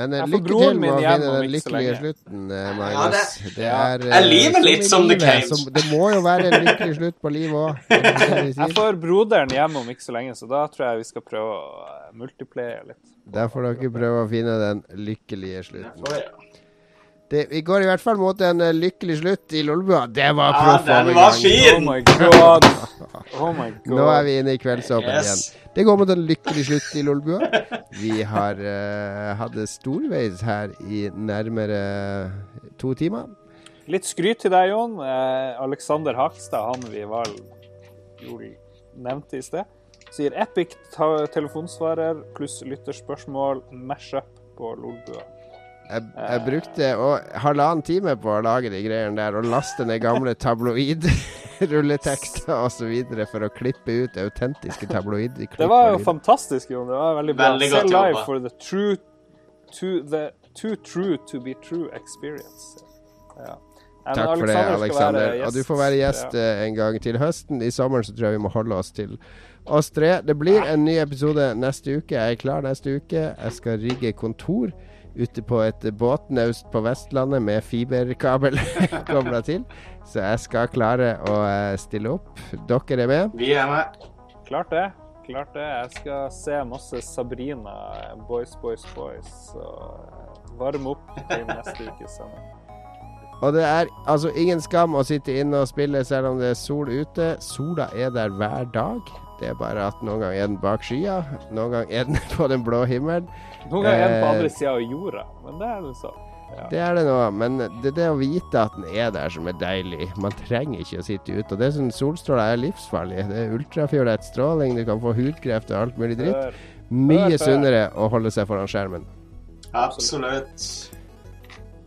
Men eh, Ja, lykke til med å finne den lykkelige slutten, Magnus. Ja, det- det er, Er livet eh, litt som The Cage. Som- Det må jo være en lykkelig slutt på livet òg. Jeg får broderen hjem om ikke så lenge, så da tror jeg vi skal prøve å eh, multiplaye litt. Der får dere prøve å finne den lykkelige slutten. Det, vi går i hvert fall mot en uh, lykkelig slutt i Lolbua. Det var Ja, proff den overgang. var fin! Oh my god. Oh my god. Nå er vi inne i kveldsåpen Yes. igjen. Det går mot en lykkelig slutt i Lolbua. Vi har uh, hatt storveis her i nærmere to timer. Litt skryt til deg, Jon. Uh, Alexander Hakstad, han vi var nevnte i sted, sier Epic telefonsvarer pluss lytterspørsmål mash-up på Lolbua. Jeg, jeg brukte halvannen time på å lage de greiene der og laste ned gamle tabloid-rulletekster osv. for å klippe ut autentiske tabloidklipp. Det var jo fantastisk, Jon. Det var veldig bra. Veldig Se godt live for the true to the too true to be true experience. Ja. Takk for det, Alexander det, Aleksander. Og du får være gjest Ja. eh, en gang til høsten. I sommeren så tror jeg vi må holde oss til oss tre. Det blir en ny episode neste uke. Jeg er klar neste uke. Jeg skal rigge kontor ute på et båtnaust på Vestlandet med fiberkabel kobla til. Så jeg skal klare å eh, stille opp. Dere er med? Vi er med. Klart det. Klart det. Jeg skal se masse Sabrina, Boys, Boys, Boys, og eh, varme opp til neste ukes sending. Og det er altså ingen skam å sitte inne og spille selv om det er sol ute. Sola er der hver dag. Det er bare at noen ganger er den bak skya, noen ganger er den på den blå himmelen. Noen ganger er den på Eh, andre sida av jorda, men det er det så. Ja. Det er det nå, men det er det å vite at den er der som er deilig. Man trenger ikke å sitte ute. Og det er sånn solstråler er livsfarlig. Det er ultrafiolett stråling, du kan få hudkreft og alt mulig dritt. Mye sunnere å holde seg foran skjermen. Absolutt.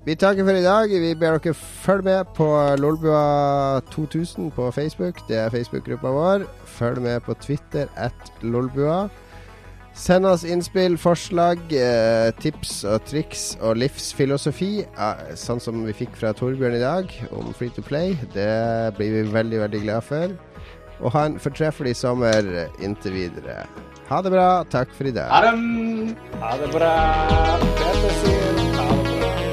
Vi takker for i dag. Vi ber dere følge med på Lolbua 2000 på Facebook. Det er Facebook-gruppa vår. Følg med på Twitter at Lolbua. Send oss innspill, forslag, eh, tips og triks og livsfilosofi, eh, sånn som vi fikk fra Torbjørn i dag om Free to Play. Det blir vi veldig, veldig glad for. Og ha en fortreffelig sommer inntil videre. Ha det bra. Takk for i dag. Ha det! Ha det bra. Ha det bra.